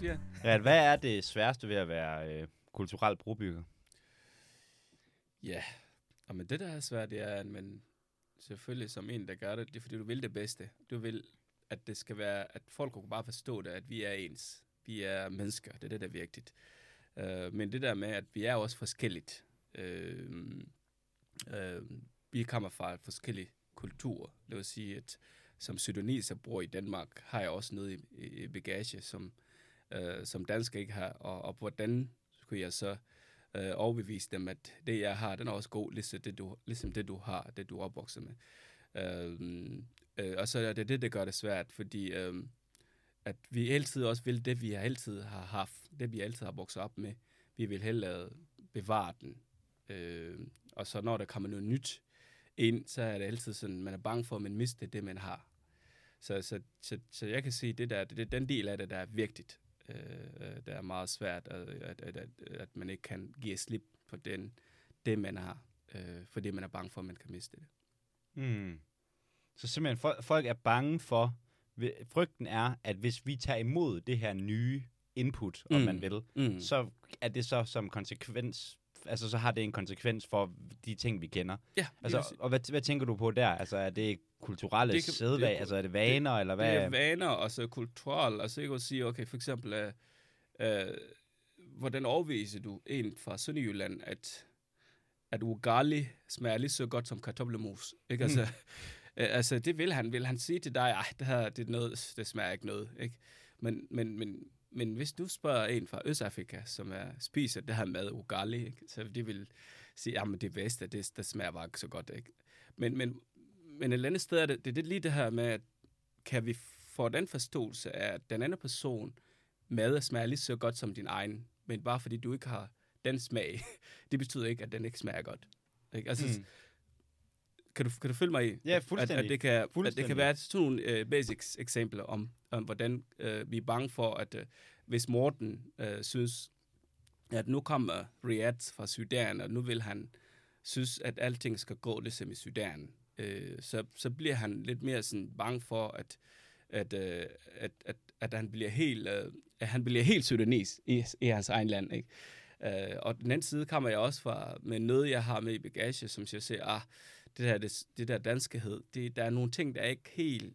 Asbjørn. Rat, hvad er det sværeste ved at være øh, kulturel brobygger? Ja, og men det der er svært, det er, at man selvfølgelig som en, der gør det, det er fordi, du vil det bedste. Du vil, at det skal være, at folk kan bare forstå det, at vi er ens. Vi er mennesker, det er det, der er vigtigt. Uh, men det der med, at vi er også forskelligt. Uh, uh, vi kommer fra forskellige kulturer. Det vil sige, at som sydoniser bor i Danmark, har jeg også noget i, i bagage, som, øh, som dansk ikke har. Og, og hvordan skulle jeg så øh, overbevise dem, at det, jeg har, den er også god, ligesom det, du, ligesom det, du har, det, du er opvokset med. Øh, øh, og så er det det, der gør det svært, fordi øh, at vi altid også vil det, vi altid har haft, det, vi altid har vokset op med. Vi vil hellere bevare den. Øh, og så når der kommer noget nyt ind, så er det altid sådan, man er bange for, at man mister det, man har. Så, så, så, så jeg kan sige, det der, det er den del af det, der er vigtigt. Øh, der er meget svært, at, at, at, at, at man ikke kan give slip på den, det, man har, øh, fordi man er bange for, at man kan miste det. Mm. Så simpelthen, folk, folk er bange for, frygten er, at hvis vi tager imod det her nye input, om Mm. man vil, Mm. så er det så som konsekvens, altså så har det en konsekvens for de ting, vi kender. Ja, Altså, og hvad, hvad tænker du på der? Altså, er det kulturelle Det kan- sædvag? det er- altså, er det vaner, eller hvad? Det er vaner, og så kulturel, og så ikke at sige, okay, for eksempel, øh, øh, hvordan overviser du en fra Sønderjylland, at, at ugali smager lige så godt som kartoffelmos? Ikke? Altså, øh, altså, det vil han. Vil han sige til dig, ej, det her, det, er noget, det smager ikke noget, ikke? Men, men, men, men hvis du spørger en fra Østafrika, som er, spiser det her mad, ugali, ikke? så de vil sige, jamen det bedste, det, det smager bare ikke så godt, ikke? Men, men, men et eller andet sted er det, det, er lige det her med, at kan vi få den forståelse af, at den anden person mad smager lige så godt som din egen, men bare fordi du ikke har den smag, det betyder ikke, at den ikke smager godt. Ikke? Altså, Mm. kan, du, kan du følge mig i? Ja, At, fuldstændig. at, det kan, at det Fuldstændig. kan være sådan nogle uh, basics eksempler om, om hvordan uh, vi er bange for, at uh, hvis Morten uh, synes, at nu kommer Riyadh fra Sudan, og nu vil han synes, at alting skal gå ligesom i Sudan, øh, så, så bliver han lidt mere sådan bange for, at, at, øh, at, at, at han bliver helt, øh, at han bliver helt sudanes i, i hans egen land. Ikke? Øh, og den anden side kommer jeg også fra med noget, jeg har med i bagage, som jeg siger, ah, det der, det, det der danskhed, det, der er nogle ting, der er ikke helt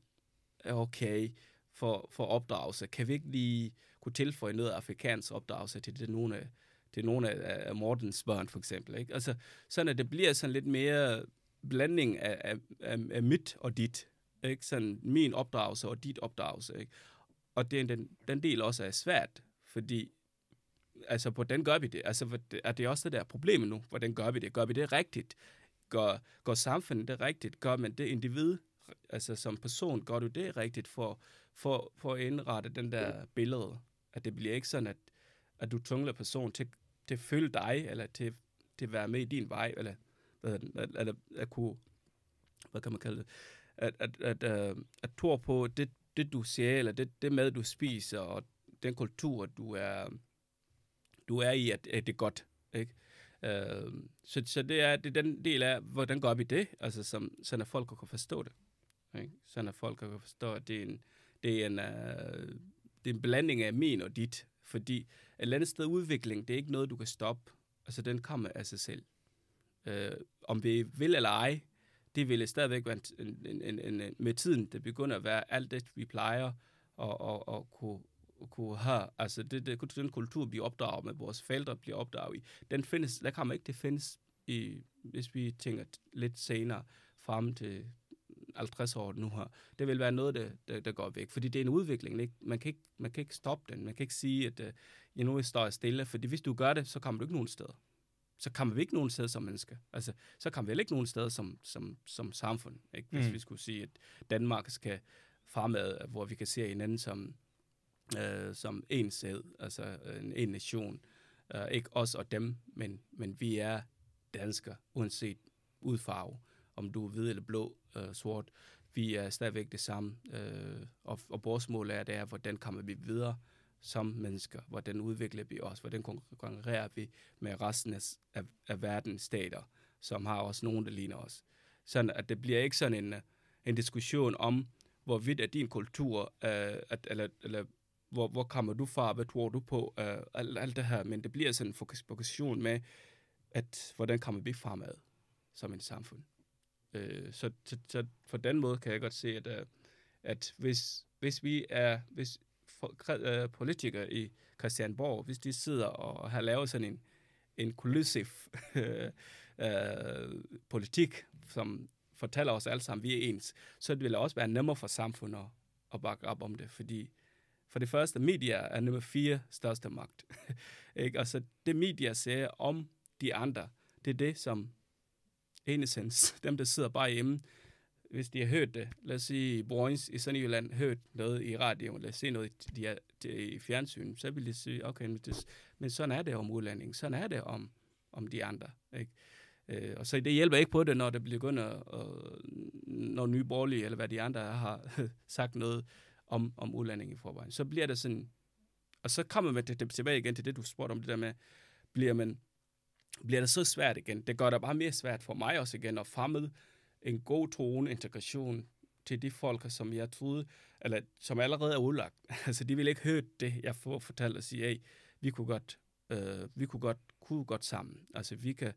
okay for, for opdragelse. Kan vi ikke lige kunne tilføje noget afrikansk opdragelse til det nogle af, til nogle af, af Mortens børn, for eksempel. Ikke? Altså, sådan at det bliver sådan lidt mere blanding af, af, af, af mit og dit. Ikke? Sådan min opdragelse og dit opdragelse. Ikke? Og det, den, den del også er svært, fordi altså, hvordan gør vi det? Altså, det- er det også det der problemet nu? Hvordan gør vi det? Gør vi det rigtigt? Gør, gør samfundet det rigtigt? Gør man det individ? Altså, som person, gør du det rigtigt for, for, for at indrette den der billede? At det bliver ikke sådan, at, at du tungler person til, til at følge dig, eller til, til at være med i din vej, eller at, at, at, at kunne, hvad kan man kalde det, at, at, at, at, at tro på det, det, du ser, eller det, det mad, du spiser, og den kultur, du er, du er i, at, at det er godt. Ikke? Uh, så, så det er, det er den del af, hvordan går vi det, altså som, sådan at folk kan forstå det. Ikke? Sådan at folk kan forstå, at det er en, det er en, uh, det er en blanding af min og dit, fordi et eller andet sted udvikling, det er ikke noget, du kan stoppe. Altså, den kommer af sig selv. Uh, om vi vil eller ej, det vil stadigvæk være en, en, en, en, en, med tiden, det begynder at være alt det, vi plejer at, at, at kunne, at kunne have. Altså, det, det, den kultur, vi opdrager med, vores forældre bliver opdraget i, den findes, der kommer ikke det findes i, hvis vi tænker lidt senere frem til 50 år nu her. Det vil være noget, der, der, der går væk. Fordi det er en udvikling. Ikke? Man, kan ikke, man kan ikke stoppe den. Man kan ikke sige, at uh, ja, nu står jeg stille. Fordi hvis du gør det, så kommer du ikke nogen steder. Så kommer vi ikke nogen steder som mennesker. Altså, så kommer vi heller ikke nogen steder som, som, som samfund. Ikke? Hvis Mm. vi skulle sige, at Danmark skal fremad, hvor vi kan se hinanden som, øh, som en sæd, altså en, en nation. Uh, ikke os og dem, men, men vi er danskere, uanset udfarve, om du er hvid eller blå, øh, sort. Vi er stadigvæk det samme, øh, og, og vores mål er, det er, hvordan kommer vi videre som mennesker, hvordan udvikler vi os, hvordan konkurrerer vi med resten af, af, af verdens stater, som har også nogen, der ligner os. Sådan at det bliver ikke sådan en, øh, en diskussion om, hvorvidt er din kultur, øh, at, eller, eller hvor, hvor kommer du fra, hvad tror du på, øh, alt, alt det her, men det bliver sådan en fokus, fokusation med, at hvordan kommer vi fremad som en samfund. Øh, så, så, så for den måde kan jeg godt se, at, øh, at hvis, hvis vi er, hvis Øh, politikere i Christianborg, hvis de sidder og har lavet sådan en inclusive øh, politik, som fortæller os alle sammen, at vi er ens, så vil også være nemmere for samfundet at, bakke op om det, fordi for det første, media er nummer fire største magt. ikke? så det media siger om de andre, det er det, som enesens, dem der sidder bare hjemme, hvis de har hørt det, lad os sige, Borgens i Sønderjylland hørt noget i radioen, lad os se noget de er, de i fjernsyn, så vil de sige, okay, men, det, men sådan er det om udlændingen, sådan er det om, om de andre. Ikke? Øh, og så det hjælper ikke på det, når det begynder, øh, når nye borgerlige, eller hvad de andre har sagt noget om, om udlænding i forvejen. Så bliver det sådan, og så kommer man det, det, tilbage igen til det, du spurgte om, det der med, bliver man, bliver det så svært igen? Det gør det bare mere svært for mig også igen at fremme en god tone integration til de folk, som jeg troede, eller som allerede er udlagt. altså, de vil ikke høre det, jeg får fortalt og sige, hey, vi kunne godt, øh, vi kunne godt, kunne godt sammen. Altså, vi kan,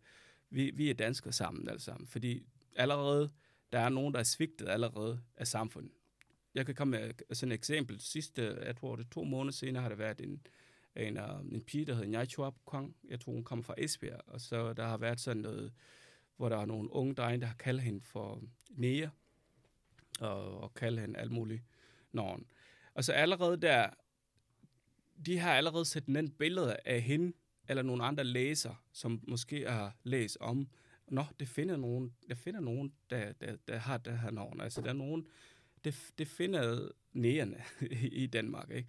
vi, vi er danskere sammen alle sammen. Fordi allerede, der er nogen, der er svigtet allerede af samfundet. Jeg kan komme med sådan et eksempel. Sidste, jeg tror det to måneder senere, har der været en, en, øh, en pige, der hedder Njai Chuap Kwang. Jeg tror, hun kommer fra Esbjerg. Og så der har været sådan noget, hvor der er nogle unge drenge, der har kaldt hende for Nea, og, og kaldt hende alt muligt navn. Og så allerede der, de har allerede sat en billede af hende, eller nogle andre læser, som måske har læst om, nå, det finder nogen, der finder nogen der, der, der har det her navn. Altså, der er nogen, det, det finder nærende i Danmark, ikke?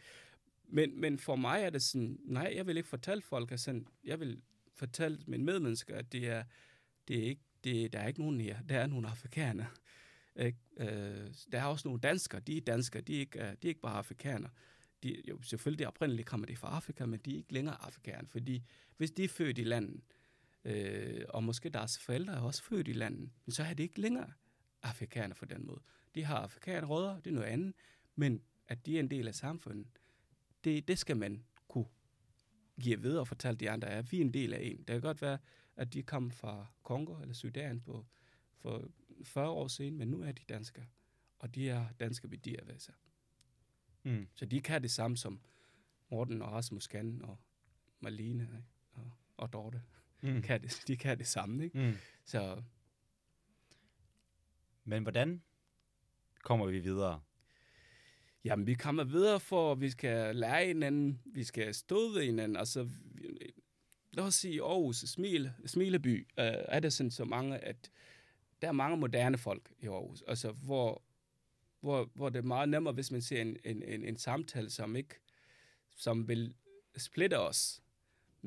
Men, men for mig er det sådan, nej, jeg vil ikke fortælle folk, at sådan, jeg vil fortælle mine medmennesker, at det er, det er ikke, det, der er ikke nogen her, der er nogle afrikanere. Ikke? Øh, der er også nogle danskere, de er danskere, de er ikke, øh, de er ikke bare afrikanere de, jo, selvfølgelig oprindeligt kommer de fra Afrika, men de er ikke længere afrikanere, fordi hvis de er født i landet, øh, og måske deres forældre er også født i landet, så er de ikke længere afrikanere på den måde. De har afrikanske rødder, det er noget andet, men at de er en del af samfundet, det, det skal man kunne give videre og fortælle de andre, at vi er en del af en. Det kan godt være, at de kom fra Kongo eller Sudan på, for 40 år siden, men nu er de danskere, og de er danske værdier ved sig. Mm. Så de kan det samme som Morten og Rasmus kan og Marlene ikke? og, og Dorte. Mm. Kan det, de kan det samme. Ikke? Mm. Så. Men hvordan kommer vi videre? Jamen, vi kommer videre, for vi skal lære hinanden, vi skal stå ved hinanden. Altså, lad os sige Aarhus, Smil, Smileby, øh, er det sådan så mange, at der er mange moderne folk i Aarhus, altså, hvor hvor, hvor det er meget nemmere, hvis man ser en, en, en, en samtale, som ikke som vil splitte os,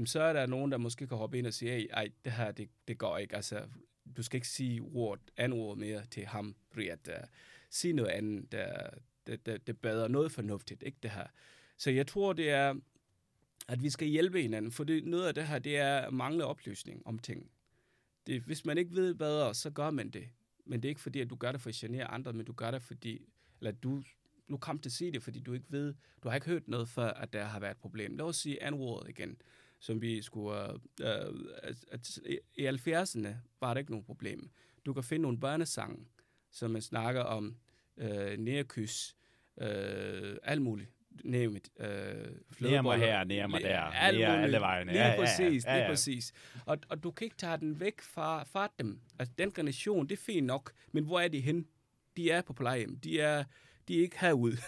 så er der nogen, der måske kan hoppe ind og sige, ej, det her, det, det går ikke. Altså, du skal ikke sige ord, andet ord mere til ham, Briat. Uh, øh, sig noget andet, der, det, det, det bedre noget fornuftigt, ikke det her. Så jeg tror, det er, at vi skal hjælpe hinanden, for det, noget af det her, det er mangle oplysning om ting. Det, hvis man ikke ved bedre, så gør man det. Men det er ikke fordi, at du gør det for at genere andre, men du gør det fordi, eller du du kom til at sige det, fordi du ikke ved, du har ikke hørt noget før, at der har været et problem. Lad os sige n igen, som vi skulle, uh, uh, at, at i 70'erne var der ikke nogen problem. Du kan finde nogle børnesange, som man snakker om uh, nærkys, uh, alt muligt name it. Øh, nær mig her, nær mig der, nær alle vejene. Lige ja, præcis, ja, ja, ja. lige præcis. Og, og du kan ikke tage den væk fra, fra dem. Altså, den generation, det er fint nok, men hvor er de hen? De er på plejehjem. De er, de er ikke herude.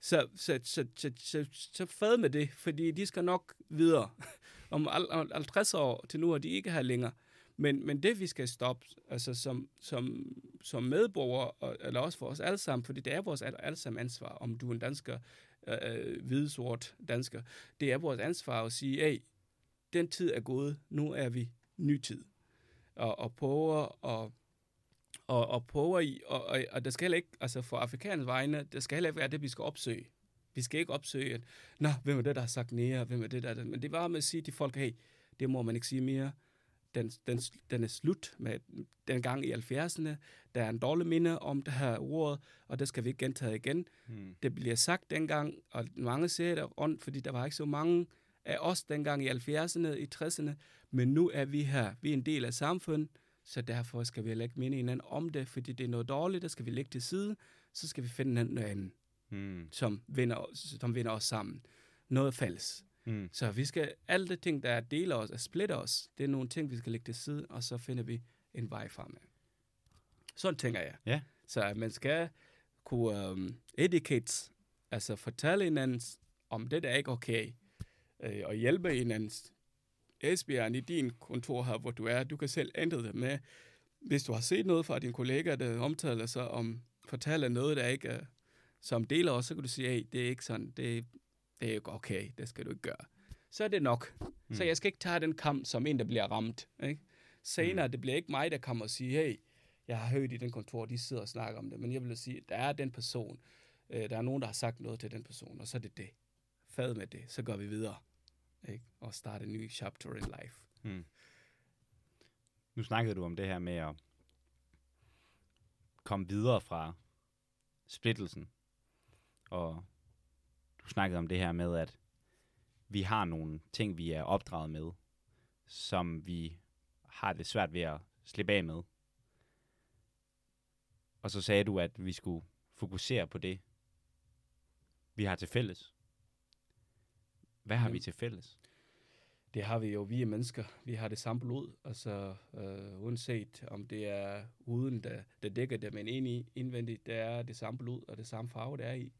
Så, så, så, så, så, så fad med det, fordi de skal nok videre. Om 50 år til nu er de ikke her længere. Men, men det, vi skal stoppe, altså som, som, som medborgere, og, eller også for os alle sammen, fordi det er vores alle sammen ansvar, om du er en dansker, Øh, øh, hvide, sort dansker. Det er vores ansvar at sige, hey, den tid er gået, nu er vi ny tid. Og, og prøve og, og, og prøver i, og, og, og der skal heller ikke, altså for afrikaners vegne, der skal heller ikke være det, vi skal opsøge. Vi skal ikke opsøge, at, nå, hvem er det, der har sagt nære, hvem er det, der, men det var med at sige til folk, hey, det må man ikke sige mere, den, den, den er slut med den gang i 70'erne. Der er en dårlig minde om det her ord, og det skal vi ikke gentage igen. Mm. Det bliver sagt dengang, og mange siger det rundt, fordi der var ikke så mange af os dengang i 70'erne, i 60'erne, men nu er vi her. Vi er en del af samfundet, så derfor skal vi lægge minde hinanden om det, fordi det er noget dårligt, der skal vi lægge til side, så skal vi finde noget andet, Mm. som vinder, som vinder os sammen. Noget fælles. Mm. Så vi skal, alle de ting, der deler os og splitter os, det er nogle ting, vi skal lægge til side, og så finder vi en vej fremad. Sådan tænker jeg. Ja. Så at man skal kunne um, educate, altså fortælle hinanden om det, der er ikke okay, øh, og hjælpe hinanden. Esbjørn, i din kontor her, hvor du er, du kan selv ændre det med, hvis du har set noget fra din kollega, der omtaler sig om, fortæller noget, der ikke er, som deler os, så kan du sige, hey, det er ikke sådan, det, det er ikke okay, det skal du ikke gøre. Så er det nok. Mm. Så jeg skal ikke tage den kamp som en, der bliver ramt. Ikke? Senere, mm. det bliver ikke mig, der kommer og siger, hey, jeg har hørt i den kontor, de sidder og snakker om det, men jeg vil sige, der er den person, øh, der er nogen, der har sagt noget til den person, og så er det det. Fad med det, så går vi videre. Ikke? Og starte en ny chapter in life. Mm. Nu snakkede du om det her med at komme videre fra splittelsen. Og du snakkede om det her med, at vi har nogle ting, vi er opdraget med, som vi har det svært ved at slippe af med. Og så sagde du, at vi skulle fokusere på det, vi har til fælles. Hvad har Ja. vi til fælles? Det har vi jo, vi er mennesker. Vi har det samme blod, altså øh, uanset om det er huden, der, der dækker det, men ind i indvendigt, det er det samme blod og det samme farve, der er i.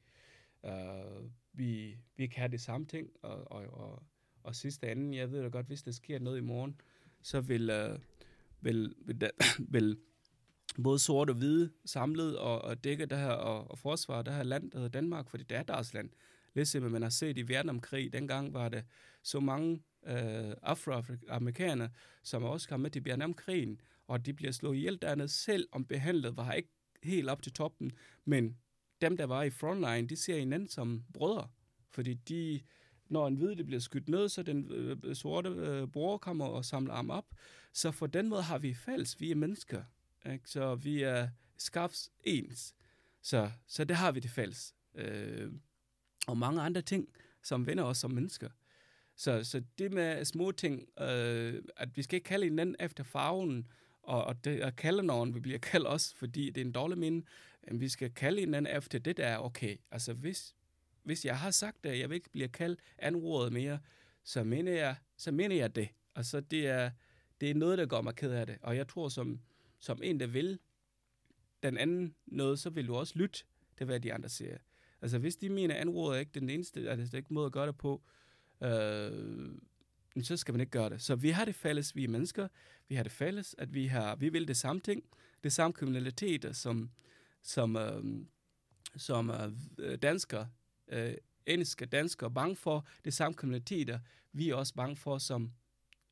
Uh, vi, vi kan have det samme ting, og, og, og, og sidste anden, jeg ved da godt, hvis der sker noget i morgen, så vil, øh, vil, vil, da, vil både sort og hvide samlet og, og dække det her og, og forsvare det her land, der hedder Danmark, fordi det er deres land. Ligesom man har set i Vietnamkrig, dengang var det så mange øh, afroamerikanere, som også kom med til Vietnamkrigen, og de bliver slået ihjel dernede, selv om behandlet var ikke helt op til toppen, men dem, der var i frontline, de ser hinanden som brødre, fordi de, når en hvide bliver skudt ned, så den øh, sorte øh, bror kommer og samler ham op. Så for den måde har vi fælles, vi er mennesker, ikke? så vi er skabs ens. Så, så det har vi det fælles. Øh, og mange andre ting, som vender os som mennesker. Så, så det med små ting, øh, at vi skal ikke kalde hinanden efter farven, og, og, det, og kalde nogen, vi bliver kaldt også, fordi det er en dårlig minde, vi skal kalde hinanden efter det, der er okay. Altså hvis, hvis jeg har sagt, at jeg vil ikke blive kaldt anrådet mere, så mener jeg, så mener jeg det. Altså det er, det er noget, der gør mig ked af det. Og jeg tror, som, som en, der vil den anden noget, så vil du også lytte til, hvad de andre siger. Altså hvis de mener, at anrådet er ikke den eneste, altså det er ikke måde at gøre det på, øh, så skal man ikke gøre det. Så vi har det fælles, vi er mennesker. Vi har det fælles, at vi har, vi vil det samme ting. Det samme kriminalitet, som, som, øh, som øh, danskere, øh, engelske danskere er bange for. Det samme kriminaliteter, vi er også bange for som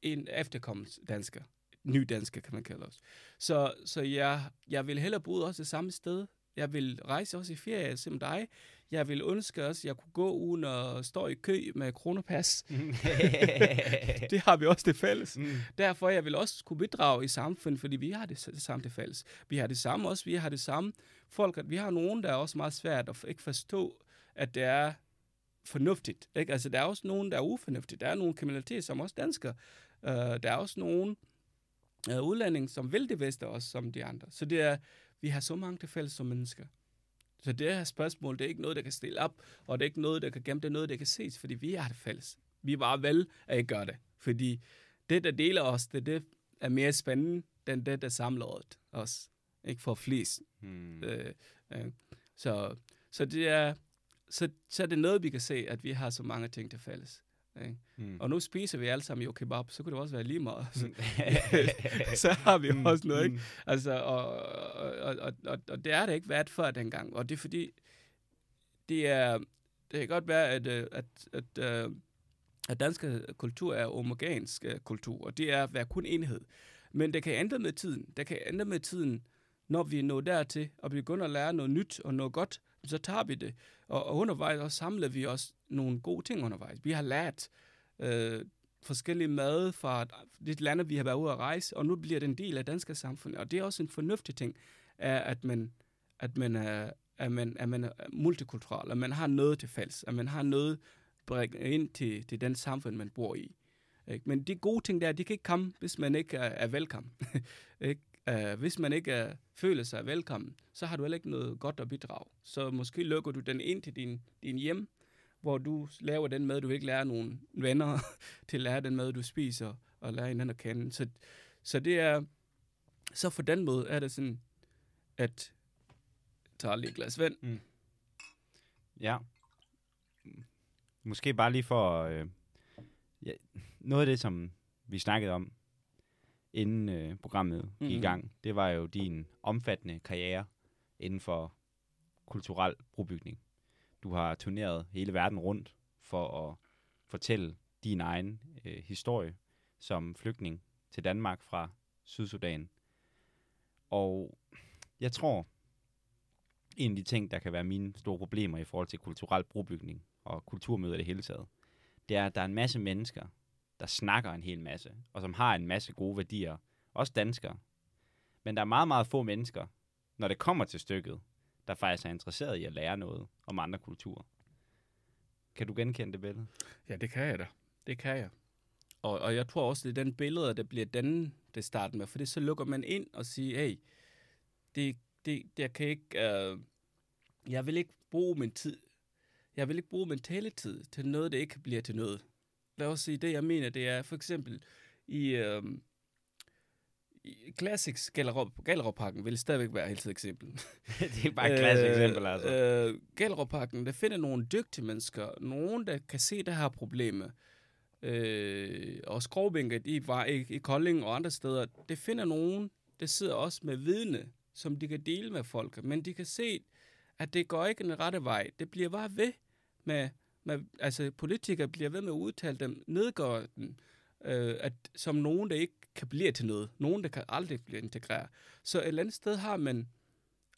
en efterkommende dansker. Ny dansker, kan man kalde os. Så, så jeg, jeg vil hellere bo også det samme sted. Jeg vil rejse også i ferie som dig. Jeg vil ønske også, at jeg kunne gå uden at stå i kø med kronepas. det har vi også det fælles. Mm. Derfor jeg vil også kunne bidrage i samfundet, fordi vi har det, det samme det fælles. Vi har det samme også, vi har det samme folk, at vi har nogen, der er også meget svært at ikke forstå, at det er fornuftigt. Ikke? Altså, der er også nogen, der er ufornuftigt. Der er nogle kriminalitet, som også danskere. Uh, der er også nogen uh, udlændinge, som vil det bedste også, som de andre. Så det er, vi har så mange til fælles som mennesker. Så det her spørgsmål, det er ikke noget, der kan stille op, og det er ikke noget, der kan gemme, det er noget, der kan ses, fordi vi har det fælles. Vi bare vel at ikke gøre det. Fordi det, der deler os, det, det er mere spændende, end det, der samler os. Ikke for flest. Mm. Øh, øh. Så, så, det er, så, så er det noget, vi kan se, at vi har så mange ting til fælles. Ikke? Mm. Og nu spiser vi alle sammen jo kebab, så kunne det også være lige meget. så har vi Mm, også noget, ikke? mm. Altså, og, og, og, og, og det er det ikke været før dengang. Og det er fordi, det er, det kan godt være, at, øh, at, at, at, at dansk kultur er homogensk øh, kultur, og det er at være kun enhed. Men det kan ændre med tiden. Det kan ændre med tiden, når vi når dertil og begynder at lære noget nyt og noget godt, så tager vi det. Og, og undervejs også samler vi også nogle gode ting undervejs. Vi har lært, øh, forskellige mad fra de lande, vi har været ude at rejse, og nu bliver det en del af danske samfund. Og det er også en fornuftig ting, er, at man, at man er, at man, at man er multikulturel, at man har noget til fælles, at man har noget bringe ind til, til den samfund, man bor i. Ikke? Men de gode ting der, de kan ikke komme, hvis man ikke er, er velkommen. ikke? Uh, hvis man ikke uh, føler sig velkommen, så har du heller ikke noget godt at bidrage. Så måske lukker du den ind til din, din hjem, hvor du laver den mad, du ikke lærer nogle venner til at lære den mad, du spiser, og lære hinanden at kende. Så, så det er, så for den måde er det sådan, at tager lige et glas vand. Mm. Ja. Måske bare lige for... Øh, ja, noget af det, som vi snakkede om, inden øh, programmet gik mm-hmm. i gang, det var jo din omfattende karriere inden for kulturel brobygning. Du har turneret hele verden rundt for at fortælle din egen øh, historie som flygtning til Danmark fra Sydsudan. Og jeg tror, en af de ting, der kan være mine store problemer i forhold til kulturel brobygning og kulturmøder i det hele taget, det er, at der er en masse mennesker, der snakker en hel masse, og som har en masse gode værdier, også danskere. Men der er meget, meget få mennesker, når det kommer til stykket, der faktisk er interesseret i at lære noget om andre kulturer. Kan du genkende det billede? Ja, det kan jeg da. Det kan jeg. Og, og jeg tror også, det er den billede, der bliver den, det starter med. For det så lukker man ind og siger, hey, det, det, jeg kan ikke, øh, jeg vil ikke bruge min tid, jeg vil ikke bruge min taletid til noget, der ikke bliver til noget. Lad os sige, det jeg mener, det er for eksempel i, uh, Classics Gallerup-parken vil stadigvæk være et eksempel. det er bare et klassisk eksempel, altså. Øh, Gallerup-parken, der finder nogle dygtige mennesker, nogen, der kan se det her problem. Øh, og Skrovbænket i, var i, i Kolding og andre steder, det finder nogen, der sidder også med vidne, som de kan dele med folk. Men de kan se, at det går ikke den rette vej. Det bliver bare ved med, man, altså politikere bliver ved med at udtale dem, nedgøre dem, øh, at, som nogen, der ikke kan blive til noget. Nogen, der kan aldrig blive integreret. Så et eller andet sted har man,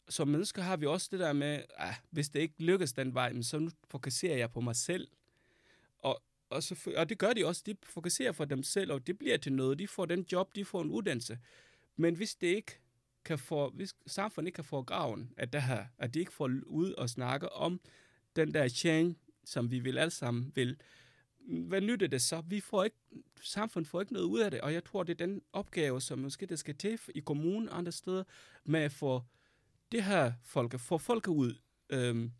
som mennesker har vi også det der med, ah, hvis det ikke lykkes den vej, så nu fokuserer jeg på mig selv. Og, og, så, og det gør de også. De fokuserer på dem selv, og det bliver til noget. De får den job, de får en uddannelse. Men hvis det ikke kan få, hvis samfundet ikke kan få graven af det her, at de ikke får ud og snakke om den der change, som vi vil alle sammen vil, hvad nytter det så? Vi får ikke, samfundet får ikke noget ud af det, og jeg tror, det er den opgave, som måske det skal til i kommunen og andre steder, med at få det her folk, få folk ud. Øhm,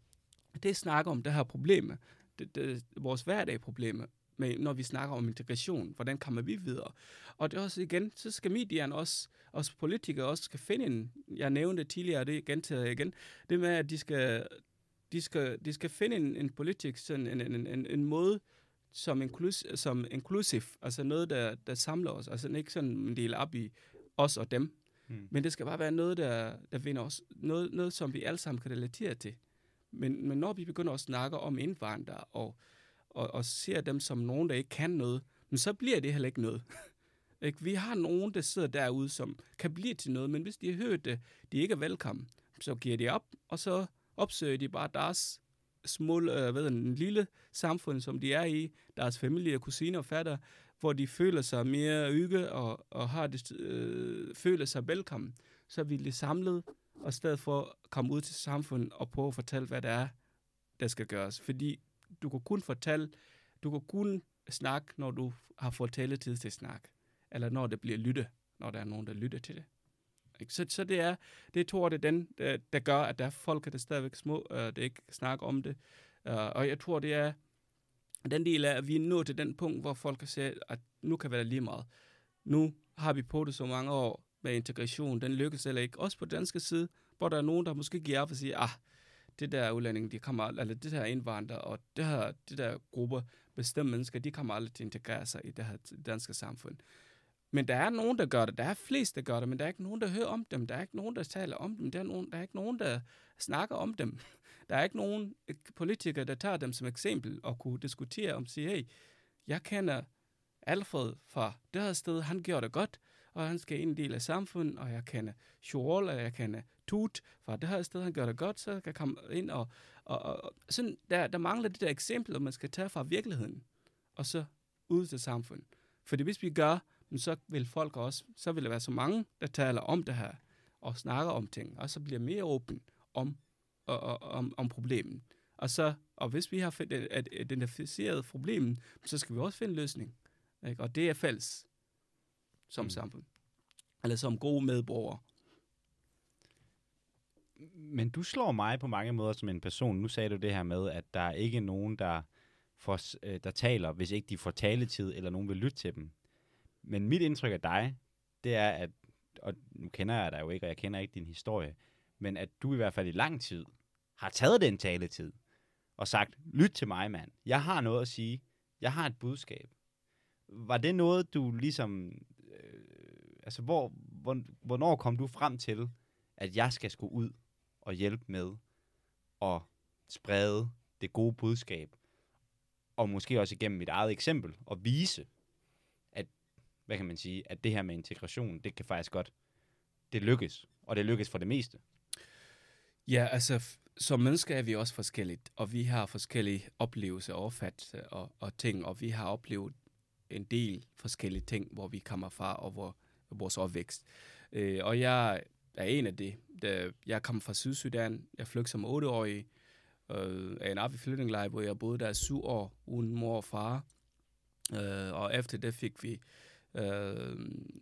det snakker om det her problem, det, det, vores hverdagproblemer, med, når vi snakker om integration, hvordan kommer vi videre? Og det er også igen, så skal medierne også, os politikere også skal finde en, jeg nævnte tidligere, det gentager jeg igen, det med, at de skal, de skal, de skal finde en, en politik, sådan en, en, en, en måde, som, inklus, som inclusive, altså noget, der, der samler os, altså ikke sådan en del op i os og dem, hmm. men det skal bare være noget, der, der vinder os, noget, noget, som vi alle sammen kan relatere til. Men, men når vi begynder at snakke om indvandrere og, og, og ser dem som nogen, der ikke kan noget, men så bliver det heller ikke noget. ikke? Vi har nogen, der sidder derude, som kan blive til noget, men hvis de har hørt det, de ikke er velkommen, så giver de op, og så opsøger de bare deres små, øh, ved, en lille samfund, som de er i, deres familie, kusiner og fatter, hvor de føler sig mere ygge og, og har det, øh, føler sig velkommen, så vil de samlet, og i stedet for at komme ud til samfundet og prøve at fortælle, hvad det er, der skal gøres. Fordi du kan kun fortælle, du kan kun snakke, når du har fået taletid til at snakke, eller når det bliver lyttet, når der er nogen, der lytter til det. Ikke? Så, så det er, det tror det er den, der, der gør, at der er folk, der er stadigvæk små, uh, der ikke snakker om det. Uh, og jeg tror, det er den del af, at vi er nået til den punkt, hvor folk kan sige, at nu kan være lige meget. Nu har vi på det så mange år med integration, den lykkes eller ikke. Også på danske side, hvor der er nogen, der måske giver op og siger, ah, det der udlænding, de kommer eller det her indvandrere, og det her, det der grupper, bestemte mennesker, de kommer aldrig til at integrere sig i det her danske samfund. Men der er nogen, der gør det. Der er flest, der gør det, men der er ikke nogen, der hører om dem. Der er ikke nogen, der taler om dem. Der er, nogen, der er ikke nogen, der snakker om dem. Der er ikke nogen øh, politikere, der tager dem som eksempel og kunne diskutere om, sige, hey, jeg kender Alfred fra det her sted, han gjorde det godt, og han skal ind en del af samfundet, og jeg kender Sjorol, og jeg kender Tut fra det her sted, han gør det godt, så jeg kan komme ind og, og, og sådan, der, der mangler det der eksempel, man skal tage fra virkeligheden, og så ud til samfundet. Fordi hvis vi gør, så vil folk også, så vil der være så mange, der taler om det her, og snakker om ting, og så bliver mere åben om, og, og, om, om problemet. Og, så, og hvis vi har identificeret problemet, så skal vi også finde løsning. Ikke? Og det er fælles som mm. samfund. Eller som gode medborgere. Men du slår mig på mange måder som en person. Nu sagde du det her med, at der er ikke nogen, der, får, øh, der taler, hvis ikke de får taletid, eller nogen vil lytte til dem. Men mit indtryk af dig, det er, at, og nu kender jeg dig jo ikke, og jeg kender ikke din historie, men at du i hvert fald i lang tid har taget den taletid og sagt, lyt til mig, mand. Jeg har noget at sige. Jeg har et budskab. Var det noget, du ligesom... Øh, altså, hvor, hvor, hvornår kom du frem til, at jeg skal skulle ud og hjælpe med at sprede det gode budskab, og måske også igennem mit eget eksempel, og vise, hvad kan man sige, at det her med integration, det kan faktisk godt, det lykkes, og det lykkes for det meste. Ja, altså, som mennesker er vi også forskelligt, og vi har forskellige oplevelser og opfattelser og, og ting, og vi har oplevet en del forskellige ting, hvor vi kommer fra, og hvor vores opvækst. Øh, og jeg er en af det. Da jeg kom fra Sydsudan. Jeg flygtede som 8-årig øh, af en arvig hvor jeg boede der syv år uden mor og far. Øh, og efter det fik vi øh,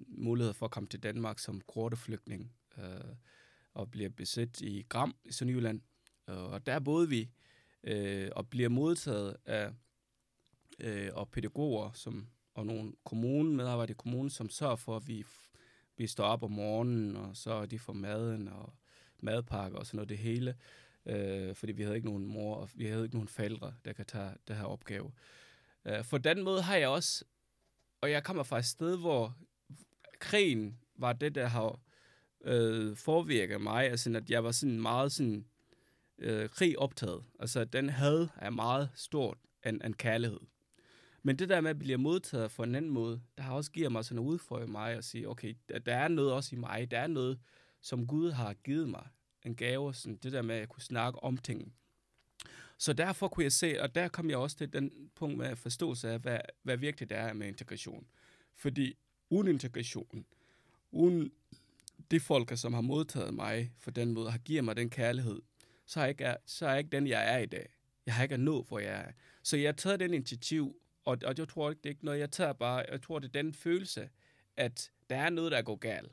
mulighed for at komme til Danmark som korteflygtning øh, og bliver besat i Gram i Sønderjylland. Øh, og der boede vi øh, og bliver modtaget af øh, og pædagoger som, og nogle kommunen, medarbejdere i kommunen, som sørger for, at vi vi står op om morgenen, og så er de får maden og madpakker og sådan noget det hele. Øh, fordi vi havde ikke nogen mor, og vi havde ikke nogen forældre, der kan tage det her opgave. Øh, for den måde har jeg også, og jeg kommer fra et sted, hvor krigen var det, der har øh, forvirket mig, altså at jeg var sådan meget sådan øh, krig optaget. Altså den havde er meget stort en, en kærlighed. Men det der med at blive modtaget på en anden måde, der har også givet mig sådan en udfordring mig at sige, okay, der er noget også i mig, der er noget, som Gud har givet mig, en gave, sådan det der med at kunne snakke om ting. Så derfor kunne jeg se, og der kom jeg også til den punkt med forståelse af, hvad, hvad virkelig det er med integration. Fordi uden integration, uden de folk, som har modtaget mig for den måde, har givet mig den kærlighed, så er jeg ikke, så er jeg ikke den, jeg er i dag. Jeg har ikke nået, hvor jeg er. Så jeg har taget den initiativ og, og jeg tror ikke, det er ikke noget, jeg tager bare, jeg tror, det er den følelse, at der er noget, der går galt.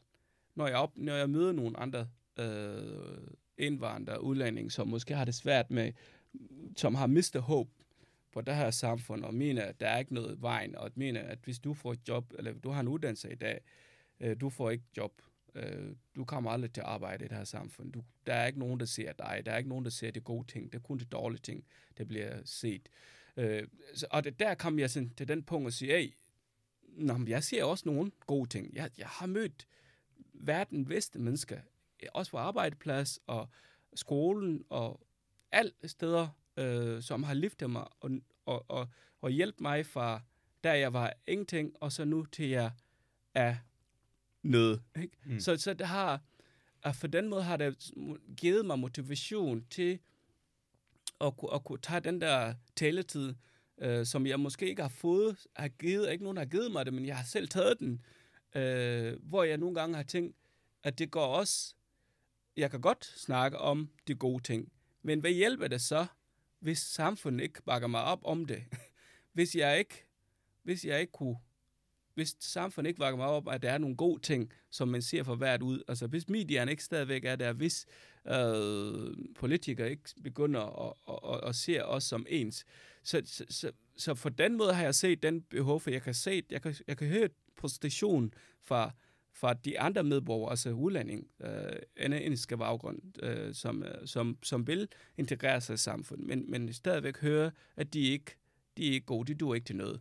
Når jeg, op, når jeg møder nogle andre øh, indvandrere, udlændinge, som måske har det svært med, som har mistet håb på det her samfund, og mener, at der er ikke noget vejen, og mener, at hvis du får et job, eller du har en uddannelse i dag, øh, du får ikke job, øh, du kommer aldrig til at arbejde i det her samfund. Du, der er ikke nogen, der ser dig, der er ikke nogen, der ser de gode ting, det er kun de dårlige ting, der bliver set. Øh, så, og det, der kom jeg sådan til den punkt og sige, hey, Nå, men jeg ser også nogle gode ting. Jeg, jeg har mødt verden bedste mennesker, også på arbejdsplads og skolen og alle steder, øh, som har liftet mig og, og, og, og hjælpt mig fra, der jeg var ingenting, og så nu til jeg er noget. Ikke? Mm. Så, så det har, at for den måde har det givet mig motivation til at, at kunne tage den der taletid, øh, som jeg måske ikke har fået, har givet, ikke nogen har givet mig det, men jeg har selv taget den, øh, hvor jeg nogle gange har tænkt, at det går også, jeg kan godt snakke om de gode ting, men hvad hjælper det så, hvis samfundet ikke bakker mig op om det? hvis jeg ikke, hvis jeg ikke kunne hvis samfundet ikke bakker mig op, at der er nogle gode ting, som man ser for hvert ud. Altså hvis medierne ikke stadigvæk er der, hvis øh, politikere ikke begynder at, at, at, at se os som ens. Så, så, så, så for den måde har jeg set den behov, for jeg kan se, jeg kan, jeg kan høre prostitution fra, fra de andre medborgere, altså udlænding, øh, en baggrund, øh, som, øh, som, som vil integrere sig i samfundet, men, men stadigvæk høre, at de ikke, de er ikke gode, de duer ikke til noget.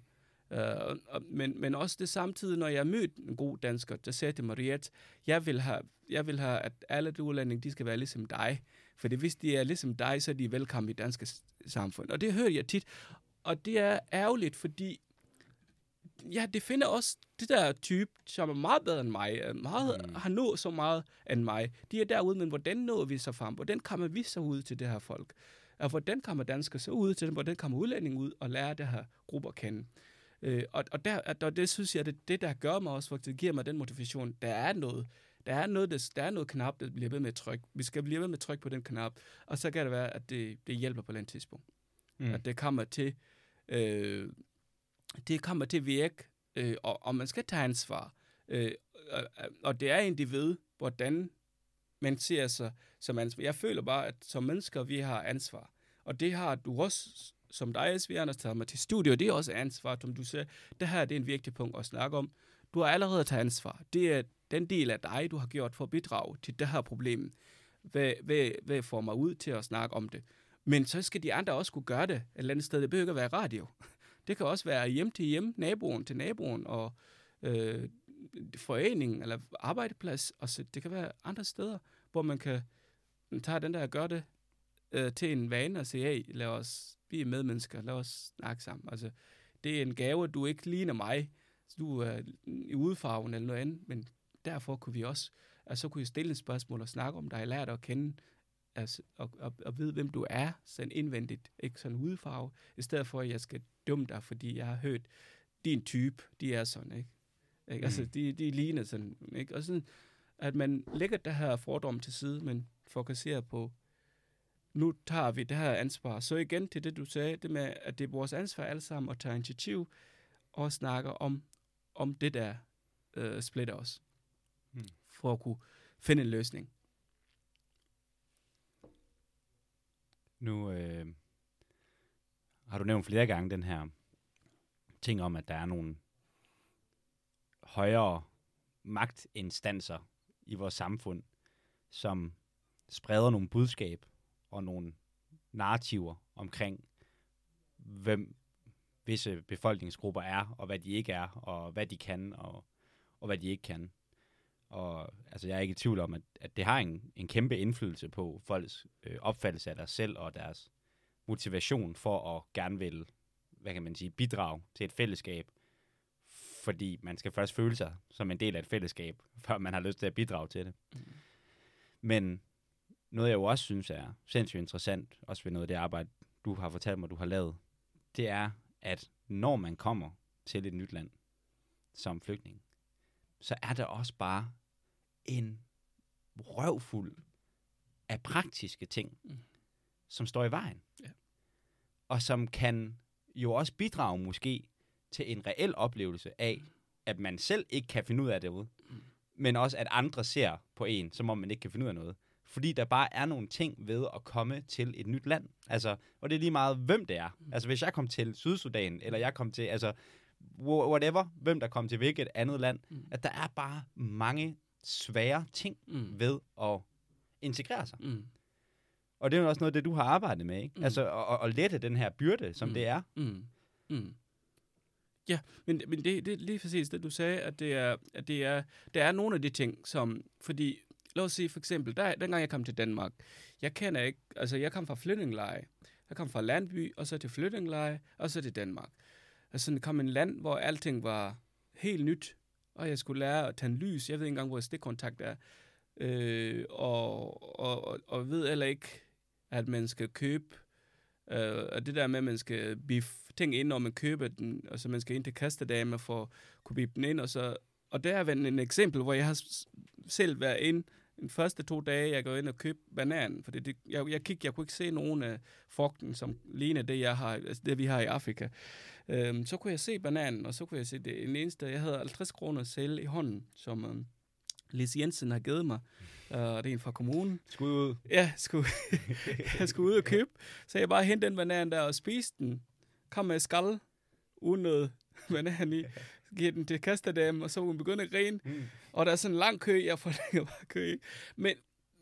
Uh, men, men også det samtidig, når jeg mødte en god dansker, der sagde til mig, at jeg vil have, jeg vil have at alle de udlændinge, de skal være ligesom dig. For hvis de er ligesom dig, så er de velkommen i danske samfund. Og det hører jeg tit. Og det er ærgerligt, fordi ja, det finder også det der type, som er meget bedre end mig, meget, mm. har nået så meget end mig. De er derude, men hvordan når vi så frem? Hvordan kommer vi så ud til det her folk? Og hvordan kommer danskere så ud til dem? Hvordan kommer udlændinge ud og lære det her grupper at kende? Øh, og, og, der, og det synes jeg, det, det der gør mig også, faktisk giver mig den motivation, der er noget, der er noget, der, der er noget knap, der bliver ved med at trykke. Vi skal blive ved med at trykke på den knap, og så kan det være, at det, det hjælper på et tidspunkt. Mm. At det kommer til, øh, det kommer til at virke, øh, og, og man skal tage ansvar. Øh, og, og det er individ, hvordan man ser sig som ansvar. Jeg føler bare, at som mennesker, vi har ansvar. Og det har du også, som dig, SV Anders, tager mig til studio, det er også ansvar, som du siger. Det her det er en vigtig punkt at snakke om. Du har allerede taget ansvar. Det er den del af dig, du har gjort for at bidrage til det her problem. Hvad, hvad, hvad får mig ud til at snakke om det? Men så skal de andre også kunne gøre det et eller andet sted. Det behøver ikke at være radio. Det kan også være hjem til hjem, naboen til naboen, og øh, foreningen eller arbejdeplads. Og så det kan være andre steder, hvor man kan mm, tage den der og gøre det øh, til en vane og sige, hey, lad os, vi er medmennesker, lad os snakke sammen. Altså, det er en gave, du ikke ligner mig, du er mm, i udfarven eller noget andet, men derfor kunne vi også, altså, så kunne vi stille et spørgsmål og snakke om dig, lære dig at kende, altså, og, og, og vide, hvem du er, sådan indvendigt, ikke sådan udfarve, i stedet for, at jeg skal dumme dig, fordi jeg har hørt, din type, de er sådan, ikke? ikke? Altså, mm. De, de ligner sådan, ikke? Og sådan, at man lægger det her fordom til side, men fokuserer på, nu tager vi det her ansvar. Så igen til det, du sagde, det med, at det er vores ansvar alle sammen at tage initiativ og snakke om, om det, der øh, splitter os. Hmm. For at kunne finde en løsning. Nu øh, har du nævnt flere gange den her ting om, at der er nogle højere magtinstanser i vores samfund, som spreder nogle budskab og nogle narrativer omkring, hvem visse befolkningsgrupper er, og hvad de ikke er, og hvad de kan, og, og hvad de ikke kan. Og altså, jeg er ikke i tvivl om, at, at det har en, en kæmpe indflydelse på folks øh, opfattelse af deres selv og deres motivation for at gerne vil, hvad kan man sige, bidrage til et fællesskab. Fordi man skal først føle sig som en del af et fællesskab, før man har lyst til at bidrage til det. Mm. Men noget, jeg jo også synes er sindssygt interessant, også ved noget af det arbejde, du har fortalt mig, du har lavet, det er, at når man kommer til et nyt land som flygtning, så er der også bare en røvfuld af praktiske ting, mm. som står i vejen. Ja. Og som kan jo også bidrage måske til en reel oplevelse af, at man selv ikke kan finde ud af det, men også at andre ser på en, som om man ikke kan finde ud af noget fordi der bare er nogle ting ved at komme til et nyt land. Altså, og det er lige meget, hvem det er. Altså, hvis jeg kom til Sydsudan, eller jeg kom til, altså, whatever, hvem der kom til hvilket andet land, mm. at der er bare mange svære ting mm. ved at integrere sig. Mm. Og det er jo også noget det, du har arbejdet med, ikke? Mm. Altså, at, at lette den her byrde, som mm. det er. Mm. Mm. Ja, men, men det, det er lige præcis det, du sagde, at det er, at det er, der er nogle af de ting, som, fordi lad os sige for eksempel, der, dengang jeg kom til Danmark, jeg kender ikke, altså jeg kom fra flyttingleje. Jeg kom fra landby, og så til flyttingleje, og så til Danmark. Altså, det kom en land, hvor alting var helt nyt, og jeg skulle lære at tænde lys. Jeg ved ikke engang, hvor stikkontakt er. Øh, og, og, og, og ved heller ikke, at man skal købe, øh, og det der med, at man skal bif ting ind, når man køber den, og så man skal ind til kastedame for at kunne biffe den ind, og så og der er en eksempel, hvor jeg har selv været ind den første to dage, jeg går ind og køber bananen, for det, jeg, jeg, kig, jeg kunne ikke se nogen af frugten, som ligner det, jeg har, altså det, vi har i Afrika. Øhm, så kunne jeg se bananen, og så kunne jeg se det en eneste, jeg havde 50 kroner selv i hånden, som øhm, Lise Jensen har givet mig, uh, det er en fra kommunen. Skulle ud? Ja, skulle, jeg skulle ud og købe. Så jeg bare hente den banan der og spiste den. Kom med skal, uden noget banan i giver den til kastedame, og så hun begynder at grine. Mm. Og der er sådan en lang kø, jeg forlænger bare kø. Men,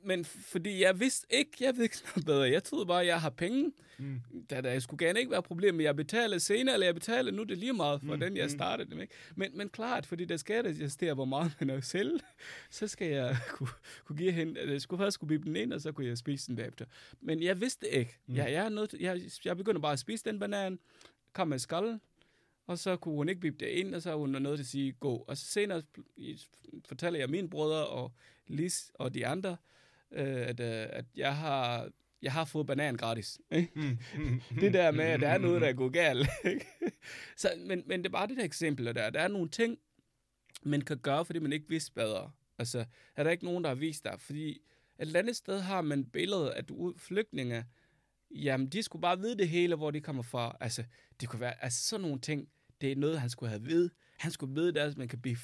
men fordi jeg vidste ikke, jeg ved ikke noget bedre. Jeg troede bare, at jeg har penge. Mm. Da der skulle gerne ikke være problem, men jeg betaler senere, eller jeg betaler nu, det er lige meget for mm. den, jeg mm. startede med. Men, men klart, fordi der skal det justere, hvor meget man er selv, så skal jeg kunne, kunne give hende, jeg skulle først skulle bibe den ind, og så kunne jeg spise den derefter. Men jeg vidste ikke. Mm. Jeg, jeg, er nødt, jeg, jeg begynder bare at spise den banan, kom med skallen, og så kunne hun ikke bippe det ind, og så hun noget til at sige, gå. Og så senere fortæller jeg mine brødre og Lis og de andre, øh, at, øh, at jeg har jeg har fået banan gratis. Ikke? det der med, at der er noget, der er gået galt. Ikke? Så, men, men det er bare det der eksempel der. Der er nogle ting, man kan gøre, fordi man ikke vidste bedre. Altså, er der ikke nogen, der har vist dig? Fordi et eller andet sted har man billedet, at du, flygtninge, jamen, de skulle bare vide det hele, hvor de kommer fra. Altså, det kunne være, altså sådan nogle ting, det er noget, han skulle have ved. Han skulle vide, at man kan blive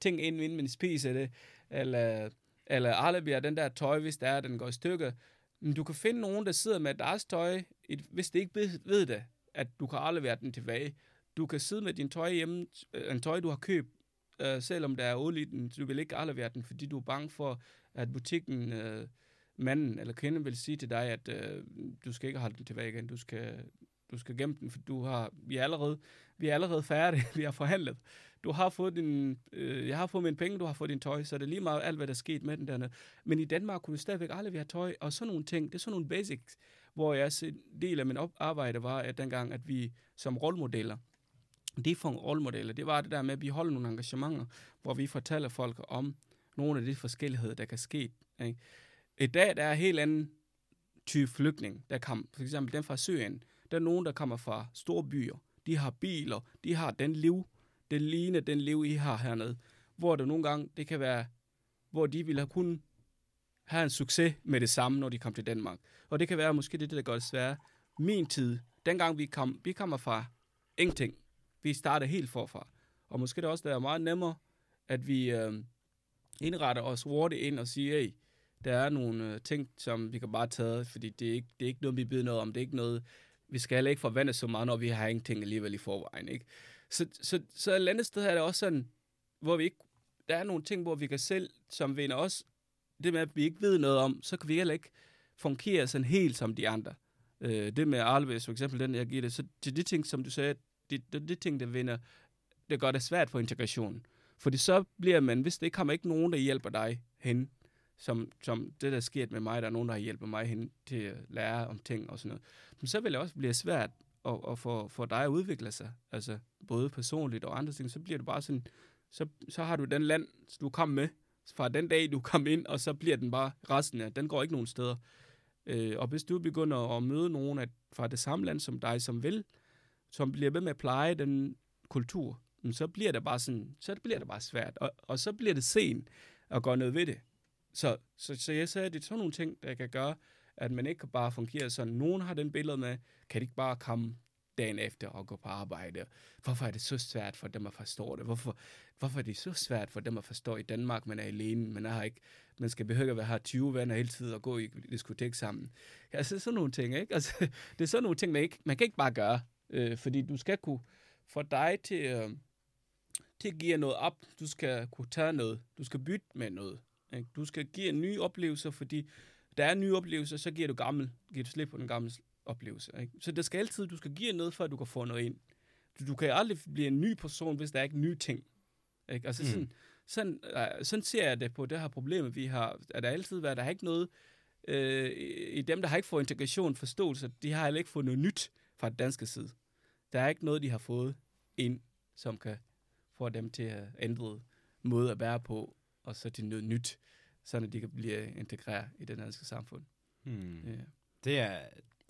ting ind, inden man spiser det. Eller, eller ah, aflevere den der tøj, hvis der er, den går i stykker. Men du kan finde nogen, der sidder med deres tøj, hvis de ikke ved det, at du kan aflevere den tilbage. Du kan sidde med din tøj hjemme, øh, en tøj, du har købt, øh, selvom der er olie i den, du vil ikke aflevere den, fordi du er bange for, at butikken, øh, manden eller kvinden vil sige til dig, at øh, du skal ikke holde den tilbage igen, du skal, du skal gemme den, for du har, vi er allerede, vi er allerede færdige, vi har forhandlet. Du har fået din, øh, jeg har fået mine penge, du har fået din tøj, så det er lige meget alt, hvad der er sket med den dernede. Men i Danmark kunne du stadigvæk aldrig have tøj, og sådan nogle ting, det er sådan nogle basics, hvor jeg en del af min arbejde var, at dengang, at vi som rollemodeller, det for rollemodeller, det var det der med, at vi holder nogle engagementer, hvor vi fortæller folk om nogle af de forskelligheder, der kan ske. Ikke? I dag der er en helt anden type flygtning, der kom, for eksempel den fra Syrien. Der er nogen, der kommer fra store byer. De har biler, de har den liv, det ligner den liv, I har hernede. Hvor det nogle gange, det kan være, hvor de ville have kun have en succes med det samme, når de kom til Danmark. Og det kan være måske det, der gør det svært. Min tid, dengang vi kom, vi kommer fra ingenting. Vi starter helt forfra. Og måske det også der er meget nemmere, at vi øh, indretter os hurtigt ind og siger, hey, der er nogle øh, ting, som vi kan bare tage, fordi det er, ikke, det er ikke noget, vi beder noget om. Det er ikke noget, vi skal heller ikke forvente så meget, når vi har ingenting alligevel i forvejen. Ikke? Så, så, så et andet sted er det også sådan, hvor vi ikke, der er nogle ting, hvor vi kan selv, som vinder os, det med, at vi ikke ved noget om, så kan vi heller ikke fungere sådan helt som de andre. Øh, det med Arleves, for eksempel den, jeg giver det, så det de ting, som du sagde, det, det, det ting, der vinder, det gør det svært for integrationen. Fordi så bliver man, hvis det ikke kommer ikke nogen, der hjælper dig hen, som, som det, der sker med mig, der er nogen, der har hjulpet mig hen til at lære om ting og sådan noget, men så vil det også blive svært og, og få, for dig at udvikle sig, altså både personligt og andre ting, så bliver det bare sådan, så, så har du den land, du kom med, fra den dag, du kom ind, og så bliver den bare resten af, den går ikke nogen steder. Øh, og hvis du begynder at møde nogen af, fra det samme land som dig, som vil, som bliver ved med at pleje den kultur, så bliver det bare sådan, så bliver det bare svært, og, og så bliver det sent at gøre noget ved det. Så, så, så jeg sagde, at det er sådan nogle ting, der kan gøre, at man ikke kan bare fungere sådan. Nogen har den billede med, kan de ikke bare komme dagen efter og gå på arbejde? Hvorfor er det så svært for dem at forstå det? Hvorfor, hvorfor er det så svært for dem at forstå i Danmark, man er alene, man har ikke, man skal behøve at have 20 venner hele tiden og gå i diskotek sammen. Altså sådan nogle ting, ikke? Altså, det er sådan nogle ting, man, ikke, man kan ikke bare gøre, øh, fordi du skal kunne få dig til, øh, til at give noget op. Du skal kunne tage noget. Du skal bytte med noget. Ikke? Du skal give en ny oplevelse, fordi der er nye oplevelser, så giver du gammel, giver du slip på den gamle oplevelse. Ikke? Så det skal altid, du skal give noget, før du kan få noget ind. Du, du kan aldrig blive en ny person, hvis der er ikke nye ting. Ikke? Altså mm. sådan, sådan, uh, sådan ser jeg det på det her problem, vi har. At der altid været, der er ikke noget, øh, i dem, der har ikke fået integration, forståelse, de har heller ikke fået noget nyt fra den danske side. Der er ikke noget, de har fået ind, som kan få dem til at ændre måde at være på, og så til noget nyt, så de kan blive integreret i det danske samfund. Hmm. Ja. Det er,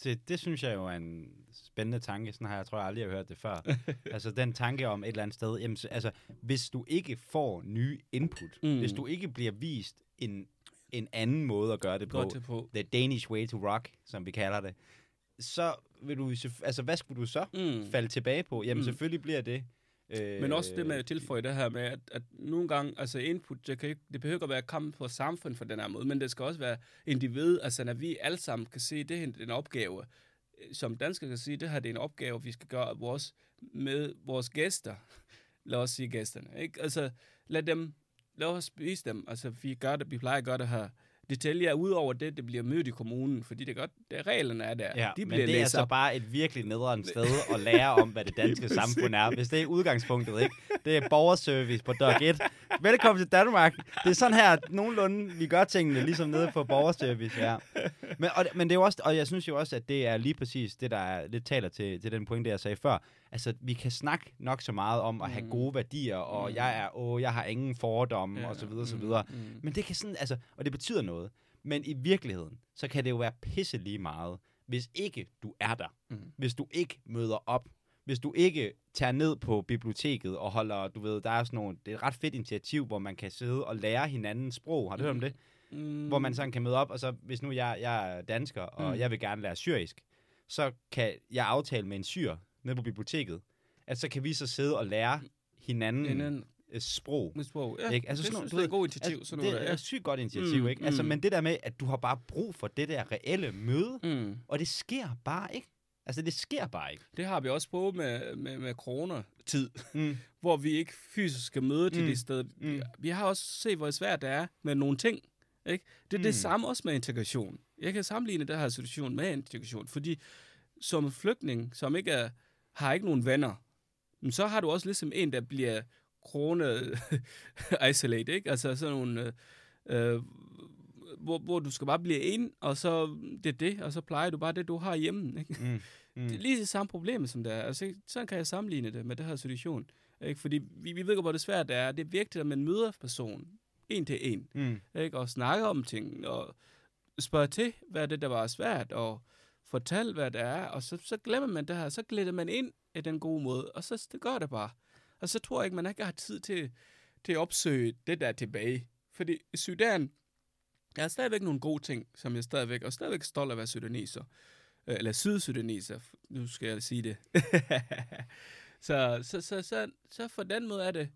det, det synes jeg jo er en spændende tanke. Sådan har jeg, tror jeg aldrig har hørt det før. altså den tanke om et eller andet sted. Jamen, altså, hvis du ikke får nye input, mm. hvis du ikke bliver vist en, en anden måde at gøre det på, det på, the Danish way to rock, som vi kalder det, så vil du, altså hvad skulle du så mm. falde tilbage på? Jamen mm. selvfølgelig bliver det Øh, Men også det med at tilføje det her med, at, at nogle gange, altså input, det, kan ikke, det behøver ikke at være kamp for samfund for den her måde, men det skal også være individ, altså når vi alle sammen kan se, det er en opgave, som danskere kan sige, det her det er en opgave, vi skal gøre vores, med vores gæster. Lad os sige gæsterne. Ikke? Altså, lad dem, lad os vise dem. Altså, vi gør det, vi plejer at gøre det her detaljer ud over det, det bliver mødt i kommunen, fordi det er godt, det, reglerne er der. Ja, de bliver men det er altså op. bare et virkelig nederen sted at lære om, hvad det danske samfund er, hvis det er udgangspunktet, ikke? Det er borgerservice på dog 1. Velkommen til Danmark. Det er sådan her, nogenlunde, vi gør tingene, ligesom nede på borgerservice, ja. Men, og, men det er jo også, og jeg synes jo også, at det er lige præcis det, der er, lidt taler til, til den pointe, jeg sagde før. Altså, vi kan snakke nok så meget om at have mm. gode værdier, og mm. jeg er, åh, jeg har ingen fordomme, ja, og så videre, og så videre. Mm. Men det kan sådan, altså, og det betyder noget. Men i virkeligheden, så kan det jo være pisse lige meget, hvis ikke du er der. Mm. Hvis du ikke møder op. Hvis du ikke tager ned på biblioteket og holder, du ved, der er sådan nogle, det er et ret fedt initiativ, hvor man kan sidde og lære hinanden sprog. Har du hørt om det? Mm. Hvor man sådan kan møde op, og så hvis nu jeg, jeg er dansker, og Mm. jeg vil gerne lære syrisk, så kan jeg aftale med en syr nede på biblioteket, at så kan vi så sidde og lære hinanden Inden sprog. med sprog. Ja, Ikke? Altså det sådan synes du jeg er et godt initiativ. Altså, sådan det noget er der, et sygt godt initiativ, Mm, ikke? Altså, mm. men det der med, at du har bare brug for det der reelle møde, ja. mm. og det sker bare ikke. Altså, det sker bare ikke. Det har vi også prøvet med, med, med coronatid, Mm. hvor vi ikke fysisk skal møde til Mm. det sted. Mm. Vi, har også set, hvor svært det er med nogle ting. Ikke? Det er Mm. det samme også med integration. Jeg kan sammenligne den her situation med integration, fordi som flygtning, som ikke er, har ikke nogen venner, så har du også ligesom en, der bliver corona-isolate, ikke? Altså sådan nogle... Øh, øh, hvor, hvor du skal bare blive ind, og så det er det, og så plejer du bare det, du har hjemme. Ikke? Mm. Mm. Det er lige det samme problem, som det er. Altså, sådan kan jeg sammenligne det med det her situation. Ikke? Fordi vi, vi ved godt, hvor det svært det er. Det er vigtigt, at man møder personen en til en, Mm. ikke? og snakker om ting, og spørger til, hvad det der var svært, og fortæl, hvad det er, og så, så glemmer man det her, så glider man ind i den gode måde, og så det gør det bare. Og så tror jeg ikke, man ikke har tid til, til at opsøge det der tilbage. Fordi i Sudan, der er stadigvæk nogle gode ting, som jeg stadigvæk, og stadigvæk stolt af at være sudaneser. Øh, Eller sydsudaneser, nu skal jeg sige det. så, så, så, så, så for den måde er det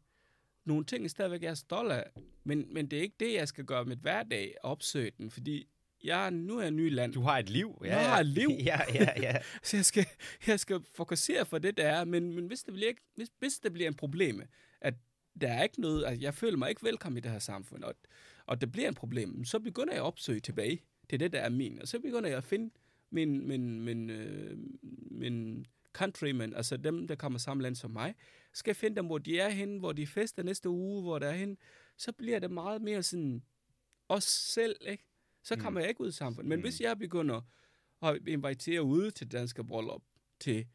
nogle ting, jeg stadigvæk er stolt af. Men, men det er ikke det, jeg skal gøre mit hverdag, opsøge den, fordi jeg, nu er jeg ny land. Du har et liv. Jeg har et liv. Ja, ja, ja. Så jeg skal, jeg skal fokusere for det, der er. Men, men hvis, det bliver ikke, hvis, hvis det bliver en problem, at der er ikke noget, altså jeg føler mig ikke velkommen i det her samfund, og, og det bliver en problem, så begynder jeg at opsøge tilbage til det, der er min. Og så begynder jeg at finde min, min, min, øh, min countrymen, altså dem, der kommer samme land som mig, skal finde dem, hvor de er henne, hvor de fester næste uge, hvor der er henne. Så bliver det meget mere sådan os selv, ikke? Så Mm. kommer jeg ikke ud i samfundet. Men Mm. hvis jeg begynder at invitere ude til danske bryllup, til,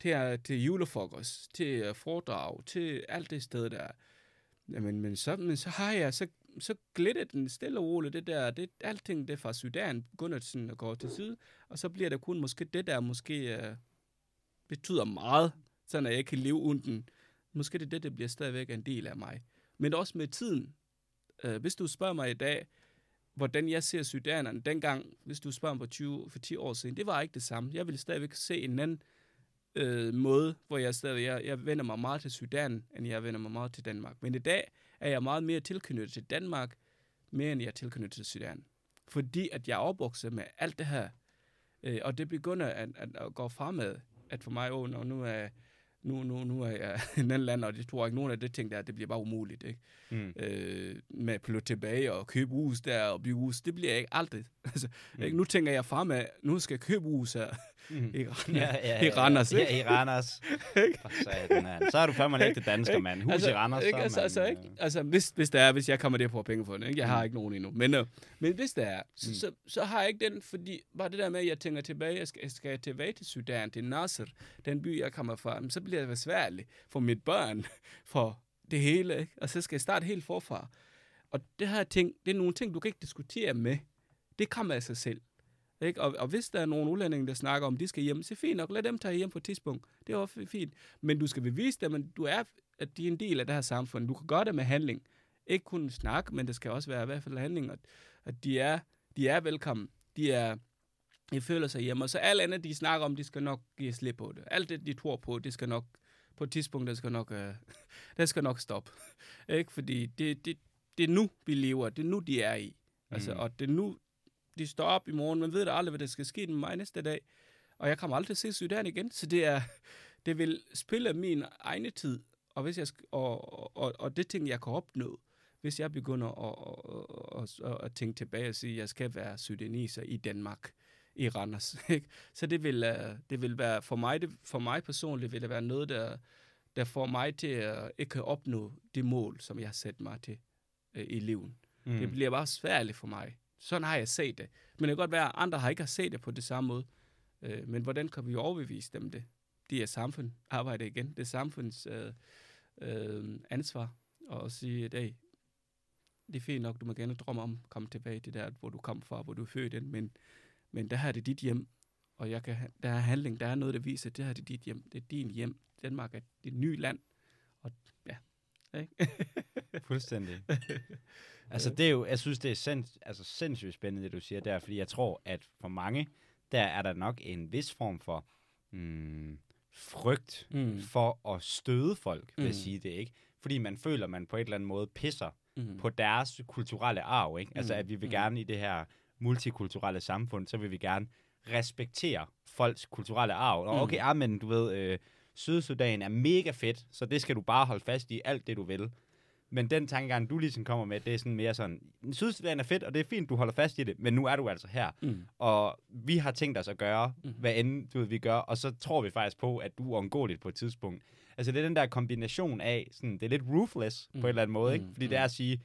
til, til julefrokost, til uh, foredrag, til alt det sted der, jamen, men, så, men så har jeg, så, så glitter den stille og roligt, det der, det, alting det fra Sudan begynder sådan at gå til side, og så bliver der kun måske det der, måske øh, betyder meget, sådan at jeg kan leve uden. Måske det er det, der bliver stadigvæk en del af mig. Men også med tiden. Øh, hvis du spørger mig i dag, hvordan jeg ser sudanerne dengang, hvis du spørger mig for, 20, for 10 år siden, det var ikke det samme. Jeg ville stadigvæk se en anden øh, måde, hvor jeg stadig, jeg, jeg vender mig meget til Sudan, end jeg vender mig meget til Danmark. Men i dag er jeg meget mere tilknyttet til Danmark, mere end jeg er tilknyttet til Sudan. Fordi at jeg er opvokset med alt det her, øh, og det begynder at, at, at gå fremad, at for mig, oh, når nu er nu, nu, nu er jeg i en anden land, og det tror jeg ikke, nogen af det ting der, det bliver bare umuligt, ikke? Mm. øh, med at flytte tilbage og købe hus der og bygge hus. Det bliver jeg ikke aldrig. Altså, mm. ikke? Nu tænker jeg fremad, nu skal jeg købe hus her Mm. i, Randers. Ja, ja, i Randers. Ja, ikke? i Randers. Satan, mand. Så er du fandme en ægte dansker, Ikke? mand. Hus i Randers, ikke? så altså, man, altså, øh, ikke? altså hvis, hvis det er, hvis jeg kommer der på penge for det, ikke? jeg har Mm. ikke nogen endnu, men, øh, men hvis det er, så, Mm. så, så, har jeg ikke den, fordi bare det der med, at jeg tænker tilbage, jeg skal, skal jeg tilbage til Sudan, til Nasser, den by, jeg kommer fra, så bliver det besværligt for mit børn, for det hele, ikke? og så skal jeg starte helt forfra. Og det her ting, det er nogle ting, du kan ikke diskutere med. Det kommer af sig selv. Ikke? Og, og hvis der er nogle udlændinge, der snakker om, at de skal hjem, så fint nok, lad dem tage hjem på et tidspunkt. Det er også fint. Men du skal bevise dem, at du er, at de er en del af det her samfund. Du kan gøre det med handling. Ikke kun snak, men det skal også være i hvert fald handling, at, at de, er, de er velkommen. De er, de føler sig hjemme. Og så alt andet, de snakker om, de skal nok give slip på det. Alt det, de tror på, det skal nok, på et tidspunkt, det skal nok, øh, det skal nok stoppe. Ikke? Fordi det, det, det er nu, vi lever. Det er nu, de er i. Altså, Mm. Og det er nu, de står op i morgen. Man ved da aldrig, hvad der skal ske med mig næste dag. Og jeg kommer aldrig til at se Sudan igen. Så det er, det vil spille min egne tid. Og, hvis jeg, sk- og, og, og det ting, jeg kan opnå, hvis jeg begynder at, at, at, at tænke tilbage og sige, at jeg skal være sudaniser i Danmark, i Randers. Ikke? Så det vil, øh, det vil være, for mig, det, for mig personligt, vil det være noget, der, der får mig til at ikke opnå det mål, som jeg har sat mig til øh, i livet. Mm. Det bliver bare svært for mig. Sådan har jeg set det. Men det kan godt være, at andre har ikke har set det på det samme måde. Øh, men hvordan kan vi overbevise dem det? Det er samfund arbejde igen. Det er samfunds øh, øh, ansvar at sige, at hey, det er fint nok, du må gerne drømme om at komme tilbage til der, hvor du kom fra, hvor du er født ind, men, men der her er det dit hjem, og jeg kan, der er handling, der er noget, der viser, at det her er dit hjem, det er din hjem, Danmark er dit nye land, og ja, ikke? Fuldstændig. altså, det er jo, jeg synes, det er sinds, altså, sindssygt spændende, det du siger der, fordi jeg tror, at for mange, der er der nok en vis form for mm, frygt Mm. for at støde folk, vil jeg Mm. sige det, ikke? Fordi man føler, man på et eller andet måde pisser Mm. på deres kulturelle arv, ikke? Altså, Mm. at vi vil Mm. gerne i det her multikulturelle samfund, så vil vi gerne respektere folks kulturelle arv. Og Mm. okay, ah, men du ved, øh, Sydsudan er mega fedt, så det skal du bare holde fast i alt det, du vil. Men den tankegang, du ligesom kommer med, det er sådan mere sådan, Sydsudan er fedt, og det er fint, du holder fast i det, men nu er du altså her. Mm. Og vi har tænkt os at gøre, Mhm. hvad end du ved, vi gør, og så tror vi faktisk på, at du er uundgåeligt på et tidspunkt. Altså det er den der kombination af, sådan, det er lidt ruthless mm. Mm. på en eller anden måde, ikke? Mm. Fordi det er at sige,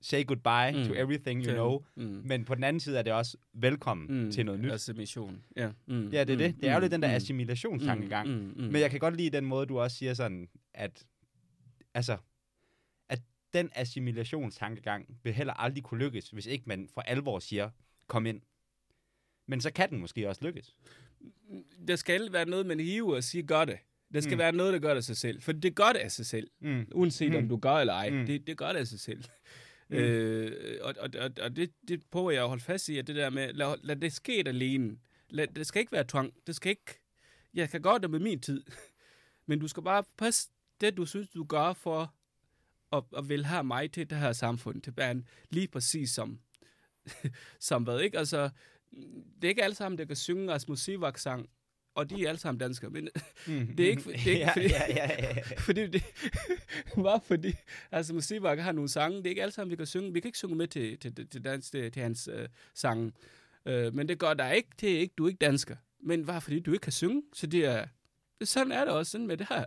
say goodbye mm. to Mm. everything you Til- know, Mm. men på den anden side er det også velkommen Mm. til noget nyt. Altså mission. Ja, mm. Ja, det er det. Det er jo lidt den der mm. assimilationstankegang. Mm. Mm. Mm. Men jeg kan godt lide den måde, du også siger sådan, at, altså, at den assimilationstankegang vil heller aldrig kunne lykkes, hvis ikke man for alvor siger, kom ind. Men så kan den måske også lykkes. Der skal være noget, man hiver og siger, gør det. Der skal Mm. mm. være noget, der gør det af sig selv. For det gør det af sig selv. Mm. Uanset mm. om Mm. du gør eller ej. Mm. Mm. Det, det gør det af sig selv. Mm. Øh, og og, og, og det, det prøver jeg at holde fast i, at det der med, lad, lad det ske alene. Lad, det skal ikke være tvang. Det skal ikke, jeg kan gøre det med min tid. Men du skal bare passe det, du synes, du gør for at, at vil have mig til det her samfund, til band, lige præcis som, som hvad, ikke? Altså, det er ikke alle sammen, der kan synge Rasmus Sivak sang, og de er alle sammen danskere, men Mm. Det er ikke- det er ikke ja, fordi- ja, ja, ja, fordi det, bare fordi, altså Musibak har nogle sange, det er ikke alle sammen, vi kan synge, vi kan ikke synge med til, til, til, dans, til, til hans øh, sange, øh, men det gør der ikke, det er ikke, du er ikke dansker, men bare fordi du ikke kan synge, så det er, sådan er det også sådan med det her.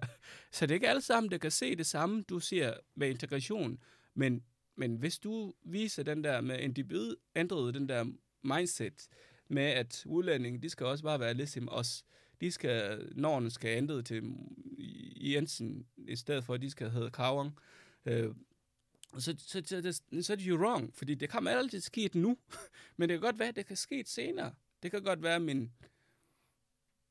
Så det er ikke alle sammen, der kan se det samme, du siger med integration, men, men hvis du viser den der med individ, ændrede den der mindset med, at udlændinge, de skal også bare være ligesom os, de skal, Norden skal ændre til Jensen, i stedet for, at de skal hedde Kavang. Øh, så, så, så, så, så er det jo wrong, fordi det kan altid ske nu, men det kan godt være, at det kan ske senere. Det kan godt være, at min,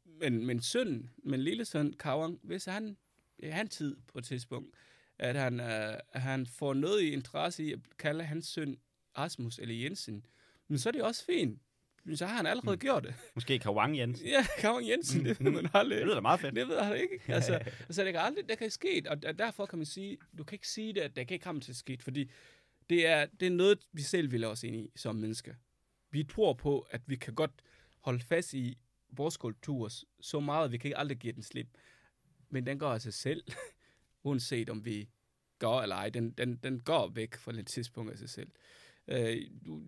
min, min søn, min lille søn, Kavang, hvis han i hans tid på et tidspunkt, at han, øh, han får noget i interesse i at kalde hans søn Rasmus eller Jensen, men så er det også fint. Så har han allerede mm. gjort det. Måske Kawang Jensen. Ja, Kavang Jensen, det ved man aldrig. Det lyder da meget fedt. Det ved han ikke. Altså, altså det kan aldrig, det kan ske, og der- derfor kan man sige, du kan ikke sige det, at det kan ikke komme til ske, fordi det er, det er noget, vi selv vil os ind i som mennesker. Vi tror på, at vi kan godt holde fast i vores kultur så meget, at vi kan ikke aldrig give den slip. Men den går af sig selv, uanset om vi går eller ej. Den, den, den går væk fra et tidspunkt af sig selv. Øh,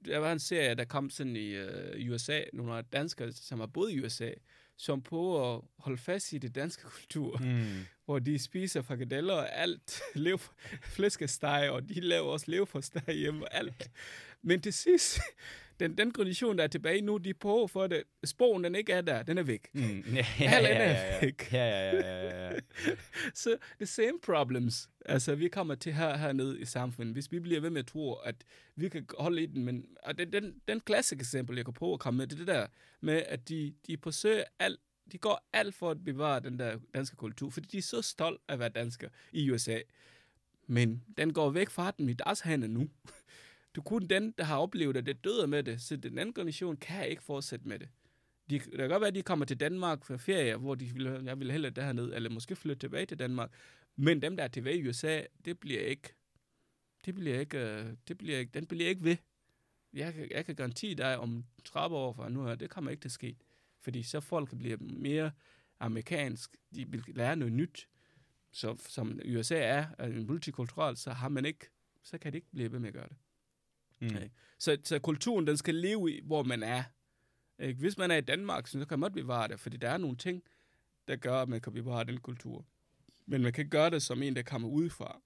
der var en serie, der kom sådan i øh, USA, nogle danskere, som har boet i USA, som på at holde fast i det danske kultur. Mm. hvor de spiser frikadeller og alt, lev, flæskesteg, og de laver også leverpostej hjemme og alt. Men til sidst, den, den kondition, der er tilbage nu, de på for det. Sporen, den ikke er der, den er væk. Mm. Ja, ja, ja, ja, ja. væk. ja, ja, ja, ja, ja. Så the same problems, altså vi kommer til her hernede i samfundet, hvis vi bliver ved med at tro, at vi kan holde i den, men og det, den, den klassiske eksempel, jeg kan prøve at komme med, det er det der med, at de, de forsøger alt, de går alt for at bevare den der danske kultur, fordi de er så stolt af at være dansker i USA. Men den går væk fra dem i deres hænder nu. Du er kun den, der har oplevet, at det døde med det, så den anden generation kan ikke fortsætte med det. De, det kan godt være, at de kommer til Danmark for ferie, hvor de vil, jeg vil hellere derned, eller måske flytte tilbage til Danmark. Men dem, der er tilbage i USA, det bliver ikke, det bliver ikke, øh, det bliver ikke, den bliver ikke ved. Jeg kan, jeg kan garantere dig om 30 år fra nu her, det kommer ikke til at ske. Fordi så folk bliver mere amerikansk, de vil lære noget nyt. Så som USA er, er en multikulturel, så har man ikke, så kan det ikke blive ved med at gøre det. Mm. Ikke? Så, så kulturen, den skal leve i, hvor man er. Ikke? Hvis man er i Danmark, så kan man godt bevare det, fordi der er nogle ting, der gør, at man kan bevare den kultur. Men man kan ikke gøre det som en, der kommer udefra,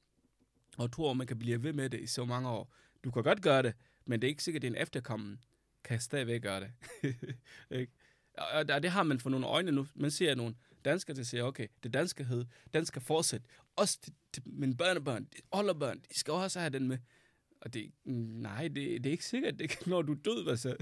og tror, man kan blive ved med det i så mange år. Du kan godt gøre det, men det er ikke sikkert, at din efterkommen kan stadigvæk gøre det. Ikke? og og det har man for nogle øjne nu. Man ser nogle danskere, der siger, okay, det danske hed, den skal fortsætte. Også til, til mine børnebørn, de de skal også have den med. Og det, nej, det, det er ikke sikkert, det, når du er død. Altså,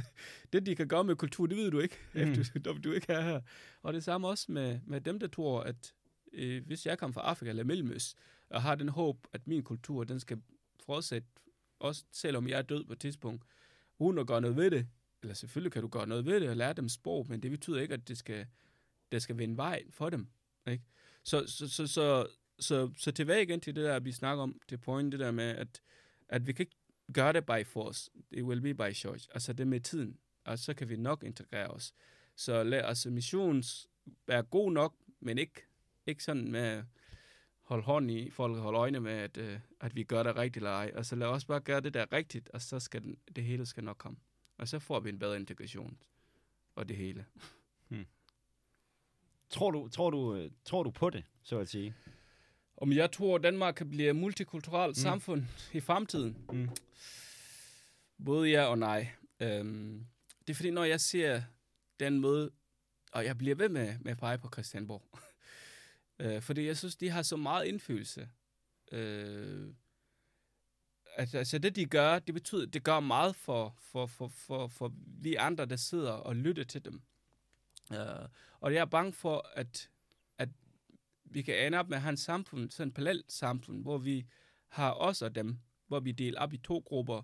det, de kan gøre med kultur, det ved du ikke, mm. efter du, du ikke er her. Og det samme også med, med dem, der tror, at øh, hvis jeg kommer fra Afrika eller Mellemøst, og har den håb, at min kultur, den skal fortsætte, også selvom jeg er død på et tidspunkt, uden at gøre noget ved det. Eller selvfølgelig kan du gøre noget ved det og lære dem sprog, men det betyder ikke, at det skal, det skal vende vej for dem. Ikke? Så, så, så, så, så, så tilbage igen til det der, vi snakker om, til point, det der med, at, at vi kan ikke gøre det by force. It will be by choice. Altså det med tiden. Og så kan vi nok integrere os. Så lad, altså missions være god nok, men ikke, ikke sådan med holde hånd i folk, holde øjne med, at, øh, at vi gør det rigtigt eller ej. Altså lad os bare gøre det der rigtigt, og så skal den, det hele skal nok komme. Og så får vi en bedre integration. Og det hele. Hmm. Tror du, tror, du, øh, tror du på det, så at sige? Om jeg tror, Danmark kan blive et multikulturelt mm. samfund i fremtiden? Mm. Både ja og nej. Øhm, det er fordi, når jeg ser den måde, og jeg bliver ved med, med at pege på Christianborg, øh, fordi jeg synes, de har så meget indflydelse. Øh, at, altså det, de gør, det betyder, det gør meget for, for, for, for, for vi andre, der sidder og lytter til dem. Uh, og jeg er bange for, at vi kan ende op med at have en samfund, sådan et parallelt samfund, hvor vi har os og dem, hvor vi deler op i to grupper.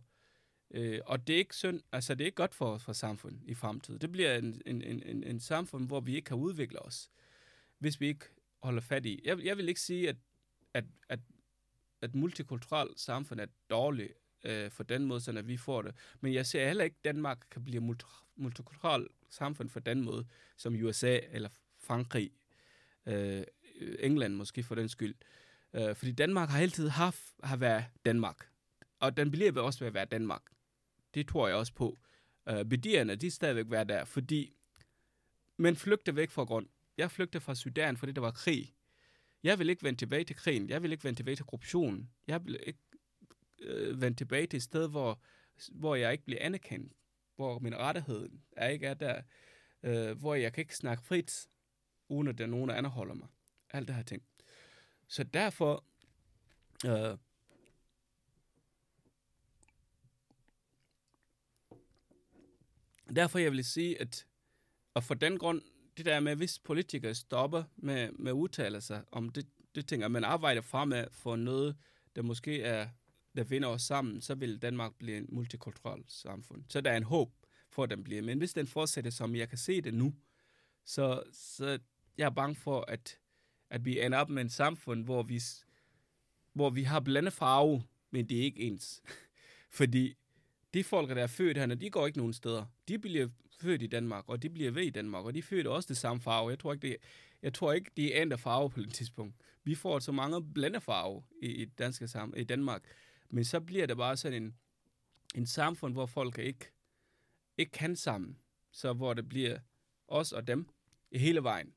Øh, og det er ikke synd, altså det er ikke godt for, for samfundet i fremtiden. Det bliver en, en, en, en samfund, hvor vi ikke kan udvikle os, hvis vi ikke holder fat i. Jeg, jeg vil ikke sige, at, at, at at multikulturelt samfund er dårligt øh, for den måde, sådan at vi får det. Men jeg ser heller ikke, at Danmark kan blive multi multikulturelt samfund for den måde, som USA eller Frankrig, øh, Øh, England måske for den skyld. Øh, fordi Danmark har altid haft, har været Danmark. Og den bliver også ved at være Danmark. Det tror jeg også på. Øh, Bedierne, de er stadigvæk være der, fordi men flygte væk fra grund. Jeg flygtede fra Sudan, fordi der var krig. Jeg vil ikke vende tilbage til krigen. Jeg vil ikke vende tilbage til korruptionen. Jeg vil ikke øh, vende tilbage til et sted, hvor, hvor jeg ikke bliver anerkendt. Hvor min rettighed er ikke er der. Øh, hvor jeg kan ikke snakke frit, uden at der er nogen, der anholder mig. Alt det her ting. Så derfor... Øh, derfor jeg vil sige, at og for den grund det der med, hvis politikere stopper med, med at udtale sig om det, det ting, at man arbejder fremad for noget, der måske er, der vinder os sammen, så vil Danmark blive en multikulturel samfund. Så der er en håb for, at den bliver. Men hvis den fortsætter, som jeg kan se det nu, så, så jeg er bange for, at, at vi ender op med en samfund, hvor vi, hvor vi har blandet farve, men det er ikke ens. Fordi de folk, der er født her, de går ikke nogen steder. De bliver født i Danmark, og de bliver ved i Danmark, og de føder også det samme farve. Jeg tror ikke, det, jeg tror ikke, de ændrer farve på et tidspunkt. Vi får så mange blandet farve i, i, danske sam, i Danmark, men så bliver det bare sådan en, en samfund, hvor folk ikke, ikke kan sammen. Så hvor det bliver os og dem hele vejen.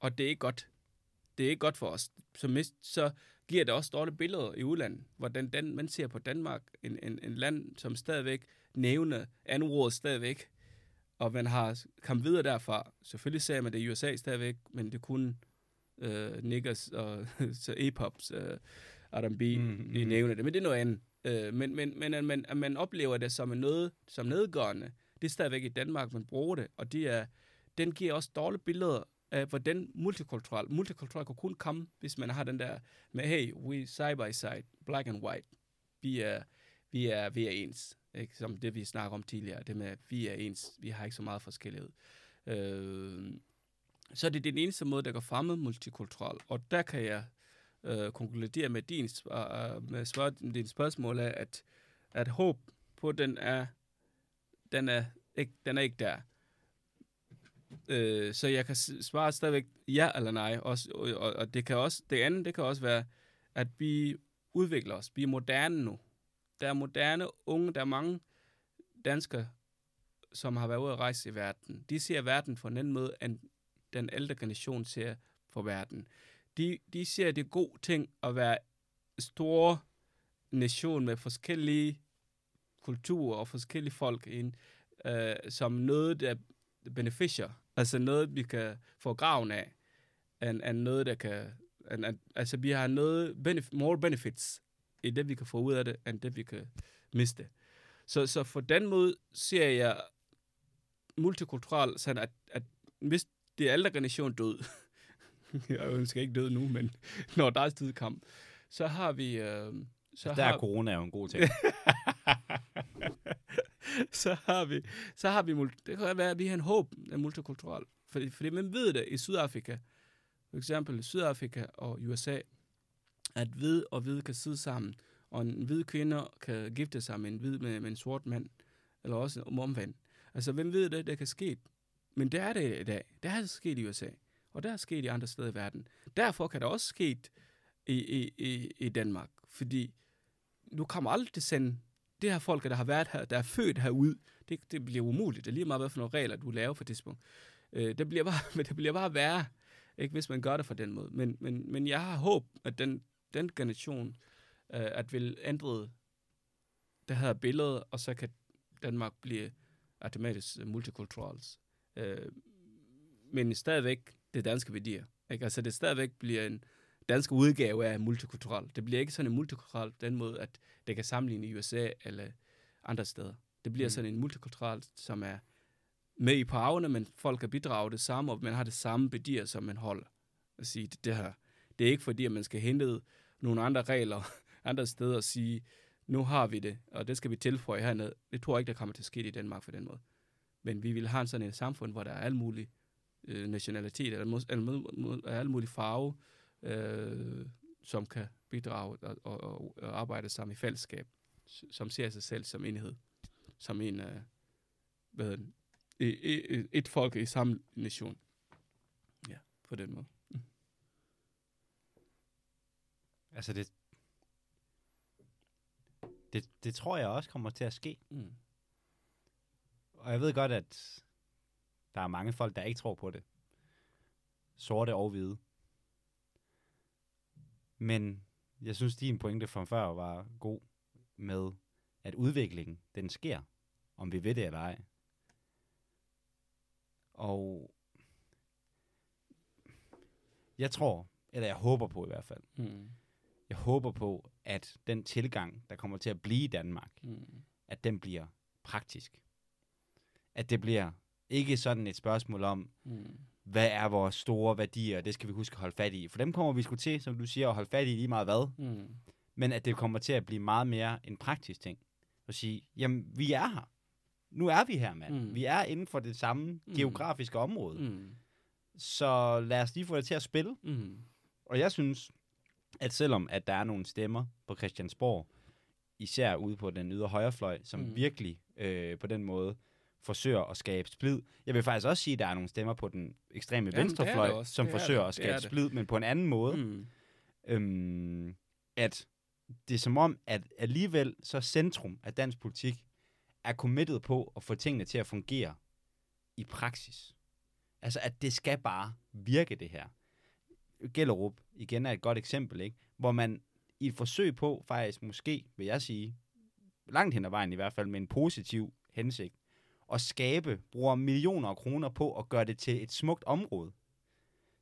Og det er ikke godt. Det er ikke godt for os. Så, mist, så giver det også dårlige billeder i udlandet, hvordan den, man ser på Danmark, en, en, en land, som stadigvæk nævner andet stadigvæk, og man har kommet videre derfra. Selvfølgelig ser man det i USA stadigvæk, men det kunne øh, niggers og så e-pops, øh, R&B, mm, mm. de nævner det, men det er noget andet. Øh, men, men, men at, man, at man oplever det som noget som nedgørende, det er stadigvæk i Danmark, man bruger det, og det er, den giver også dårlige billeder af, hvordan multikulturel, multikulturel kan kun komme, hvis man har den der med, hey, we side by side, black and white, vi er, vi er, vi er ens. Ikke? Som det, vi snakker om tidligere, det med, at vi er ens, vi har ikke så meget forskellighed. Øh, så det er den eneste måde, der går fremme multikulturelt. Og der kan jeg øh, konkludere med din, øh, øh, med svar, din spørgsmål er, at, at håb på den er, den er ikke, den er ikke der. Øh, så jeg kan svare stadigvæk ja eller nej. Også, og, og, og det kan også, det andet, det kan også være, at vi udvikler os. Vi er moderne nu der er moderne unge, der er mange danskere, som har været ude at rejse i verden. De ser verden på en anden måde, end den ældre generation ser på verden. De, de ser det gode ting at være store nation med forskellige kulturer og forskellige folk ind, øh, som noget, der beneficier, altså noget, vi kan få graven af, end, end noget, der kan... End, end, altså, vi har noget benef- more benefits i det, vi kan få ud af det, end det, vi kan miste. Så, så for den måde ser jeg multikulturel, sådan at, at hvis det er ældre generation død, jeg ønsker ikke død nu, men når der er tid kom, så har vi... Øh, så Der har, er corona jo en god ting. så har vi, så har vi, mul- det kan være, at vi har en håb af multikulturel. Fordi, fordi man ved det i Sydafrika, for eksempel Sydafrika og USA, at hvid og hvid kan sidde sammen, og en hvid kvinde kan gifte sig med en hvid med, med en sort mand, eller også om omvendt. Altså, hvem ved det, der kan ske? Men det er det i dag. Det er sket i USA, og det er sket i andre steder i verden. Derfor kan det også ske i, i, i, i Danmark, fordi du kommer aldrig til at sende det her folk, der har været her, der er født herude, det, det bliver umuligt. Det er lige meget, hvad for nogle regler, du laver for det tidspunkt. Øh, det, bliver bare, det bliver bare værre, ikke, hvis man gør det på den måde. Men, men, men jeg har håb, at den, den generation, øh, at vil ændre det her billede, og så kan Danmark blive automatisk multikulturelt. Øh, men stadigvæk det danske værdier. Ikke? Altså det stadigvæk bliver en dansk udgave af multikulturel. Det bliver ikke sådan en multikulturel den måde, at det kan sammenligne i USA eller andre steder. Det bliver Mm. sådan en multikulturel, som er med i parvene, men folk kan bidrage det samme, og man har det samme værdier, som man holder. At sige, det, det her. Det er ikke fordi, at man skal hente nogle andre regler andre steder og sige, nu har vi det, og det skal vi tilføje hernede. Det tror jeg ikke, der kommer til at ske i Danmark på den måde. Men vi vil have en sådan et samfund, hvor der er alle mulige øh, nationalitet, eller, eller må- alle mulige farve, øh, som kan bidrage og, og, og, og arbejde sammen i fællesskab, som ser sig selv som enhed, som en, øh, hvad hedder den, i- i- et folk i samme nation. Ja, på den måde. altså det, det, det tror jeg også kommer til at ske. Mm. Og jeg ved godt, at der er mange folk, der ikke tror på det. Sorte og hvide. Men jeg synes, din pointe fra før var god med, at udviklingen, den sker, om vi ved det eller ej. Og jeg tror, eller jeg håber på i hvert fald, Mm. jeg håber på, at den tilgang, der kommer til at blive i Danmark, Mm. at den bliver praktisk. At det bliver ikke sådan et spørgsmål om, Mm. Hvad er vores store værdier, det skal vi huske at holde fat i. For dem kommer vi sgu til, som du siger, at holde fat i lige meget hvad. Mm. Men at det kommer til at blive meget mere en praktisk ting. At sige, jamen, vi er her. Nu er vi her, mand. Mm. Vi er inden for det samme Mm. geografiske område. Mm. Så lad os lige få det til at spille. Mm. Og jeg synes, at selvom at der er nogle stemmer på Christiansborg, især ude på den ydre højrefløj, som mm. Virkelig øh, på den måde forsøger at skabe splid. Jeg vil faktisk også sige, at der er nogle stemmer på den ekstreme Jamen, det venstrefløj, som Det er forsøger at Det er skabe det. splid, men på en anden måde. Mm. Øhm, at det er som om, at alligevel så centrum af dansk politik er committed på at få tingene til at fungere i praksis. Altså, at det skal bare virke, det her. Gellerup igen er et godt eksempel, ikke? hvor man i et forsøg på, faktisk måske, vil jeg sige, langt hen ad vejen i hvert fald, med en positiv hensigt, at skabe, bruger millioner af kroner på at gøre det til et smukt område.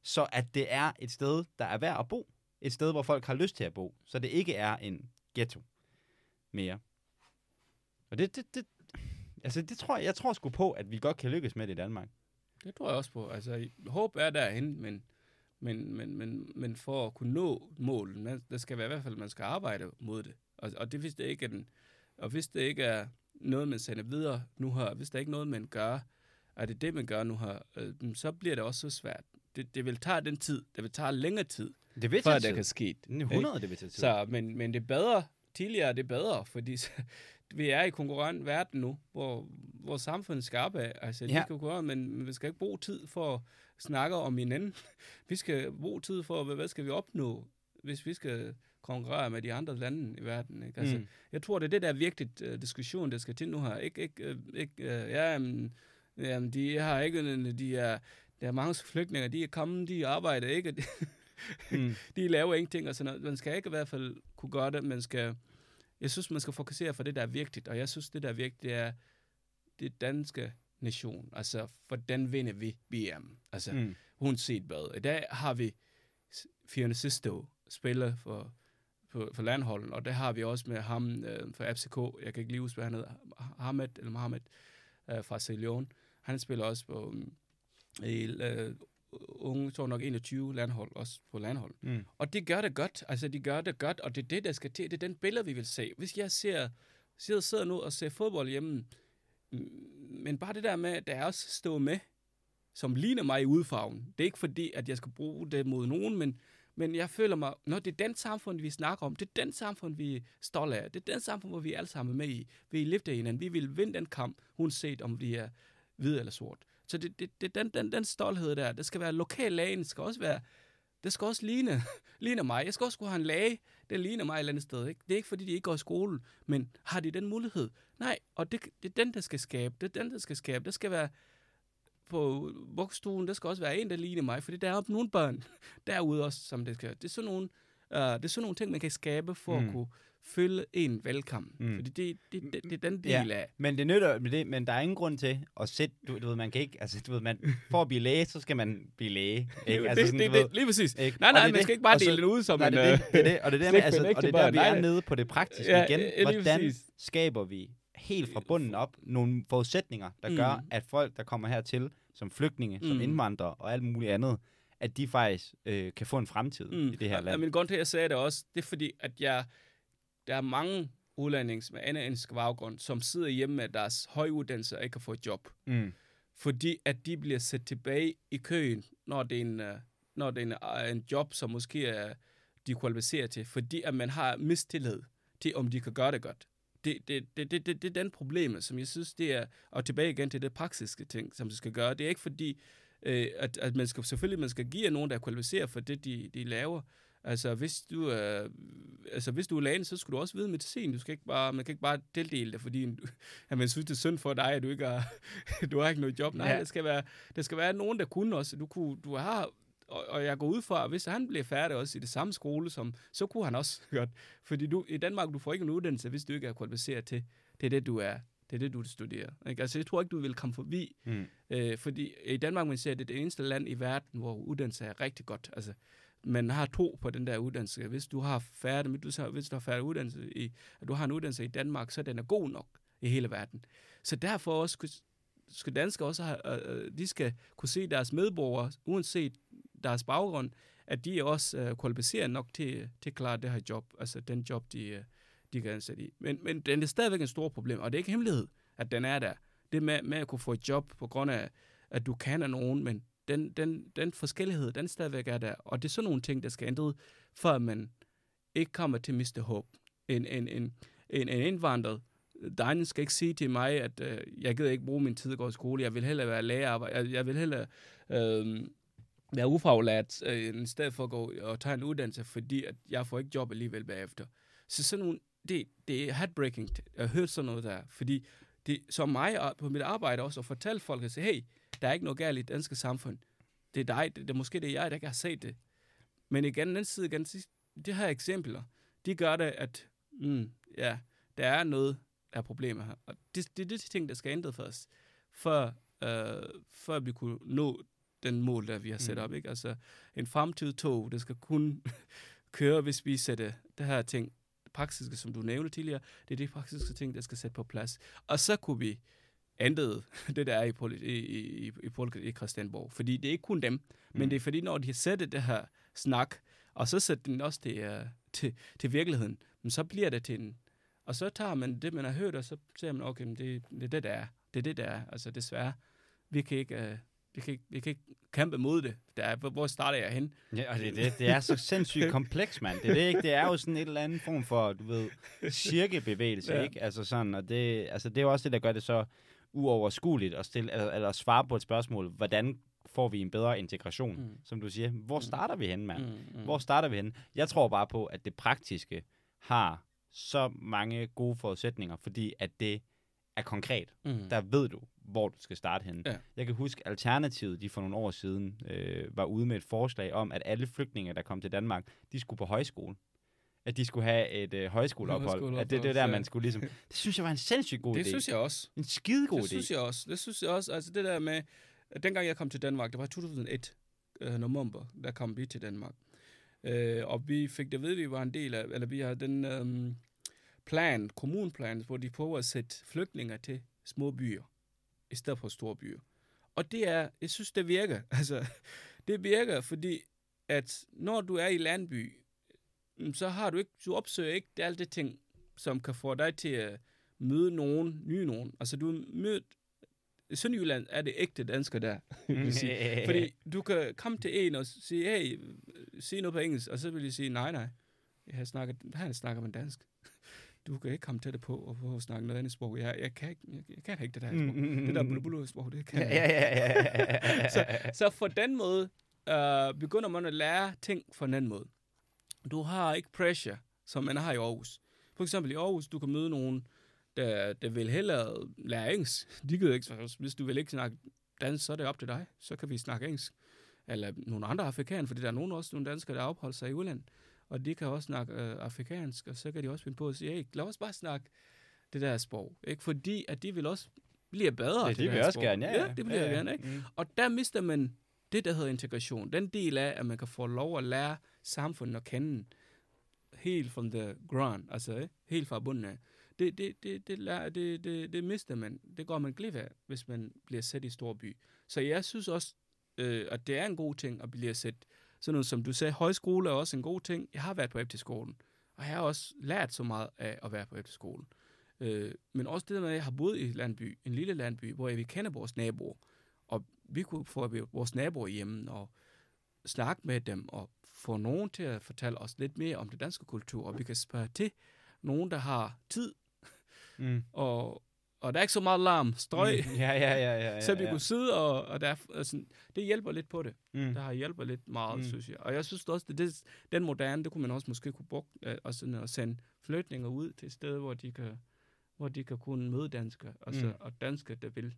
Så at det er et sted, der er værd at bo. Et sted, hvor folk har lyst til at bo. Så det ikke er en ghetto mere. Og det, det, det, altså det tror jeg, jeg tror sgu på, at vi godt kan lykkes med det i Danmark. Det tror jeg også på. Altså, håb er derhen, men, men, men, men, men for at kunne nå målet, der skal være i hvert fald, man skal arbejde mod det. Og, og det hvis det ikke er den, og hvis det ikke er noget, man sender videre nu her, hvis der ikke er noget, man gør, er det det, man gør nu her, øh, så bliver det også så svært. Det, det vil tage den tid. Det vil tage længere tid, Det vil før tid. kan ske. 100, det vil tage tid. Så, men, men det er bedre, tidligere er det bedre, fordi så, vi er i konkurrent verden nu, hvor, hvor samfundet skal af. Altså, Ja. vi skal men men vi skal ikke bruge tid for at snakke om hinanden. Vi skal bruge tid for, hvad, hvad skal vi opnå, hvis vi skal konkurrere med de andre lande i verden. Ikke? Altså, Mm. Jeg tror, det er det, der er vigtigt uh, diskussion, der skal til nu her. Ikke, ikke, uh, ikke uh, ja, um, jamen, de har ikke, de er, der er mange flygtninge, de er kommet, de arbejder ikke, Mm. de laver ingenting og sådan noget. Man skal ikke i hvert fald kunne gøre det, man skal, jeg synes, man skal fokusere på det, der er vigtigt, og jeg synes, det der er vigtigt, det er det danske nation, altså, for den vinder vi VM, altså, mm. Mm. uanset hvad. I dag har vi Fiona Sisto, spiller for på, på landholden, og der har vi også med ham øh, fra FCK, jeg kan ikke lige huske, hvad han hedder, Ahmed, eller Mohamed øh, fra Sierra Han spiller også på um, i, øh, unge, tror nok 21 landhold, også på landhold. Mm. Og det gør det godt, altså de gør det godt, og det er det, der skal til, det er den billede, vi vil se. Hvis jeg ser, sidder, sidder nu og ser fodbold hjemme, men bare det der med, at der er også stå med, som ligner mig i udfarven. Det er ikke fordi, at jeg skal bruge det mod nogen, men, men jeg føler mig, når det er den samfund, vi snakker om, det er den samfund, vi er stolte af, det er den samfund, hvor vi alle sammen er med i. Vi løfter hinanden, vi vil vinde den kamp, uanset om vi er hvid eller sort. Så det, det, det den, den, den stolthed der, det skal være lokal lægen, det skal også være, det skal også ligne, ligne mig. Jeg skal også kunne have en læge, der ligner mig et eller andet sted. Ikke? Det er ikke, fordi de ikke går i skole, men har de den mulighed? Nej, og det, det er den, der skal skabe. Det er den, der skal skabe. Det skal være på vuggestuen, der skal også være en, der ligner mig, fordi der er nogle børn derude også, som det skal. Det er sådan nogle, uh, det er sådan nogle ting, man kan skabe for mm. at kunne følge en velkommen. Mm. Fordi det, det, det, det er den del ja, af. Men det nytter med det, men der er ingen grund til at sætte, du, du ved, man kan ikke, altså du ved, man, for at blive læge, så skal man blive læge. Ikke? Altså, det, sådan, det, det, lige præcis. Ikke? Nej, nej, man skal ikke bare dele den ud som nej, en... Det, det, det, er det, og det er, der, altså, og det er der, vi er nede på det praktiske ja, igen. Hvordan præcis. skaber vi helt fra bunden op nogle forudsætninger, der mm. gør, at folk, der kommer hertil som flygtninge, mm. som indvandrere og alt muligt andet, at de faktisk øh, kan få en fremtid mm. i det her land. Men grund til, at jeg sagde det også, det er fordi, at jeg der er mange udlændings med anden engelsk baggrund, som sidder hjemme med deres højuddannelse og ikke kan få et job. Mm. Fordi at de bliver sat tilbage i køen, når det er en, øh, når det er en, en job, som måske er, de kvalificerer til. Fordi at man har mistillid til, om de kan gøre det godt. Det, det, det, det, det, det er den problem, som jeg synes, det er, og tilbage igen til det praktiske ting, som de skal gøre. Det er ikke fordi, øh, at, at man skal, selvfølgelig man skal give nogen, der er kvalificeret for det, de, de laver, Altså, hvis du er, altså, hvis du er lægen, så skal du også vide medicin. Du skal ikke bare, man kan ikke bare tildele det, fordi at man synes, det er synd for dig, at du ikke har, du har ikke noget job. Nej, ja. det, skal være, det skal være nogen, der kunne også. Du, kunne, du har, og, og jeg går ud fra, at hvis han bliver færdig også i det samme skole, som, så kunne han også godt. Fordi du, i Danmark, du får ikke en uddannelse, hvis du ikke er kvalificeret til. Det er det, du er. Det er det, du studerer. Ikke? Altså, jeg tror ikke, du vil komme forbi. Mm. Øh, fordi i Danmark, man ser, det er det eneste land i verden, hvor uddannelse er rigtig godt. Altså, man har to på den der uddannelse. Hvis du har færdig, hvis du har færdig uddannelse i, at du har en uddannelse i Danmark, så den er god nok i hele verden. Så derfor også skal danskere også have, øh, de skal kunne se deres medborgere, uanset deres baggrund, at de er også øh, kvalificeret nok til, til at klare det her job, altså den job, de, øh, de kan ansætte i. Men, men den er stadigvæk en stor problem, og det er ikke hemmelighed, at den er der. Det med, med at kunne få et job på grund af, at du kan af nogen, men den, den, den forskellighed, den stadigvæk er der. Og det er sådan nogle ting, der skal ændre, for at man ikke kommer til at miste håb. En, en, en, en, en indvandret, Dejen skal ikke sige til mig, at øh, jeg gider ikke bruge min tid at gå i skole. Jeg vil hellere være lærer. Jeg, jeg vil hellere øh, være ufaglært, øh, i stedet for at gå og tage en uddannelse, fordi at jeg får ikke job alligevel bagefter. Så sådan nogle, det, det er heartbreaking at høre sådan noget der, fordi det, som mig på mit arbejde også, at fortælle folk, at sige, hey, der er ikke noget galt i det danske samfund. Det er dig, det, det måske det er jeg, der ikke har set det. Men igen, den side igen, de her eksempler, de gør det, at mm, ja, der er noget af problemer her. Og det, det er de ting, der skal ændre for os, for, øh, for at vi kunne nå den mål, der vi har sat mm. op. Ikke? Altså, en fremtidstog, der skal kun køre, hvis vi sætter det her ting, det praktiske, som du nævnte tidligere, det er de praktiske ting, der skal sætte på plads. Og så kunne vi andet, det der er i, i, i, i, i Christianborg. Fordi det er ikke kun dem, mm. men det er fordi, når de sætter det her snak, og så sætter den også det, uh, til, til virkeligheden, men så bliver det til en... Og så tager man det, man har hørt, og så siger man, okay, det, det er det, der er. Det er det, der er. Altså desværre, vi kan ikke... Uh, vi kan, ikke, vi kan ikke kæmpe mod det. Der er, hvor starter jeg hen? Ja, og det, det, det er så sindssygt kompleks, mand. Det, er det, ikke? det er jo sådan et eller andet form for, du ved, cirkebevægelse, ja. ikke? Altså sådan, og det, altså det er jo også det, der gør det så uoverskueligt at, stille, eller, eller svare på et spørgsmål, hvordan får vi en bedre integration, mm. som du siger. Hvor mm. starter vi henne, mand? Mm, mm. Hvor starter vi henne? Jeg tror bare på, at det praktiske har så mange gode forudsætninger, fordi at det er konkret. Mm. Der ved du, hvor du skal starte henne. Ja. Jeg kan huske, Alternativet, de for nogle år siden, øh, var ude med et forslag om, at alle flygtninge, der kom til Danmark, de skulle på højskole at de skulle have et øh, højskoleophold. højskoleophold. At det, det der, man skulle ligesom... Det synes jeg var en sindssygt god det idé. Det synes jeg også. En skide god idé. Det synes jeg også. Det synes jeg også. Altså det der med... Dengang jeg kom til Danmark, det var 2001, øh, november, der kom vi til Danmark. Øh, og vi fik det ved, at vi var en del af, eller vi har den øhm, plan, kommunplan, hvor de prøver at sætte flygtninge til små byer, i stedet for store byer. Og det er, jeg synes, det virker. Altså, det virker, fordi at når du er i landby, mm, så har du ikke, du opsøger ikke alt det ting, som kan få dig til at møde nogen, nye nogen. Altså, du mødt i Sønderjylland er det ægte dansker der. vil sige. Fordi du kan komme til en og sige, hey, sig noget på engelsk, og så vil de sige, nej, nej, jeg har snakket, han snakker man dansk. Du kan ikke komme det på og få at snakke noget andet sprog. Jeg, jeg, kan, ikke, jeg, jeg kan ikke det der sprog. Det der bulu sprog, det kan ja, jeg ja, ja, ja. så, så på den måde øh, begynder man at lære ting på en anden måde. Du har ikke pressure, som man har i Aarhus. For eksempel i Aarhus, du kan møde nogen, der, der vil hellere lære engelsk. De gider ikke, hvis du vil ikke snakke dansk, så er det op til dig. Så kan vi snakke engelsk. Eller nogle andre afrikanere, fordi der er nogen også nogle danskere, der opholder sig i udlandet. Og de kan også snakke øh, afrikansk, og så kan de også finde på at sige, hey, lad os bare snakke det der sprog. Ikke? Fordi at de vil også blive bedre. Det, til det vil også sprog. gerne, ja. Ja, det bliver ja, ja. gerne. Ikke? Mm. Og der mister man det, der hedder integration. Den del af, at man kan få lov at lære samfundet at kende helt from the ground, altså ikke? helt fra bunden af. Det, det, det, det, lærer, det, det, det mister man. Det går man glip af, hvis man bliver sat i stor by. Så jeg synes også, øh, at det er en god ting at blive sat. Sådan noget som du sagde, højskole er også en god ting. Jeg har været på efterskolen, og jeg har også lært så meget af at være på efterskolen. Øh, men også det der med, at jeg har boet i et landby, en lille landby, hvor jeg vil kende vores naboer. Og vi kunne få vores naboer hjemme og snakke med dem og få nogen til at fortælle os lidt mere om det danske kultur. Og vi kan spørge til nogen, der har tid, Mm. og, og der er ikke så meget larm, støj, Mm. Ja, ja, ja, ja, ja. så vi ja. kunne sidde, og, og der, er- altså, det hjælper lidt på det. Mm. Der har hjælper lidt meget, Mm. synes jeg. Og jeg synes også, det, det, den moderne, det kunne man også måske kunne bruge, øh, og sådan at sende flygtninge ud til et sted, hvor de kan, hvor de kan kunne møde danskere, altså, Mm. og danskere, der vil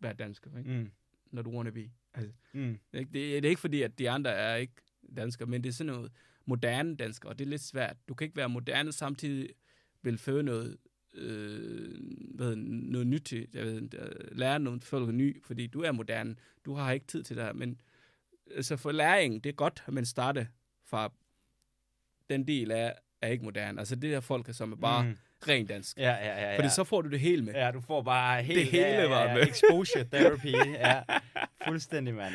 være danskere, ikke? Mm. når du wanna be. Altså, Mm. det, ikke- det, det er ikke fordi, at de andre er ikke danskere, men det er sådan noget moderne dansker, og det er lidt svært. Du kan ikke være moderne samtidig vil føre noget, øh, hvad, det, noget nyt til, jeg ved, lære noget folk ny, fordi du er moderne. Du har ikke tid til det her, men altså for læring, det er godt, at man starter fra den del af, er ikke moderne. Altså det der folk, som er bare Mm. rent dansk. Ja, ja, ja. ja. Fordi så får du det hele med. Ja, du får bare helt... hele ja, ja, ja, med. Exposure therapy, ja. Fuldstændig, mand.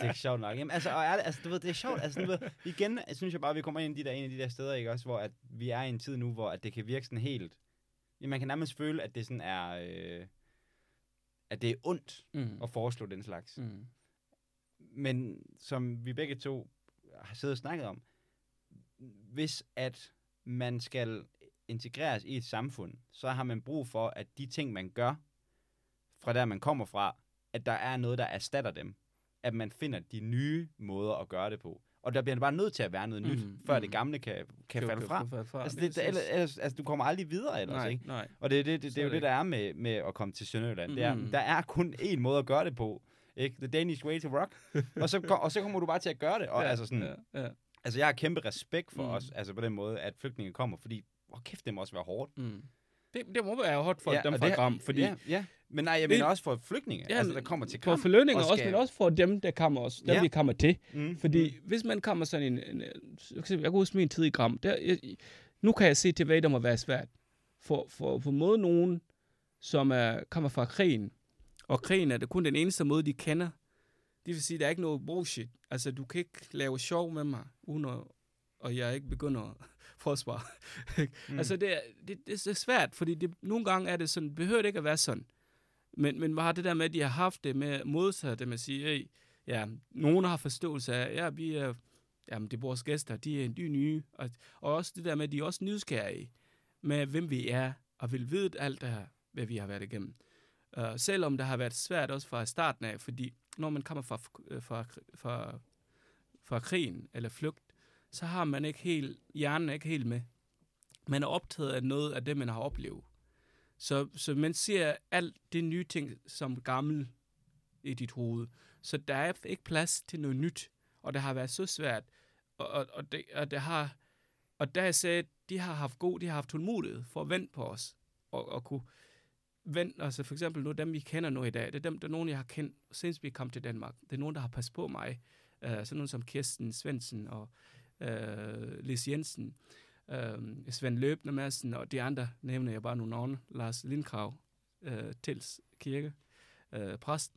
Det er sjovt nok. Jamen, altså, og det, altså, du ved, det er sjovt. Altså, du ved, igen, jeg synes jeg bare, vi kommer ind i de der, en af de der steder, ikke også, hvor at vi er i en tid nu, hvor at det kan virke sådan helt... Ja, man kan nærmest føle, at det sådan er... Øh, at det er ondt Mm. at foreslå den slags. Mm. Men som vi begge to har siddet og snakket om, hvis at man skal integreres i et samfund, så har man brug for, at de ting, man gør, fra der man kommer fra, at der er noget, der erstatter dem. At man finder de nye måder at gøre det på. Og der bliver bare nødt til at være noget nyt, Mm, før mm. det gamle kan, kan Jo, falde fra. Altså, det, det, ellers, ellers, altså, du kommer aldrig videre ellers, nej, ikke? nej. Og det, det, det, det, er jo det der er med, med at komme til Sønderjylland. Det er, Mhm. der er kun én måde at gøre det på. Ikke? The Danish way to rock. og, så, og så kommer du bare til at gøre det. Og, ja, altså, sådan, ja, ja. altså, jeg har kæmpe respekt for Mm. os, altså på den måde, at flygtninge kommer, fordi, hvor kæft, det må også være hårdt. Mm. Det, det må være hårdt for ja, dem fra det- Gram, fordi Ja, ja. Men nej, jeg Det- mener også for flygtninge, Ja, altså, der kommer til for Gram. forlønninger og også, men også for dem, der kommer også, dem Ja. vi kommer til. Mm, Fordi mm. hvis man kommer sådan en, en, jeg kan huske min tid i Gram, der, jeg, nu kan jeg se til, hvad der må være svært. For, for, for mod nogen, som er, kommer fra krigen, og krigen er det kun den eneste måde, de kender. Det vil sige, der er ikke noget bullshit. Altså, du kan ikke lave sjov med mig, uden at, og jeg ikke begynder at forsvare. mm. Altså, det er, det, det er svært, fordi det, nogle gange er det sådan, behøver det ikke at være sådan. Men, men bare det der med, at de har haft det med modsat at sige, hey, ja, nogen har forståelse af, ja, vi er, jamen, det er vores gæster, de er de nye, og, og også det der med, at de er også nysgerrige med, hvem vi er, og vil vide alt det her, hvad vi har været igennem. Uh, selvom det har været svært også fra starten af, fordi når man kommer fra, øh, fra, fra, fra krigen eller flugt, så har man ikke helt, hjernen er ikke helt med. Man er optaget af noget af det, man har oplevet. Så, så man ser alt det nye ting som gammel i dit hoved. Så der er ikke plads til noget nyt, og det har været så svært. Og, og, og, det, og, det har, og der jeg sagde, de har haft god, de har haft tålmodighed for at vente på os, og, og kunne vente, altså for eksempel nu dem, vi kender nu i dag, det er dem, der er nogen, jeg har kendt, siden vi kom til Danmark. Det er nogen, der har passet på mig. Uh, sådan nogen som Kirsten Svendsen og øh, Lis Jensen, øh, Svend Løbner Madsen, og de andre nævner jeg bare nogle navne. Lars Lindkrav, øh, Tils Kirke, øh, præst.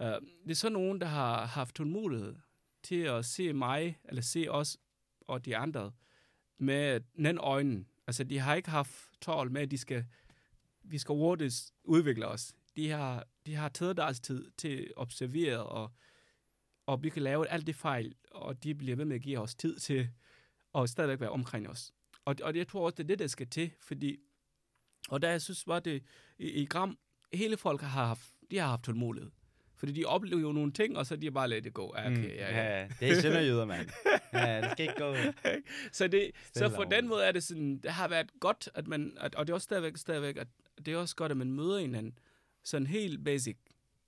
Øh, det er så nogen, der har haft tålmodighed til at se mig, eller se os og de andre med den øjne. Altså, de har ikke haft tål med, at de skal, vi skal hurtigt udvikle os. De har, de har taget deres tid til at observere, og, og vi kan lave alt det fejl, og de bliver ved med at give os tid til at stadigvæk være omkring os. Og, og jeg tror også, det er det, der skal til, fordi, og der jeg synes bare, det i, i Gram, hele folk har haft, de har haft tålmodighed. Fordi de oplever jo nogle ting, og så de bare lader det gå. Okay, Mm, ja, ja. ja, det er sønderjyder, mand. Ja, det skal ikke gå. så, det, så på og den måde er det sådan, det har været godt, at man, at, og det er også stadigvæk, stadigvæk, at det er også godt, at man møder hinanden, sådan helt basic,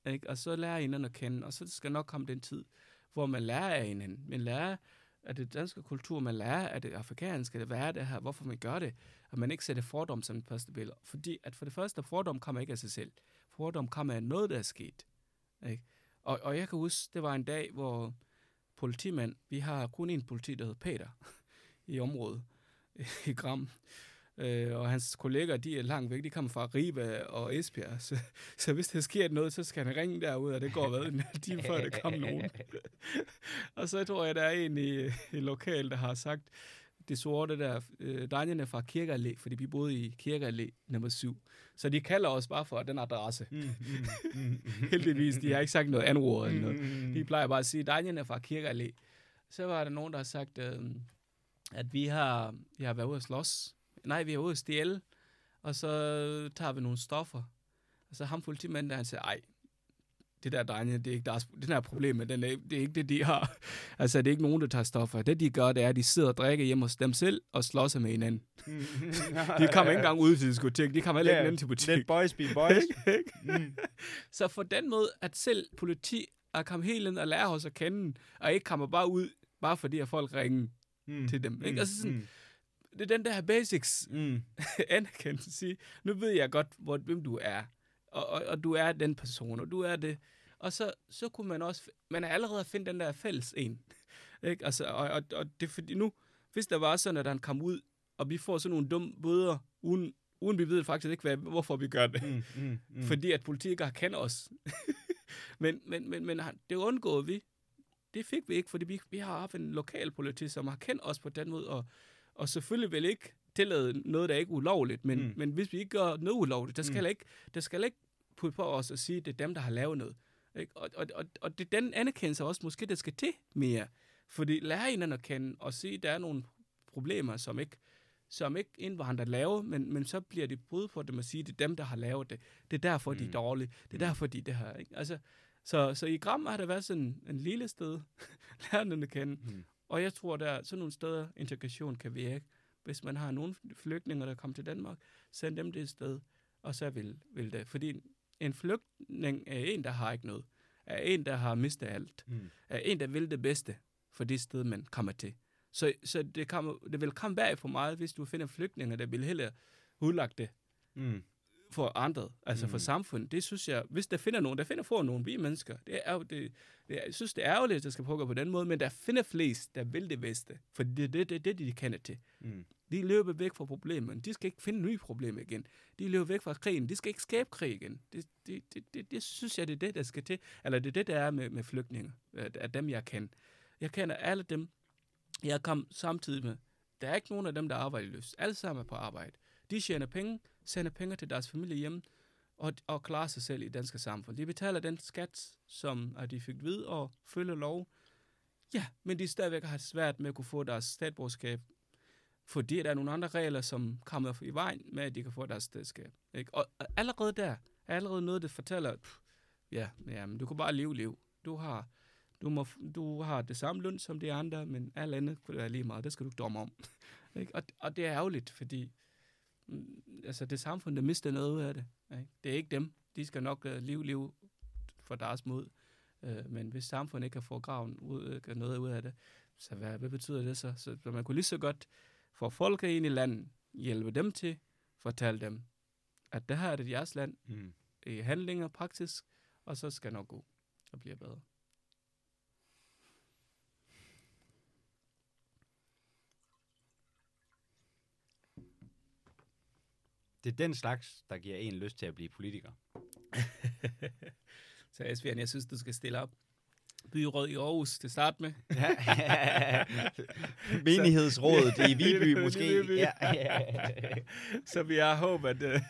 ikke? og så lærer hinanden at kende, og så skal nok komme den tid, hvor man lærer af hinanden. Man lærer af det danske kultur, man lærer af det afrikanske, det hvad er det her, hvorfor man gør det, at man ikke sætter fordom som det første billede. Fordi at for det første, fordom kommer ikke af sig selv. Fordom kommer af noget, der er sket. Ikke? Og, og jeg kan huske, det var en dag, hvor politimand, vi har kun en politi, der hedder Peter, i området, i Gram. Øh, og hans kolleger, de er langt væk, de kommer fra Ribe og Esbjerg. Så, så hvis der sker noget, så skal han ringe derud, og det går hvad, en time før der kommer nogen. og så tror jeg, der er en i, i lokal, der har sagt, det sorte der, øh, drengene fra Kirkeallé, fordi vi boede i Kirkeallé nummer 7. Så de kalder os bare for den adresse. Mm, mm, mm, Heldigvis, de har ikke sagt noget andet ord eller noget. Mm. De plejer bare at sige, drengene fra Kirkeallé. Så var der nogen, der har sagt, øh, at vi har, vi har været ude at slås. Nej, vi har ude at stjæle, og så tager vi nogle stoffer. Og så ham politimanden, der han siger, ej, det der drenge, det er ikke deres, det der problem, den er, det er ikke det, de har. Altså, det er ikke nogen, der tager stoffer. Det, de gør, det er, at de sidder og drikker hjemme hos dem selv og slår sig med hinanden. De kommer ikke engang ud til diskotek, de kommer heller ikke Ja, ind til butik. Let boys be boys. Ikke? Mm. Så for den måde, at selv politi er kommet helt ind og lærer os at kende, og ikke kommer bare ud, bare fordi at folk ringer Mm. til dem. Ikke? Mm. Altså sådan, Mm. Det er den der basics Mm. anerkendelse. Sige, nu ved jeg godt, hvor, hvem du er, og, og, og du er den person, og du er det. Og så, så kunne man også, man er allerede finde den der fælles en. Ikke? Altså, og, og, og det er fordi nu, hvis der var sådan, at han kom ud, og vi får sådan nogle dumme bøder, uden, uden vi ved faktisk ikke, hvad, hvorfor vi gør det. Mm. Mm. Mm. Fordi at har kendt os. men, men, men, men det undgåede vi. Det fik vi ikke, fordi vi, vi har haft en lokal politi, som har kendt os på den måde, og, og selvfølgelig vil ikke tillade noget, der er ikke er ulovligt, men, Mm. men hvis vi ikke gør noget ulovligt, der skal, Mm. ikke, der skal ikke putte på os og sige, at det er dem, der har lavet noget. Ikke? Og, og, og, og det er den anerkendelse også måske, der skal til mere. Fordi lære hinanden at kende og se, at der er nogle problemer, som ikke som ikke indvandrere laver, men, men så bliver de brud på dem og sige, at det er dem, der har lavet det. Det er derfor, mm. de er Mm. dårlige. Det er Mm. derfor, de det her. Ikke? Altså, så, så i Gram har det været sådan en lille sted, lære den at kende. Mm. Og jeg tror, der er sådan nogle steder, integration kan virke. Hvis man har nogle flygtninge, der kommer til Danmark, send dem det et sted, og så vil, vil det. Fordi en flygtning er en, der har ikke noget. Er en, der har mistet alt. Mm. Er en, der vil det bedste for det sted, man kommer til. Så, så det, kommer, det vil komme bag for meget, hvis du finder flygtninge, der vil hellere udlagt det Mm. For andre, altså mm. for samfundet. Det synes jeg, hvis der finder nogen, der finder for nogen, vi er mennesker. Det er det, det, jeg synes, det er ærgerligt, at der skal pågå på den måde, men der finder flest, der vil det bedste. For det er det, det, det, de kender til. Mm. De løber væk fra problemerne. De skal ikke finde nye problemer igen. De løber væk fra krigen. De skal ikke skabe krig igen. Det, det, det, det, det synes jeg, det er det, der skal til. Eller det er det, der er med, med flygtninge. At dem, jeg kender. Jeg kender alle dem, jeg kom samtidig med. Der er ikke nogen af dem, der arbejder løs. Alle sammen er på arbejde. De tjener penge, sender penge til deres familie hjem, og, og klarer sig selv i det danske samfund. De betaler den skat, som at de fik ved og følger lov. Ja, men de stadigvæk har svært med at kunne få deres statsborgerskab, fordi der er nogle andre regler, som kommer i vejen med, at de kan få deres statsborgerskab. Ikke? Og allerede der er allerede noget, der fortæller, at pff, ja, ja, men du kan bare leve liv. Du har, du, må, du har det samme løn som de andre, men alt andet kunne være lige meget. Det skal du ikke domme om. ikke? Og, og det er ærgerligt, fordi altså, det samfund, der mister noget af det. Ikke? Det er ikke dem. De skal nok uh, leve liv for deres mod. Uh, men hvis samfundet ikke kan få graven ud, uh, noget ud af det, så hvad, hvad betyder det så? så? Så man kunne lige så godt få folk ind i landet, hjælpe dem til, fortælle dem, at det her er det jeres land, Mm. i handlinger, praktisk, og så skal nok gå og blive bedre. Det er den slags, der giver en lyst til at blive politiker. Så Asbjørn, jeg synes, du skal stille op. Byråd i Aarhus til start med. Menighedsrådet i Viby måske. Viby. Ja. Så vi har håb, at... øh,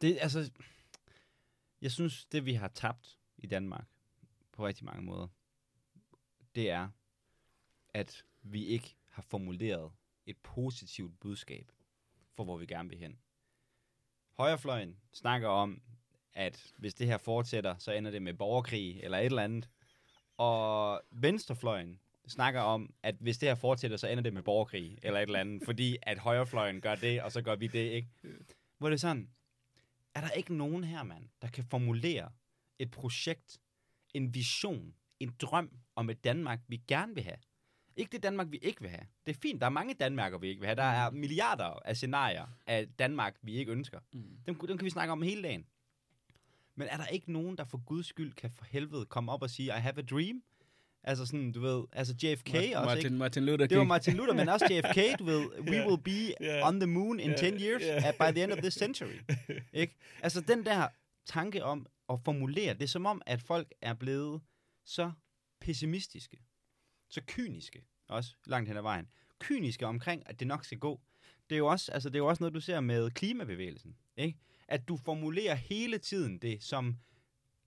Det, altså, jeg synes, det vi har tabt i Danmark på rigtig mange måder, det er, at vi ikke har formuleret et positivt budskab for, hvor vi gerne vil hen. Højrefløjen snakker om, at hvis det her fortsætter, så ender det med borgerkrig eller et eller andet. Og venstrefløjen snakker om, at hvis det her fortsætter, så ender det med borgerkrig eller et eller andet, fordi at højrefløjen gør det, og så gør vi det, ikke? Hvor det er sådan, er der ikke nogen her, mand, der kan formulere et projekt, en vision, en drøm om et Danmark, vi gerne vil have? Ikke det Danmark, vi ikke vil have. Det er fint, der er mange Danmarker, vi ikke vil have. Der er milliarder af scenarier af Danmark, vi ikke ønsker. Mm. Dem, dem kan vi snakke om hele dagen. Men er der ikke nogen, der for guds skyld kan for helvede komme op og sige, I have a dream? Altså sådan, du ved, altså JFK Martin, også, ikke? Martin Luther King. Det var Martin Luther, men også JFK, du ved, we Ja. will be Ja. on the moon in Ja. 10 years at by the end of this century. Ikke? Altså den der tanke om at formulere, det er som om, at folk er blevet så pessimistiske, så kyniske, også langt hen ad vejen, kyniske omkring, at det nok skal gå. Det er jo også, altså, det er jo også noget, du ser med klimabevægelsen. Ikke? At du formulerer hele tiden det som,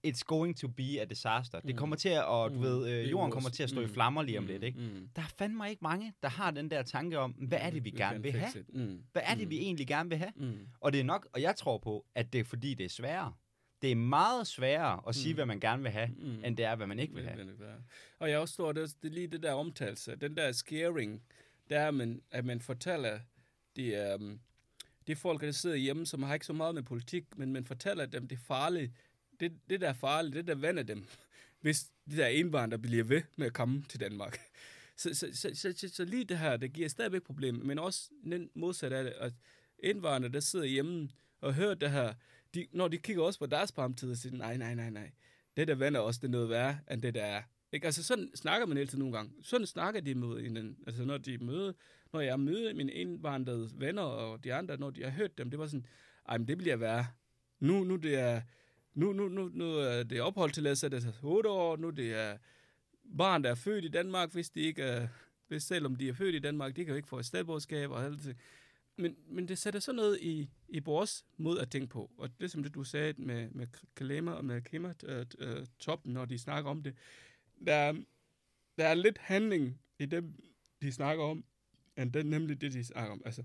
it's going to be a disaster. Det Mm. kommer til at, og du Mm. ved, Det øh, jo jorden kommer til at stå i mm. flammer lige om Mm, lidt. Ikke? mm. Der er fandme ikke mange, der har den der tanke om, hvad er det, vi gerne vil have? Mm. Hvad er det, Mm. vi egentlig gerne vil have? Mm. Og det er nok, og jeg tror på, at det er fordi, det er sværere. Det er meget sværere at sige, Mm. hvad man gerne vil have, Mm. end det er, hvad man ikke vil Det have. det være. Og jeg også tror, det er, det er lige det der omtalelse, den der scaring, der er, man, at man fortæller de, um, de folk, der sidder hjemme, som har ikke så meget med politik, men man fortæller dem, det er farligt. Det, det der er farligt, det der vander dem, hvis de der indvandrere bliver ved med at komme til Danmark. Så, så, så, så, så, så lige det her, det giver stadigvæk problemer, men også den modsat af det, at indvandrere, der sidder hjemme og hører det her, de, når de kigger også på deres fremtid og siger, nej, nej, nej, nej, det der vender også, det er noget værre, end det der er. Ikke? Altså sådan snakker man altid nogle gange. Sådan snakker de med hinanden. Altså når de møder, når jeg møder mine indvandrede venner og de andre, når de har hørt dem, det var sådan, ej, men det bliver værre. Nu, nu det er, nu, nu, nu, nu er det opholdstilladelse, det er 8 år, nu det er barn, der er født i Danmark, hvis de ikke er, hvis selvom de er født i Danmark, de kan jo ikke få et statsborgerskab og alt det. Men, men det sætter sådan noget i, i vores måde at tænke på. Og det som det, du sagde med, med Kalema og med Kema øh, øh, når de snakker om det, der, der er lidt handling i det, de snakker om, end det, nemlig det, de snakker om. Altså,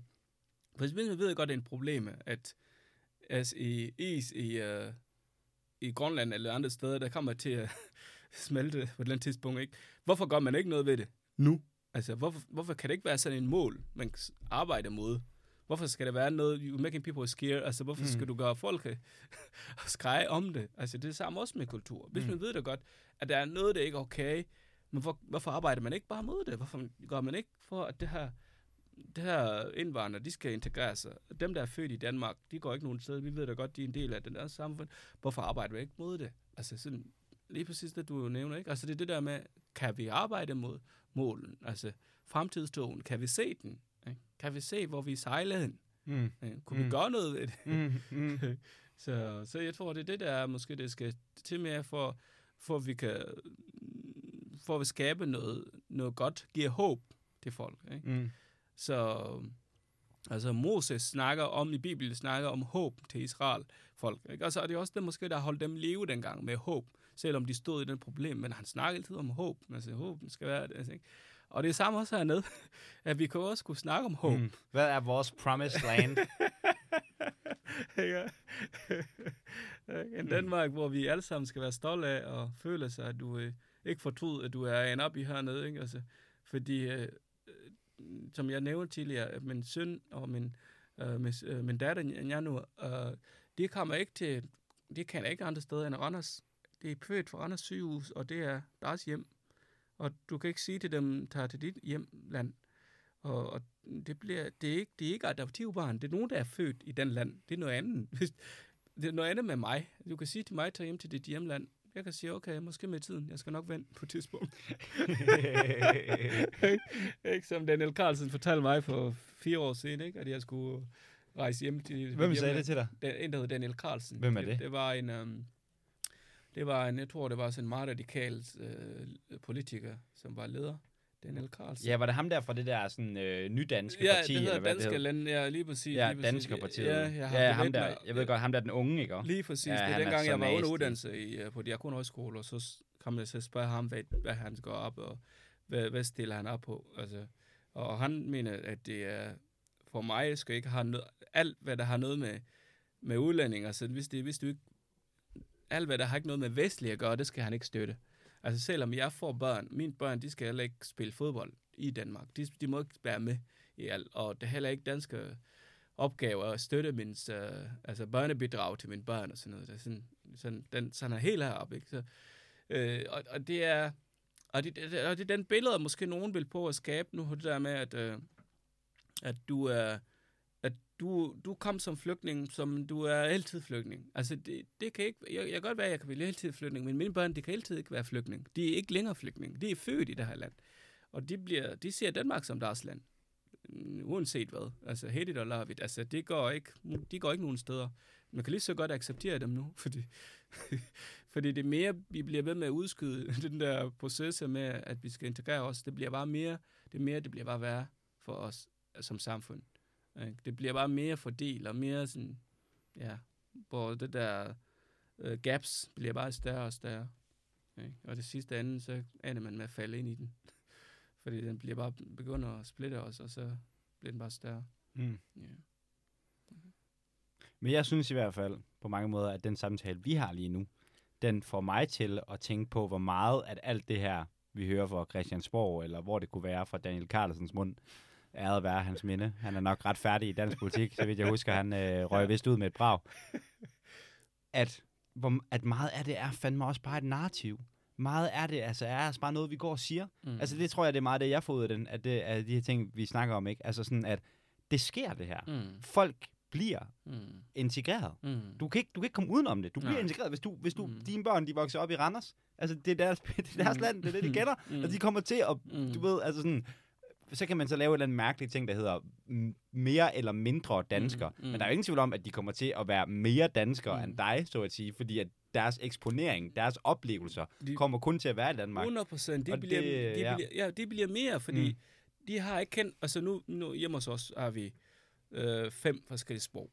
for eksempel ved jeg godt, det er en problem, at altså, i is i, uh, i Grønland eller andre steder, der kommer til at smelte på et eller andet tidspunkt. Ikke? Hvorfor gør man ikke noget ved det nu? Altså, hvorfor, hvorfor kan det ikke være sådan en mål, man arbejder mod? Hvorfor skal det være noget, you making people scared? Altså, hvorfor Mm. skal du gøre folk øh, skreje om det? Altså, det er samme også med kultur. Hvis Mm. man ved det godt, at der er noget, der ikke er okay, men hvor, hvorfor arbejder man ikke bare mod det? Hvorfor gør man ikke for, at det her, det her indvandrere, de skal integrere sig? Dem, der er født i Danmark, de går ikke nogen sted. Vi ved da godt, de er en del af den der samfund. Hvorfor arbejder vi ikke mod det? Altså, sådan, lige præcis det, du nævner, ikke? Altså, det er det der med, kan vi arbejde mod målen? Altså, fremtidstogen, kan vi se den? Kan vi se, hvor vi sejler hen? Mm. Ikke? Kunne Mm. vi gøre noget ved det? Mm. Mm. Så, så jeg tror, det er det, der er måske det skal til mere for, for at vi kan for at skabe noget, noget godt, giver håb til folk. Ikke? Mm. Så altså Moses snakker om, i Bibelen snakker om håb til Israel folk. Ikke? Og så er det også det måske, der holdt dem leve dengang med håb, selvom de stod i den problem. Men han snakker altid om håb. Altså håb skal være det. Altså, ikke? Og det er samme også hernede, at vi kan også kunne snakke om håb. Mm. Hvad er vores promised land? ja. en Danmark, hvor vi alle sammen skal være stolte af og føle sig, at du øh, ikke fortryd, at du er en op i hernede. Ikke? Altså, fordi, øh, øh, som jeg nævnte tidligere, at min søn og min, øh, min, øh, min datter, Janu, øh, de kommer ikke til, de kan ikke andre steder end Randers. De er født for Randers sygehus, og det er deres hjem. Og du kan ikke sige til dem, tag til dit hjemland. Og, og det, bliver, det, er ikke, det er ikke adoptivbarn. Det er nogen, der er født i den land. Det er noget andet. Hvis- Det er noget andet med mig. Du kan sige til mig, tag hjem til dit hjemland. jeg kan sige, okay, måske med tiden, jeg skal nok vente på et tidspunkt. ikke? Som Daniel Carlsen fortalte mig for fire år siden, ikke? at jeg skulle rejse hjem til... Hvem sagde det til dig? Den, en, der hed Daniel Carlsen. Hvem er det? Det, det var en... Um, det var en, jeg tror, det var sådan en meget radikal øh, politiker, som var leder. Daniel Carlsen. Ja, var det ham der fra det der sådan øh, nydanske ja, parti? det hedder eller hvad Danske det Land, ja, lige præcis. Ja, lige præcis. Danske partiet. Ja, jeg ja ham der, jeg ved godt, ham der er den unge, ikke? Lige præcis. Ja, Ja, det er dengang, jeg var under uddannelse i, uh, på Diakon Højskole, og så kom jeg til at spørge ham, hvad, hvad han går op, og hvad, hvad stiller han op på. Altså, og han mener, at det er, for mig skal ikke have noget, alt, hvad der har noget med, med udlænding, altså hvis, det, hvis du ikke, alt, hvad der har ikke noget med vestlige at gøre, det skal han ikke støtte. Altså selvom jeg får børn, mine børn, de skal heller ikke spille fodbold i Danmark. De, de må ikke være med i alt, og det er heller ikke danske opgaver at støtte min uh, altså børnebidrag til mine børn og sådan noget. Det er sådan, sådan, den, sådan er helt heroppe, ikke? Så, øh, og, og, det er og det, det, og det er den billede, måske nogen vil på at skabe nu, det der med, at, øh, at du er du, du kom som flygtning, som du er altid flygtning. Altså, det, det kan ikke... Jeg, jeg kan godt være, at jeg kan blive altid flygtning, men mine børn, de kan altid ikke være flygtning. De er ikke længere flygtning. De er født i det her land. Og de, bliver, de ser Danmark som deres land. Mm, uanset hvad. Altså, hate it or love it. Altså, det går ikke, de går ikke nogen steder. Man kan lige så godt acceptere dem nu, fordi, fordi det mere, vi bliver ved med at udskyde den der proces med, at vi skal integrere os. Det bliver bare mere, det mere, det bliver bare værre for os som samfund. Det bliver bare mere fordelt og mere sådan, ja, hvor det der øh, gaps bliver bare større og større. Ikke? Og det sidste ende, så ender man med at falde ind i den. Fordi den bliver bare begynder at splitte os, og så bliver den bare større. Mm. Ja. Men jeg synes i hvert fald på mange måder, at den samtale, vi har lige nu, den får mig til at tænke på, hvor meget at alt det her, vi hører fra Christiansborg, eller hvor det kunne være fra Daniel Carlsens mund, er at være hans minde. Han er nok ret færdig i dansk politik, så vidt jeg husker, han øh, røg Ja. vist ud med et brag. At, hvor, at meget af det er fandme også bare et narrativ. Meget af det altså, er altså bare noget, vi går og siger. Mm. Altså det tror jeg, det er meget det, jeg får ud af, den, at det, af de her ting, vi snakker om. ikke. Altså sådan, at det sker det her. Mm. Folk bliver Mm. integreret. Mm. Du kan ikke, du kan ikke komme udenom det. Du bliver Nej. integreret, hvis, du, hvis du, Mm. dine børn de vokser op i Randers. Altså, det er deres, det er deres Mm. land, det er det, de kender. Mm. Og de kommer til at, Mm. du ved, altså sådan, så kan man så lave en eller anden mærkelig ting, der hedder mm, mere eller mindre dansker. Mm, Mm. mm. Men der er jo ingen tvivl om, at de kommer til at være mere danskere Mm. mm. end dig, så at sige, fordi at deres eksponering, deres oplevelser, De- kommer kun til at være i Danmark. 100 procent. De, Og bliver, det- de, ja. bliver, ja, de bliver mere, fordi Mm. mm. de har ikke kendt... Altså nu, nu hjemme hos os har vi øh, fem forskellige sprog,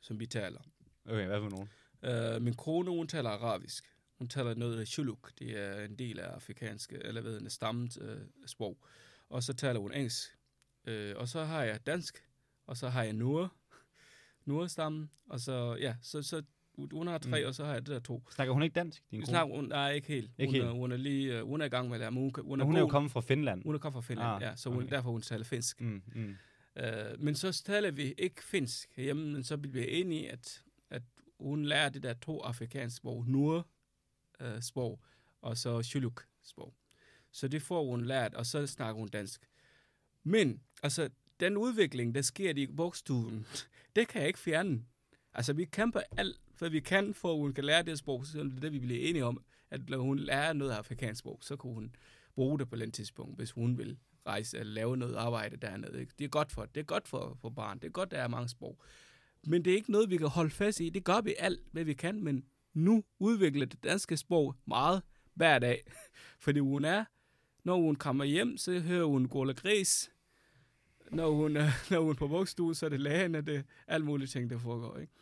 som vi taler. Okay, hvad for nogen? Øh, min kone, hun taler arabisk. Hun taler noget af shuluk. Det er en del af afrikanske, eller hvad hedder stammet øh, sprog. Og så taler hun engelsk. Øh, og så har jeg dansk. Og så har jeg nur. Nur-stammen. Og så, ja, så, så hun har tre, Mm. og så har jeg det der to. Snakker hun ikke dansk, din kone? snakker, hun, nej, ikke helt. Ikke hun, helt? Hun, er lige, øh, hun er i gang med at lære, men hun, hun, Hun, er, hun er jo kommet fra Finland. Hun er kommet fra Finland, Ah, ja, så hun, okay. derfor hun taler finsk. Mm, mm. Uh, men så taler vi ikke finsk hjemme, men så bliver vi enige, at, at hun lærer det der to afrikanske sprog, nur uh, sprog, og så shuluk sprog. Så det får hun lært, og så snakker hun dansk. Men, altså, den udvikling, der sker i bogstuen, det kan jeg ikke fjerne. Altså, vi kæmper alt, hvad vi kan, for at hun kan lære det sprog, så det er det, vi bliver enige om, at når hun lærer noget afrikansk sprog, så kunne hun bruge det på den tidspunkt, hvis hun vil rejse eller lave noget arbejde dernede. Ikke? Det er godt for det er godt for, for barn. Det er godt, der er mange sprog. Men det er ikke noget, vi kan holde fast i. Det gør vi alt, hvad vi kan, men nu udvikler det danske sprog meget hver dag. Fordi hun er, når hun kommer hjem, så hører hun Gola Gris. Når hun, øh, når hun er på vugstue, så er det lægen, og det er alle mulige ting, der foregår. Ikke?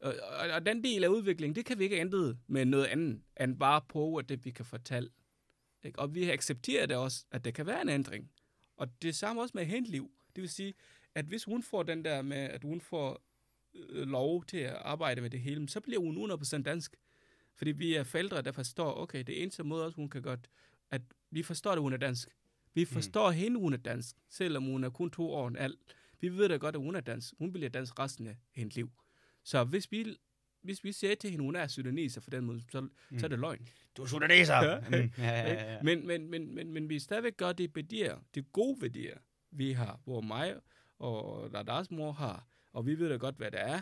Og, og, og, den del af udviklingen, det kan vi ikke ændre med noget andet, end bare på, at det vi kan fortælle. Ikke? Og vi accepterer det også, at det kan være en ændring. Og det samme også med hentliv. Det vil sige, at hvis hun får den der med, at hun får øh, lov til at arbejde med det hele, så bliver hun 100% dansk. Fordi vi er forældre, der forstår, okay, det eneste måde også, hun kan godt, at vi forstår, at hun er dansk. Vi forstår mm. hende, hun er dansk, selvom hun er kun to år end alt. Vi ved da godt, at hun er dansk. Hun bliver dansk resten af hendes liv. Så hvis vi, hvis vi siger til hende, hun er sudaneser for den måde, så, mm. så er det løgn. Du er sudaneser! Ja. Mm, ja, ja, ja, ja. Men, men, men, men, men vi stadigvæk gør de værdier, de gode værdier, vi har, hvor mig og deres mor har, og vi ved da godt, hvad det er,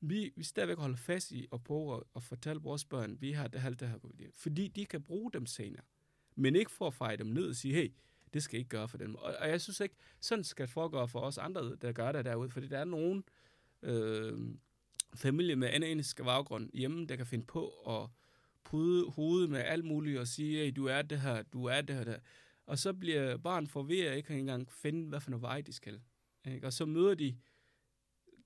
vi, vi stadigvæk holder fast i og på at, fortælle vores børn, vi har det her, det her, fordi de kan bruge dem senere. Men ikke for at feje dem ned og sige, hey, det skal I ikke gøre for dem. Og, og jeg synes ikke, sådan skal det foregå for os andre, der gør det derude, fordi der er nogen øh, familie med anden etnisk baggrund hjemme, der kan finde på at pude hovedet med alt muligt og sige, hey, du er det her, du er det her, der. Og så bliver barn forvirret, ikke kan engang finde, hvad for noget vej de skal. Ikke? Og så møder de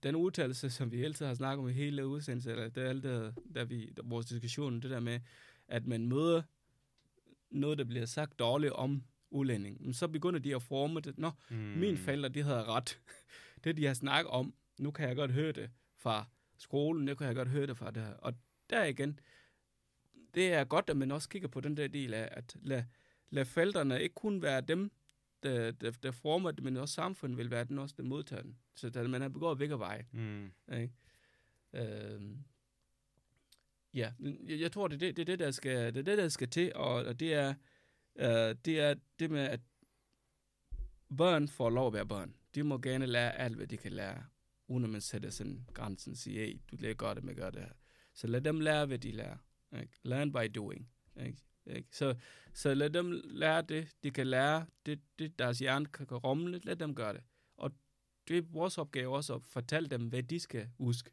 den udtalelse, som vi altid har snakket om i hele udsendelsen, eller det er alt det, der vi, der, vores diskussion, det der med, at man møder noget, der bliver sagt dårligt om udlænding, men så begynder de at forme det. Nå, mm. mine forældre, de havde ret. det, de har snakket om, nu kan jeg godt høre det fra skolen, nu kan jeg godt høre det fra det her. Og der igen, det er godt, at man også kigger på den der del af, at lade, lad forældrene ikke kun være dem, der, der, der former det, men også samfundet vil være den også, der modtager den. Så der, man har begået begge veje. Mm. Ikke? Øhm, ja, jeg, jeg tror, det er det, det, det, der skal, det er det, der skal til, og, og det er, øh, det er det med, at børn får lov at være børn. De må gerne lære alt, hvad de kan lære, uden at man sætter sådan grænsen og siger, hey, du lærer godt, at gør det her. Så lad dem lære, hvad de lærer. Ikke? Learn by doing. Ikke? Ikke? Så, så lad dem lære det, de kan lære, det, det deres hjerne kan rumle, lad dem gøre det. Og det er vores opgave også at fortælle dem, hvad de skal huske.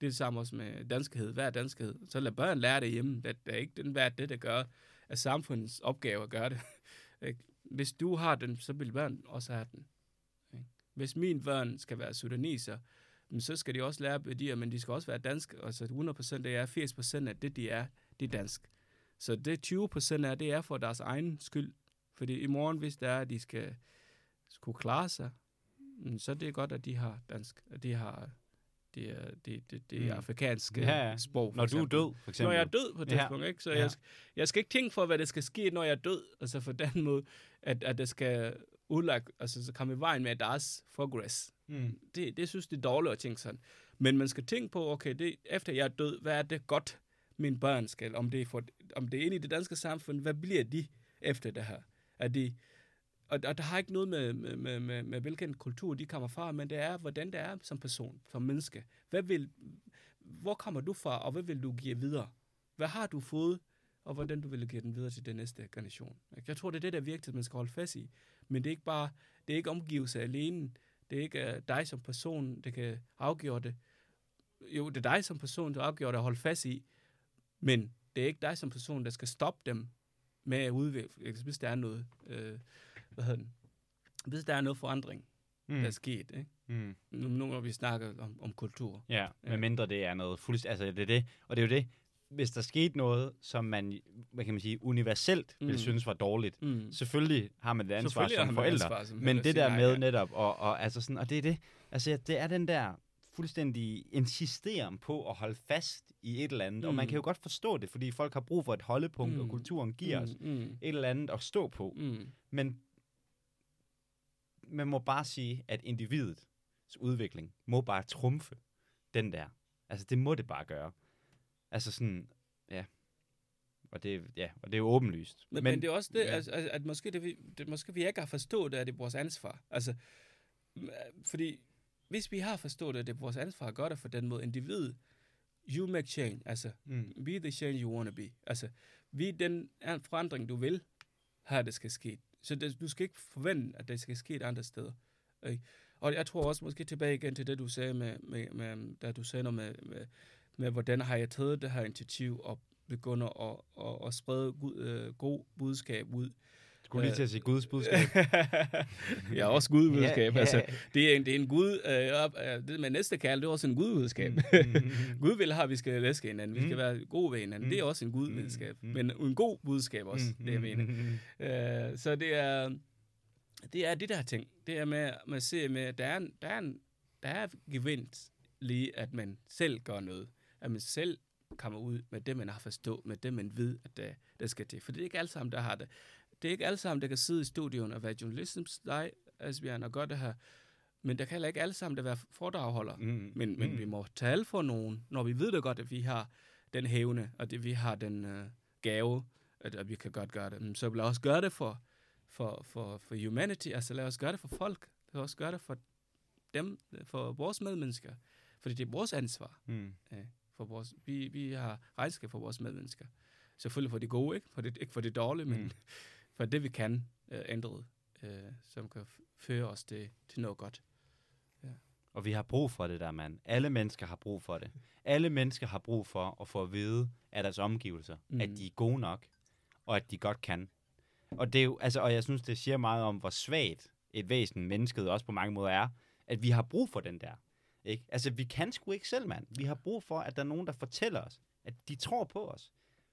Det er det samme også med danskhed. Hvad er danskhed? Så lad børn lære det hjemme. Det er ikke den, værd det, der gør, at samfundets opgave at gøre det. Hvis du har den, så vil børn også have den. Hvis min børn skal være sudaniser, så skal de også lære værdier, men de skal også være danske. Altså 100% af er 80% af det, de er, det er dansk. Så det 20% af det er for deres egen skyld. Fordi i morgen, hvis det er, at de skal skulle klare sig, mm, så det er godt, at de har dansk, at de har det er, det, det, det er mm. afrikanske ja, ja. sprog. Når eksempel. du er død, for eksempel. Når jeg er død på det ja. tidspunkt, ikke? Så ja. jeg, jeg skal ikke tænke for, hvad der skal ske, når jeg er død. Altså for den måde, at, at det skal udlagt, altså så komme i vejen med deres progress. Mm. Det, det synes det er dårligt at tænke sådan. Men man skal tænke på, okay, det, efter jeg er død, hvad er det godt, mine børn skal, om det er, for, om det er inde i det danske samfund, hvad bliver de efter det her? Er de, og, og der har ikke noget med, med, med, med, med, hvilken kultur de kommer fra, men det er, hvordan det er som person, som menneske. Hvad vil, hvor kommer du fra, og hvad vil du give videre? Hvad har du fået, og hvordan du vil give den videre til den næste generation? Jeg tror, det er det, der er vigtigt, man skal holde fast i. Men det er ikke bare, det er ikke omgivelse alene. Det er ikke øh, dig som person, der kan afgøre det. Jo, det er dig som person, der afgør det at holde fast i. Men det er ikke dig som person, der skal stoppe dem med at udvikle, hvis der er noget, øh, hvad hedder den, hvis der er noget forandring, mm. der er sket, ikke? Mm. Nu, nu når vi snakker om, om kultur. Ja, ja, mindre det er noget fuldstændig, altså det er det, og det er jo det, hvis der skete noget, som man, hvad kan man sige, universelt mm. vil synes var dårligt, mm. selvfølgelig har man det ansvar som forældre, ansvar, som men det der med netop, og, og, altså sådan, og det er det, altså det er den der fuldstændig insisteren på at holde fast i et eller andet. Mm. Og man mm. kan jo godt forstå det, fordi folk har brug for et holdepunkt, mm. og kulturen giver mm. os mm. et eller andet at stå på. Mm. Men man må bare sige, at individets udvikling må bare trumfe den der. Altså, det må det bare gøre. Altså sådan, ja. Og det, ja, og det er jo åbenlyst. Men, men, men det er også det, ja. altså, at måske, det, det, måske vi ikke har forstået, at det er vores ansvar. Altså, fordi hvis vi har forstået, at det er vores ansvar at gøre det for den måde, individ, you make change, altså, mm. be the change you want to be. Altså, vi den forandring, du vil have, det skal ske. Så det, du skal ikke forvente, at det skal ske et andet sted. Ikke? Og jeg tror også måske tilbage igen til det, du sagde med, med, med da du sagde noget med, med, med, hvordan har jeg taget det her initiativ og begynder at, at, at sprede god, øh, god budskab ud skulle lige til at sige Guds budskab. ja, også Guds budskab. Ja, altså, det, er en, det er en Gud, øh, øh det med næste kærl, det er også en Gud budskab. Mm, mm, mm. Gud vil have, at vi skal læske hinanden, vi skal være gode ved hinanden. Det er også en Gud budskab. Men en god budskab også, det jeg mener. Uh, så det er, det er det der ting. Det er med, med at se med, at der er, der er, en, der er gevinst lige, at man selv gør noget. At man selv kommer ud med det, man har forstået, med det, man ved, at det, det skal til. For det er ikke alle sammen, der har det det er ikke alle sammen, der kan sidde i studien og være journalist som dig, Asbjørn, og gøre det her. Men der kan heller ikke alle sammen der være foredragholder. Mm. Men, men mm. vi må tale for nogen, når vi ved det godt, at vi har den hævne, og det, vi har den uh, gave, at, at vi kan godt gøre det. Så lad os gøre det for, for, for, for humanity, altså lad os gøre det for folk. Lad os gøre det for dem, for vores medmennesker. Fordi det er vores ansvar. Mm. øh, for vores, vi, vi har regnskab for vores medmennesker. Selvfølgelig for det gode, ikke for det, ikke for det dårlige, men Mm. For det, vi kan øh, ændre, øh, som kan føre os til, til noget godt. Og vi har brug for det der, mand. Alle mennesker har brug for det. Alle mennesker har brug for at få at vide af deres omgivelser. Mm. at de er gode nok, og at de godt kan. Og, det er jo, altså, og jeg synes, det siger meget om, hvor svagt et væsen mennesket også på mange måder er, at vi har brug for den der. Ikke? Altså, vi kan sgu ikke selv, mand. Vi har brug for, at der er nogen, der fortæller os, at de tror på os.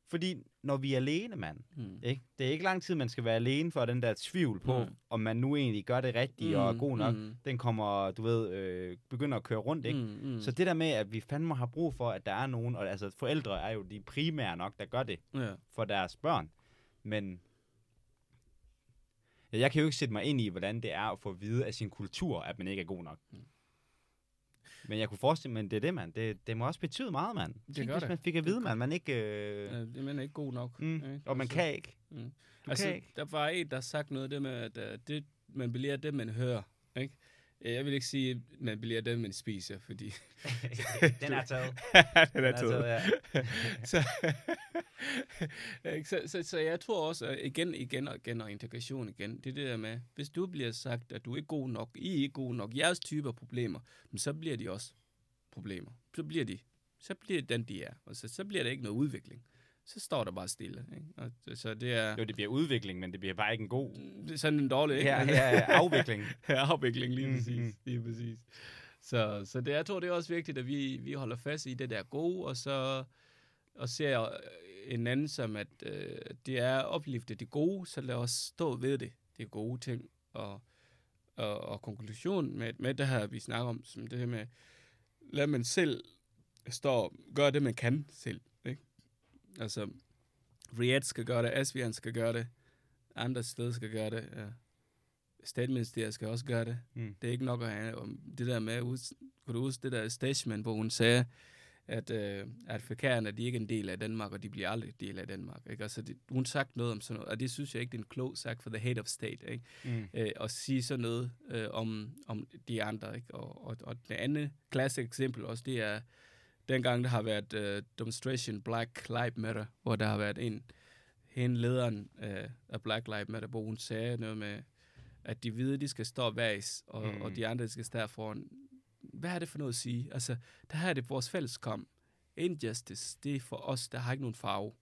Fordi når vi er alene, mand, Mm. ikke? det er ikke lang tid, man skal være alene for den der tvivl på, Mm. om man nu egentlig gør det rigtige mm. og er god nok. Mm. Den kommer, du ved, øh, begynder at køre rundt, ikke? Mm. Mm. Så det der med, at vi fandme har brug for, at der er nogen, og altså forældre er jo de primære nok, der gør det ja. for deres børn. Men ja, jeg kan jo ikke sætte mig ind i, hvordan det er at få at vide af sin kultur, at man ikke er god nok. Mm. Men jeg kunne forestille mig, det er det, mand. Det, det må også betyde meget, mand. Det Tænk, gør hvis det. man fik at vide, mand, man ikke... Øh, Øh, det man er ikke god nok. mm, ikke? og man Altså, kan ikke. Mm. Du altså, kan ikke. der var en, der sagt noget det med, at uh, det, man bliver det, man hører. Ikke? Øh, Jeg vil ikke sige, at man bliver det, man spiser, fordi... Den er taget. den er taget. ja. så, så, så, så jeg tror også, at igen, igen og igen, og integration igen, det er det der med, hvis du bliver sagt, at du er ikke god nok, I er ikke god nok, jeres typer problemer, men så bliver de også problemer. Så bliver de, så bliver den, de er. Og så, så bliver der ikke noget udvikling. Så står der bare stille. Ikke? Og, så- så det er, Jo, det bliver udvikling, men det bliver bare ikke en god det er sådan en dårlig, ikke? ja, ja, afvikling. Ja, afvikling, lige Mm, præcis. mm. Lige præcis. Så, så det, jeg tror, det er også vigtigt, at vi, vi holder fast i det der gode, og så og ser øh, en anden som, at øh, det er opliftet det gode, så lad os stå ved det, det er gode ting. Og, og, og konklusionen med, med det her, vi snakker om, som det her med, lad man selv stå, gøre det, man kan selv. Altså, Riyadh skal gøre det, Asvian skal gøre det, andre steder skal gøre det, ja. Statsministeriet skal også gøre det. Mm. Det er ikke nok at have om det der med, ud- kunne du huske det der statement, hvor hun sagde, at, øh, at afrikanerne, de er ikke en del af Danmark, og de bliver aldrig en del af Danmark. Ikke? Altså, det, hun sagt noget om sådan noget, og det synes jeg ikke, det er en klog sagt for the head of state, ikke? Mm. Øh, at sige sådan noget øh, om, om de andre. Ikke? Og, og, og det andet klasse eksempel også, det er dengang, der har været øh, demonstration Black Lives Matter, hvor der har været en, hende lederen øh, af Black Lives Matter, hvor hun sagde noget med, at de hvide, de skal stå væs, og, Mm. og de andre de skal stå foran. Hvad er det for noget at sige? Altså, der her er det vores fælleskom. Injustice, det er for os, der har ikke nogen farve.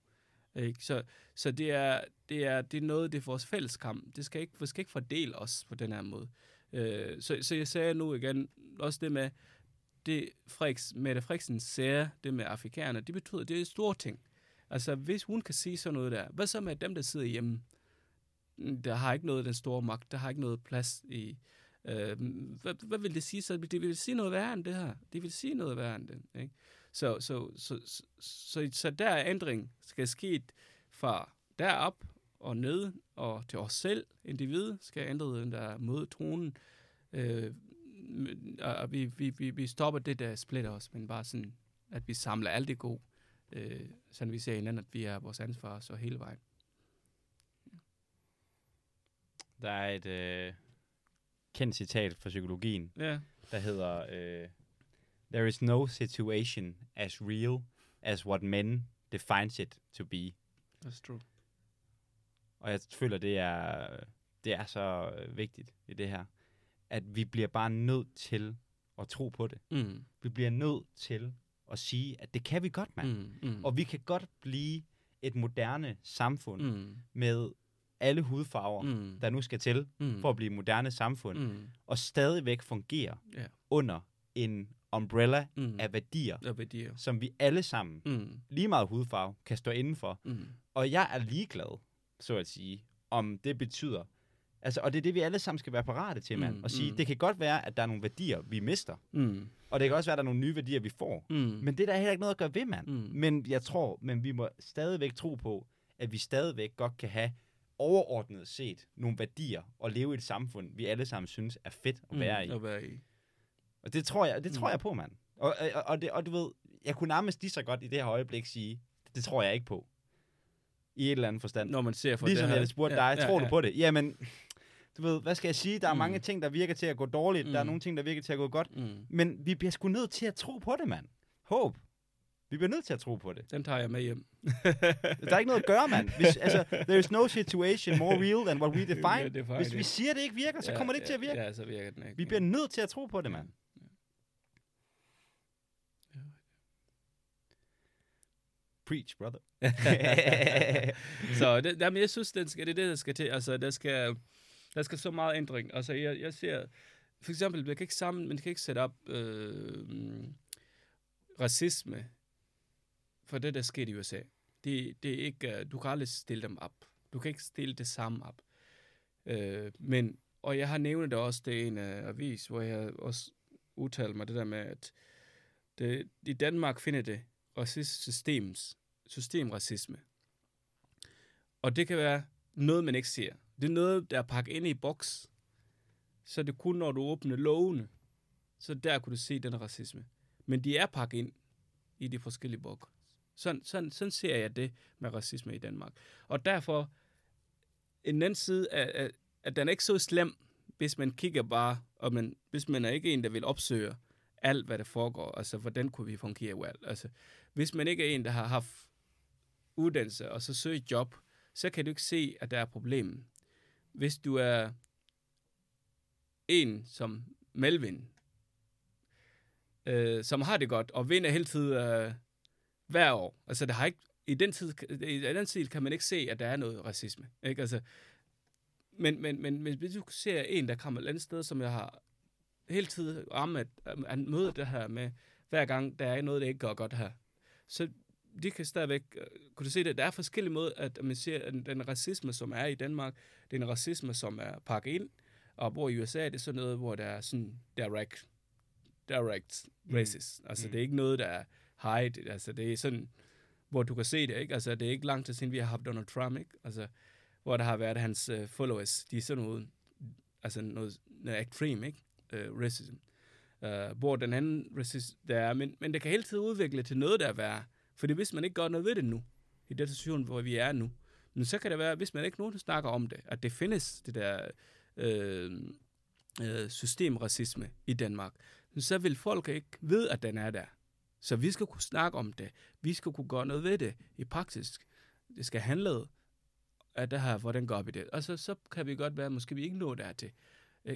Ikke? Så, så det, er, det, er, det er noget, det er vores fælleskamp. Det skal ikke, vi skal ikke fordele os på den her måde. Øh, så, så jeg sagde nu igen, også det med, det Friks, Mette Friksen siger, det med afrikanerne, det betyder, det er store ting. Altså, hvis hun kan sige sådan noget der, hvad så med dem, der sidder hjemme? Der har ikke noget den store magt, der har ikke noget plads i... Øh, hvad, hvad vil det sige så? Det vil sige noget værre end det her. Det vil sige noget værre end det. Ikke? Så, så, så, så, så, så der er ændring skal ske fra derop og ned og til os selv, individ, skal ændre den der mod tronen. Øh, og vi, vi, vi, vi stopper det, der splitter os, men bare sådan, at vi samler alt det gode, øh, sådan vi ser hinanden, at vi er vores ansvar så hele vejen. Der er et øh, kendt citat fra psykologien, Ja, der hedder, øh, There is no situation as real as what men defines it to be. that's true. Og jeg føler, det er, det er så vigtigt i det her, at vi bliver bare nødt til at tro på det. Mm. Vi bliver nødt til at sige, at det kan vi godt, mand. Mm. Mm. Og vi kan godt blive et moderne samfund mm. med alle hudfarver, mm. Der nu skal til Mm. for at blive et moderne samfund, mm. Og stadigvæk fungere Ja. under en umbrella Mm. af værdier, værdier. som vi alle sammen, Mm. lige meget hudfarve, kan stå indenfor. Mm. Og jeg er ligeglad, så at sige, om det betyder... Altså, og det er det, vi alle sammen skal være parate til, mand. Mm, Og sige, mm. det kan godt være, at der er nogle værdier, vi mister. Mm. Og det kan også være, at der er nogle nye værdier, vi får. Mm. Men det er der heller ikke noget at gøre ved, mand. Mm. Men jeg tror, men vi må stadigvæk tro på, at vi stadigvæk godt kan have overordnet set nogle værdier og leve i et samfund, vi alle sammen synes er fedt at være i. At være i. Og det tror jeg, det tror Mm. jeg på, mand. Og, og, og, det, og du ved, jeg kunne nærmest lige så godt i det her øjeblik sige, det tror jeg ikke på. I et eller andet forstand. Når man ser for Ligesom det her. jeg spurgte dig, tror du på det? Jamen, du ved, hvad skal jeg sige? Der er Mm. mange ting, der virker til at gå dårligt. Mm. Der er Mm. nogle ting, der virker til at gå godt. Mm. Men vi bliver sgu nødt til at tro på det, mand. Håb. Vi bliver nødt til at tro på det. Den tager jeg med hjem. Der er ikke noget at gøre, mand. Hvis, altså, there is no situation more real than what we define. Hvis vi siger, det ikke virker, så kommer det ikke til at virke. Ja, så virker den ikke. Vi bliver nødt til at tro på det, mand. Preach, brother. så det, jamen, jeg synes, den skal, det er det, der skal til. Altså, der skal, der skal så meget ændring. Altså, jeg, jeg ser... For eksempel, man kan ikke sammen, man kan ikke sætte op øh, racisme for det, der skete i USA. Det, det er ikke, øh, du kan aldrig stille dem op. Du kan ikke stille det samme op. Øh, men, og jeg har nævnt det også, det er en uh, avis, hvor jeg også udtalte mig det der med, at det, i Danmark finder det racist systems, systemracisme. Og det kan være noget, man ikke ser. Det er noget, der er pakket ind i boks. Så det er kun, når du åbner lovene, så der kunne du se den racisme. Men de er pakket ind i de forskellige boks. Sådan, sådan, sådan ser jeg det med racisme i Danmark. Og derfor, en anden side, er, er, at den er ikke så slem, hvis man kigger bare, og man, hvis man er ikke en, der vil opsøge alt, hvad der foregår. Altså, hvordan kunne vi fungere well? Altså, hvis man ikke er en, der har haft uddannelse, og så søger et job, så kan du ikke se, at der er problem. Hvis du er en som Melvin, øh, som har det godt, og vinder hele tiden øh, hver år. Altså, der har ikke, i den tid, i den tid kan man ikke se, at der er noget racisme. Ikke? Altså, men, men, men, men hvis du ser en, der kommer et andet sted, som jeg har hele tiden ramme, at, at møde det her med, hver gang der er noget, der ikke går godt her, så de kan stadigvæk, øh, kunne se det, der er forskellige måder, at man siger, at den racisme, som er i Danmark, det er en racisme, som er pakket ind, og hvor i USA, det er sådan noget, hvor der er sådan direct, direct racist. Mm. Altså, Mm. det er ikke noget, der er hide, altså, det er sådan, hvor du kan se det, ikke? Altså, det er ikke lang tid siden, vi har haft Donald Trump, ikke? Altså, hvor der har været hans uh, followers, de er sådan noget, altså noget, noget extreme, ikke? Uh, racism. Uh, hvor den anden racist, der er, men, men det kan hele tiden udvikle til noget, der er værre. Fordi hvis man ikke gør noget ved det nu, i den situation, hvor vi er nu, men så kan det være, hvis man ikke nogen snakker om det, at det findes, det der øh, øh, systemracisme i Danmark, så vil folk ikke vide, at den er der. Så vi skal kunne snakke om det. Vi skal kunne gøre noget ved det i praksis. Det skal handle af det her, hvordan gør vi det. Og så, så kan vi godt være, måske vi ikke nå dertil.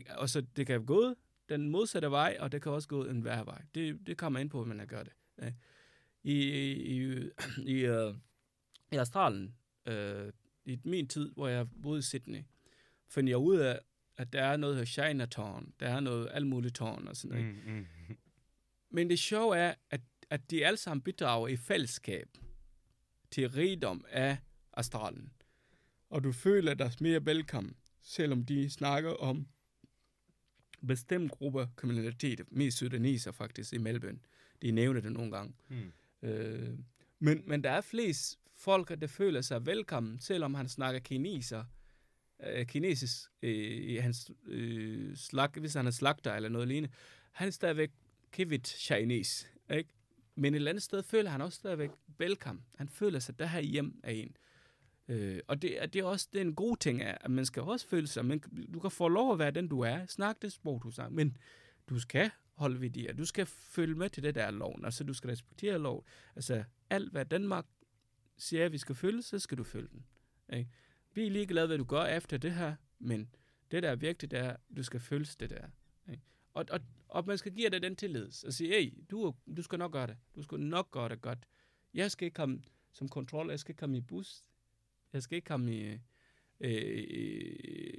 Og så det kan gå den modsatte vej, og det kan også gå en værre vej. Det, det kommer ind på, hvordan man gør det. Ikke? I, i, i, uh, i Australien, uh, i min tid, hvor jeg boede i Sydney, fandt jeg ud af, at der er noget her Chinatown, der er noget alt muligt tårn og sådan noget. Mm, mm. Men det sjove er, at, at de alle sammen bidrager i fællesskab til rigdom af Australien. Og du føler dig mere velkommen, selvom de snakker om bestemt grupper kriminalitet, mest sydaniser faktisk i Melbourne. De nævner det nogle gange. Mm. Øh, men, men der er flest folk, der føler sig velkommen, selvom han snakker kineser, øh, kinesisk øh, i hans øh, slag, hvis han er slagter eller noget lignende. Han er stadigvæk kivit Chinese, ikke? Men et eller andet sted føler han også stadigvæk velkommen. Han føler sig der her hjem af en. Øh, og det, det er også det er en god ting, at man skal også føle sig, men du kan få lov at være den, du er. Snak det sprog, du snakker, men du skal holde vi det, du skal følge med til det, der er loven. Altså, du skal respektere lov. Altså, alt hvad Danmark siger, at vi skal følge, så skal du følge den. Ikke? Vi er ligeglade, hvad du gør efter det her, men det, der er vigtigt, det er, at du skal følge det der. Ikke? Og, og, og man skal give dig den tillid, og sige, hey, du, du skal nok gøre det. Du skal nok gøre det godt. Jeg skal ikke komme som kontrol, jeg skal ikke komme i bus. Jeg skal ikke komme i, øh, i,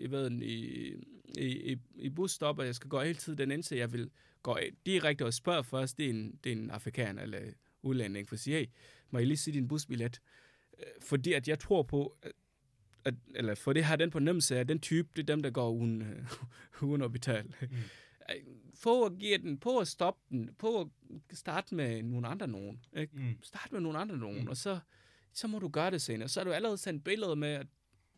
i, hvad, den, i, i, i, i busstop, og jeg skal gå hele tiden den indtil jeg vil gå direkte og spørge først, det er en, det er en afrikaner eller udlænding, for at sige, hey, må jeg lige se din busbillet? Øh, Fordi at jeg tror på, at, eller for det har den fornemmelse af, at den type, det er dem, der går uden, øh, uden at betale. Mm. Få at give den, på at stoppe den, på at starte med nogle andre nogen. Ikke? Mm. Start med nogle andre nogen, Mm. og så, så må du gøre det senere. Så er du allerede sendt billeder med, at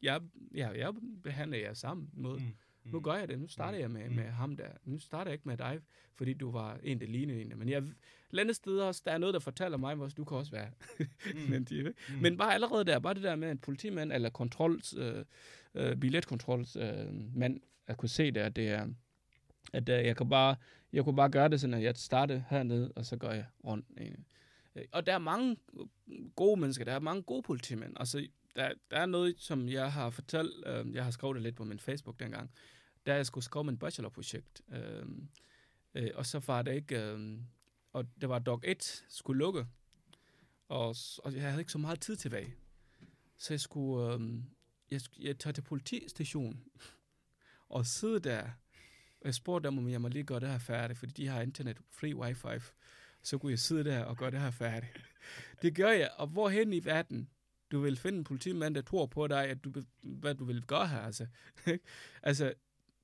jeg, ja, jeg behandler jer sammen måde. Mm. Nu gør jeg det. Nu starter jeg med, Mm. med ham der. Nu starter jeg ikke med dig, fordi du var en, der lignede en. Men jeg, andet sted også, der er noget, der fortæller mig, hvor du kan også være. Mm. Men, de, men bare allerede der, bare det der med en politimand eller kontrols, øh, øh, billetkontrols øh, mand at kunne se det, at det er, at uh, jeg kan bare, jeg kunne bare gøre det sådan, at jeg starter hernede, og så går jeg rundt. Øh, Og der er mange gode mennesker, der er mange gode politimænd. Altså, der, der er noget, som jeg har fortalt, øh, jeg har skrevet det lidt på min Facebook dengang, da jeg skulle skrive min bachelorprojekt. Øh, øh, og så var det ikke, øh, og det var dog 1 skulle lukke, og, og jeg havde ikke så meget tid tilbage. Så jeg skulle, øh, jeg, jeg tager til politistationen og sidde der. Og jeg spurgte dem, om jeg må lige gøre det her færdigt, fordi de har internet, free wifi. Så kunne jeg sidde der og gøre det her færdigt. Det gør jeg, og hvorhen i verden du vil finde en politimand, der tror på dig, at du, hvad du vil gøre her. Altså, altså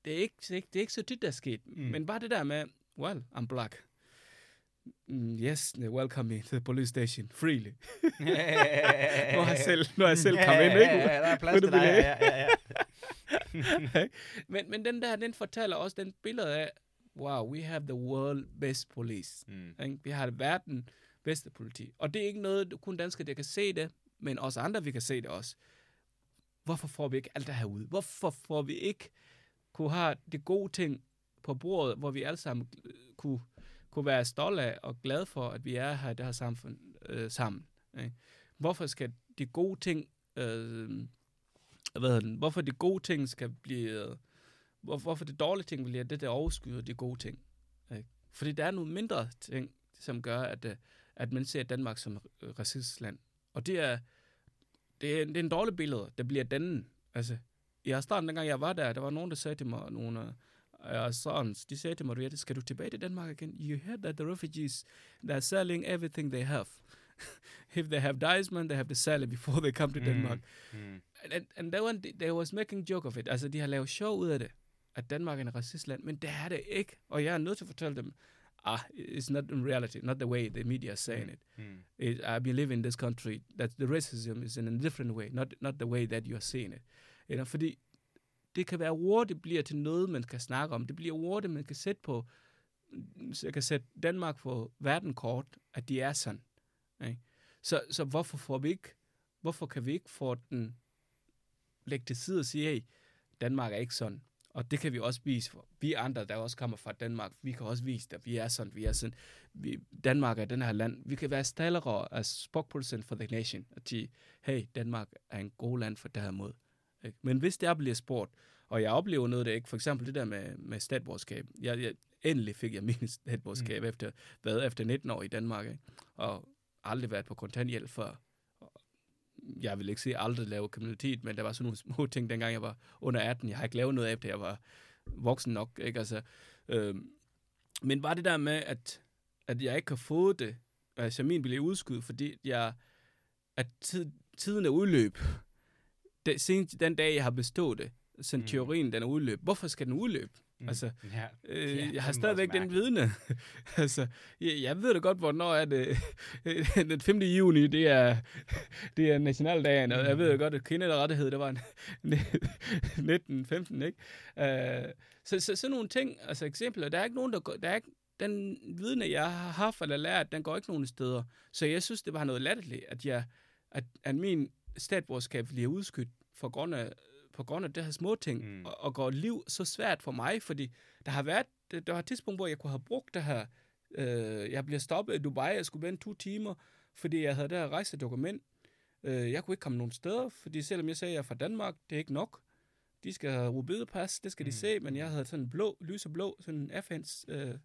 det, er ikke, det, er ikke, det er ikke så tit, der er sket. Mm. Men bare det der med, well, I'm black. Mm, yes, they welcome me to the police station freely. har jeg selv, har jeg selv kommet ind, ikke? Ja, ja, der er plads til dig. Ja, ja, ja. men, men den der, den fortæller også den billede af, wow, we have the world best police. Mm. Ikke? Vi har verden bedste politi. Og det er ikke noget, kun danskere, der kan se det, men også andre, vi kan se det også. Hvorfor får vi ikke alt det her ud? Hvorfor får vi ikke kunne have de gode ting på bordet, hvor vi alle sammen øh, kunne, kunne være stolte af og glade for, at vi er her i det her samfund øh, sammen. Ikke? Hvorfor skal de gode ting, øh, hvad hedder den, hvorfor de gode ting skal blive, hvor, hvorfor de dårlige ting bliver det, der overskyder de gode ting. Ikke? Fordi der er nogle mindre ting, som gør, at, øh, at man ser Danmark som øh, racistisk land. Og det er, det er, det er en dårlig billede, der bliver dannet. Altså, i starten, dengang jeg var der, der var nogen, der sagde til mig, nogle af uh, sons, de sagde til mig, "Riette, skal du tilbage til Danmark igen? You heard that the refugees, they're selling everything they have. If they have Deisman, they have to sell it before they come to Denmark. Mm. And, and they, one, they was making joke of it. Altså, de har lavet sjov ud af det, at Danmark er en racistland, men det er det ikke. Og jeg er nødt til at fortælle dem, ah, it's not in reality, not the way the media is saying it. Mm. it, I believe in this country that the racism is in a different way, not not the way that you are seeing it. You know, fordi det kan være ord, det bliver til noget, man kan snakke om. Det bliver ord, det man kan sætte på, så jeg kan sætte Danmark på verdenkort, at de er sådan. Ikke? Så, så hvorfor får vi ikke, hvorfor kan vi ikke få den lægge til side og sige, hey, Danmark er ikke sådan. Og det kan vi også vise for. Vi andre, der også kommer fra Danmark, vi kan også vise, at vi er sådan, vi er sådan. Vi, Danmark er den her land. Vi kan være stallere as spokesperson for the nation. At sige, hey, Danmark er en god land for det her måde. Ikke? Men hvis det er bliver spurgt, og jeg oplever noget, der ikke, for eksempel det der med, med statsborgerskab. Jeg, jeg, endelig fik jeg min statsborgerskab mm. efter, hvad, efter 19 år i Danmark, ikke? og aldrig været på kontanthjælp før. Jeg vil ikke sige aldrig lave kriminalitet, men der var sådan nogle små ting, dengang jeg var under 18. Jeg har ikke lavet noget efter jeg var voksen nok. Ikke? Altså, øh, men bare det der med, at, at jeg ikke har fået det, altså min blev udskudt, fordi jeg, at tid, tiden er udløb. Det, siden den dag, jeg har bestået det, sådan Mm. teorien, den er udløb. Hvorfor skal den udløbe? Mm. Altså, ja. Øh, Ja, jeg har stadigvæk den vidne. altså, jeg, jeg ved da godt, hvornår er det. den 5. juni, det er, det er nationaldagen, og jeg ved da godt, at kinderrettighed, det var en 1915, ikke? Uh, så, så sådan nogle ting, altså eksempler, der er ikke nogen, der, går, der er ikke, den vidne, jeg har haft eller lært, den går ikke nogen steder. Så jeg synes, det var noget latterligt, at, jeg, at, at min statsborgerskab bliver udskudt for grund af, på grund af det her små ting, Mm. og, og går liv så svært for mig, fordi der har været, der, var et tidspunkt, hvor jeg kunne have brugt det her, øh, jeg bliver stoppet i Dubai, jeg skulle vente to timer, fordi jeg havde det her rejsedokument. Øh, jeg kunne ikke komme nogen steder, fordi selvom jeg sagde, at jeg er fra Danmark, det er ikke nok. De skal have rubedepas, det skal de Mm. se, men jeg havde sådan en blå, lyseblå, sådan en FN's øh,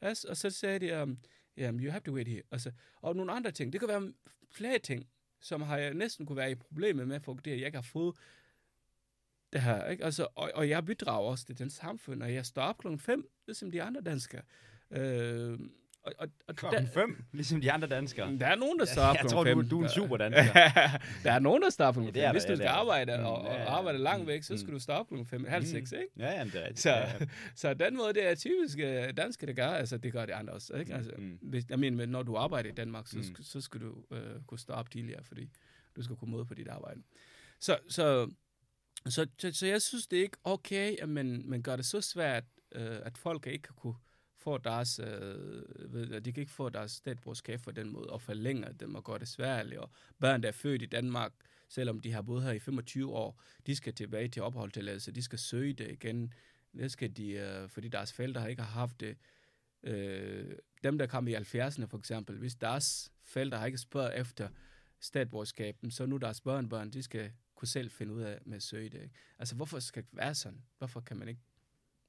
pas, og så sagde de, um, yeah, you have to wait here. Altså, og nogle andre ting. Det kan være flere ting, som har jeg næsten kunne være i problemet med, for det, jeg ikke har fået det her, ikke? Altså, og, og jeg bidrager også til den samfund, og jeg står op klokken 5, ligesom de andre danskere. Øh, og, og, og Klokken fem, ligesom de andre danskere. der er nogen, der Jeg- står op jeg klokken tror, du- fem. du er en Der- superdansker. der er nogen, der står op klokken Ja, det er fem. Hvis du ja, skal der. arbejde Mm, og, og ja, ja. arbejde langt væk, så Mm. skal du stå op klokken fem, halv Mm. seks, ikke? Ja, ja, det er. Så, Ja, ja. så den måde, det er typisk øh, danske, der gør, altså det gør det andre også, ikke? Altså, Mm. hvis, jeg mener, men når du arbejder i Danmark, så, Mm. mm. så skal du øh, kunne stå op tidligere, fordi du skal kunne møde på dit arbejde. Så, så, så, så, så jeg synes, det er ikke okay, at man, man gør det så svært, øh, at folk ikke kan kunne få deres, øh, ved, de kan ikke få deres statsborgerskab på den måde, og forlænger dem og gør det svært. Og børn, der er født i Danmark, selvom de har boet her i 25 år, de skal tilbage til opholdstilladelse, de skal søge det igen. Det skal de, øh, fordi deres forældre ikke har haft det. Øh, dem, der kom i 70'erne for eksempel, hvis deres forældre har ikke spurgt efter statsborgerskaben, så nu deres børnbørn, de skal kunne selv finde ud af med at søge det. Ikke? Altså, hvorfor skal det være sådan? Hvorfor kan man ikke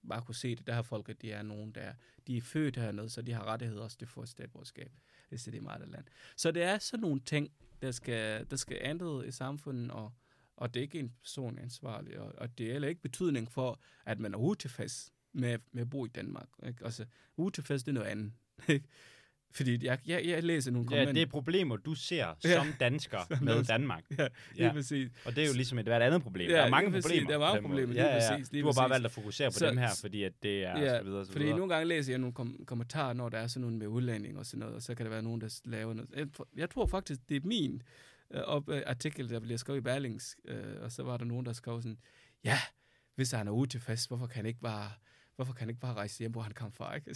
bare kunne se det? Der har folk, at de er nogen, der de er født hernede, så de har rettigheder også til at få statsborgerskab, hvis det er meget land. Så det er sådan nogle ting, der skal, der skal ændre i samfundet, og, og det er ikke en person ansvarlig, og, og det er heller ikke betydning for, at man er utilfreds med, med at bo i Danmark. Ikke? Altså, utilfreds, det er noget andet. Ikke? Fordi jeg, jeg, jeg læser nogle kommentarer. Ja, det er problemer, du ser ja. som dansker som med Danmark. Ja, lige ja. præcis. Og det er jo ligesom et hvert andet problem. Ja, der er mange præcis. problemer. Der er mange problemer, lige ja, ja, præcis. Lige du har bare valgt at fokusere på så, dem her, fordi at det er ja, så videre, så fordi videre. nogle gange læser jeg nogle kom- kommentarer, når der er sådan noget med udlænding og sådan noget, og så kan der være nogen, der laver noget. Jeg, jeg tror faktisk, det er min uh, op, uh, artikel, der bliver skrevet i Berlings, uh, og så var der nogen, der skrev sådan, ja, hvis han er utilfreds, hvorfor kan han ikke bare, hvorfor kan han ikke bare rejse hjem, hvor han kom fra, ikke?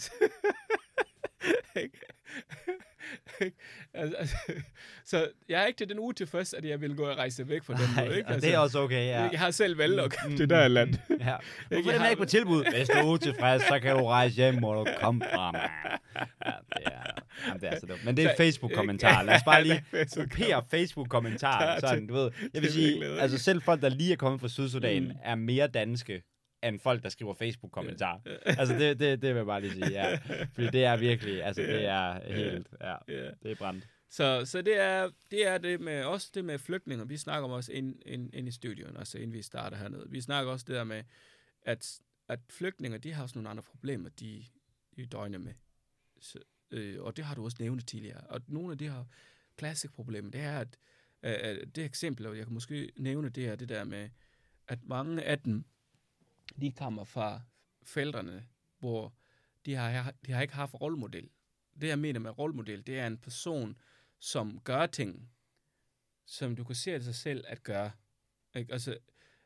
altså, altså, så jeg er ikke til den uge først, at jeg vil gå og rejse væk fra den måde. Ikke? Altså, det er også okay, ja. Jeg har selv valgt at mm, til der land. Ja. Hvorfor er den ikke på tilbud? Hvis du er utilfreds, så kan du rejse hjem, hvor du kommer fra, man. Ja, det er, jamen, det er så dumt. Men det er Facebook-kommentar. Lad os bare lige kopiere Facebook-kommentar. Sådan, du ved. Jeg vil sige, altså selv folk, der lige er kommet fra Sydsudan, mm. er mere danske end folk, der skriver Facebook-kommentarer. Yeah. altså, det, det, det vil jeg bare lige sige, ja. Fordi det er virkelig, altså, yeah. det er helt, ja, yeah. det er brændt. Så, så det, er, det er det med, også det med flygtninger. Vi snakker om også ind, ind, ind i studion, altså inden vi starter hernede. Vi snakker også det der med, at, at flygtninger, de har også nogle andre problemer, de, de døgner med. Så, øh, og det har du også nævnt tidligere. Og nogle af de her klassiske problemer, det er, at øh, det eksempel, og jeg kan måske nævne det er det der med, at mange af dem, de kommer fra forældrene, hvor de har, de har ikke haft rollemodel. Det, jeg mener med rollemodel, det er en person, som gør ting, som du kan se af sig selv at gøre. Ikke? Altså,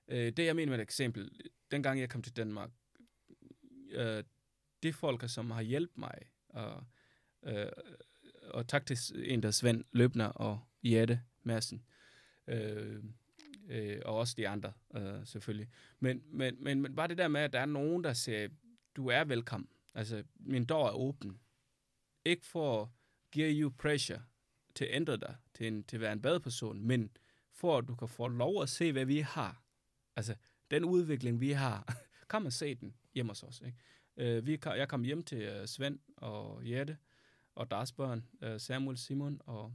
øh, det, jeg mener med et eksempel, dengang jeg kom til Danmark, øh, det folk, som har hjulpet mig, og, øh, og tak til en, der Svend Løbner og Jette Madsen, øh, øh, og også de andre, øh, selvfølgelig. Men, men, men, men bare det der med, at der er nogen, der siger, du er velkommen. Altså, min dør er åben. Ikke for at give you pressure til at ændre dig til, en, til at være en badeperson, men for at du kan få lov at se, hvad vi har. Altså, den udvikling, vi har, kom og se den hjemme hos os. Ikke? Øh, vi, jeg kom hjem til øh, Svend og Jette og deres børn, øh, Samuel, Simon og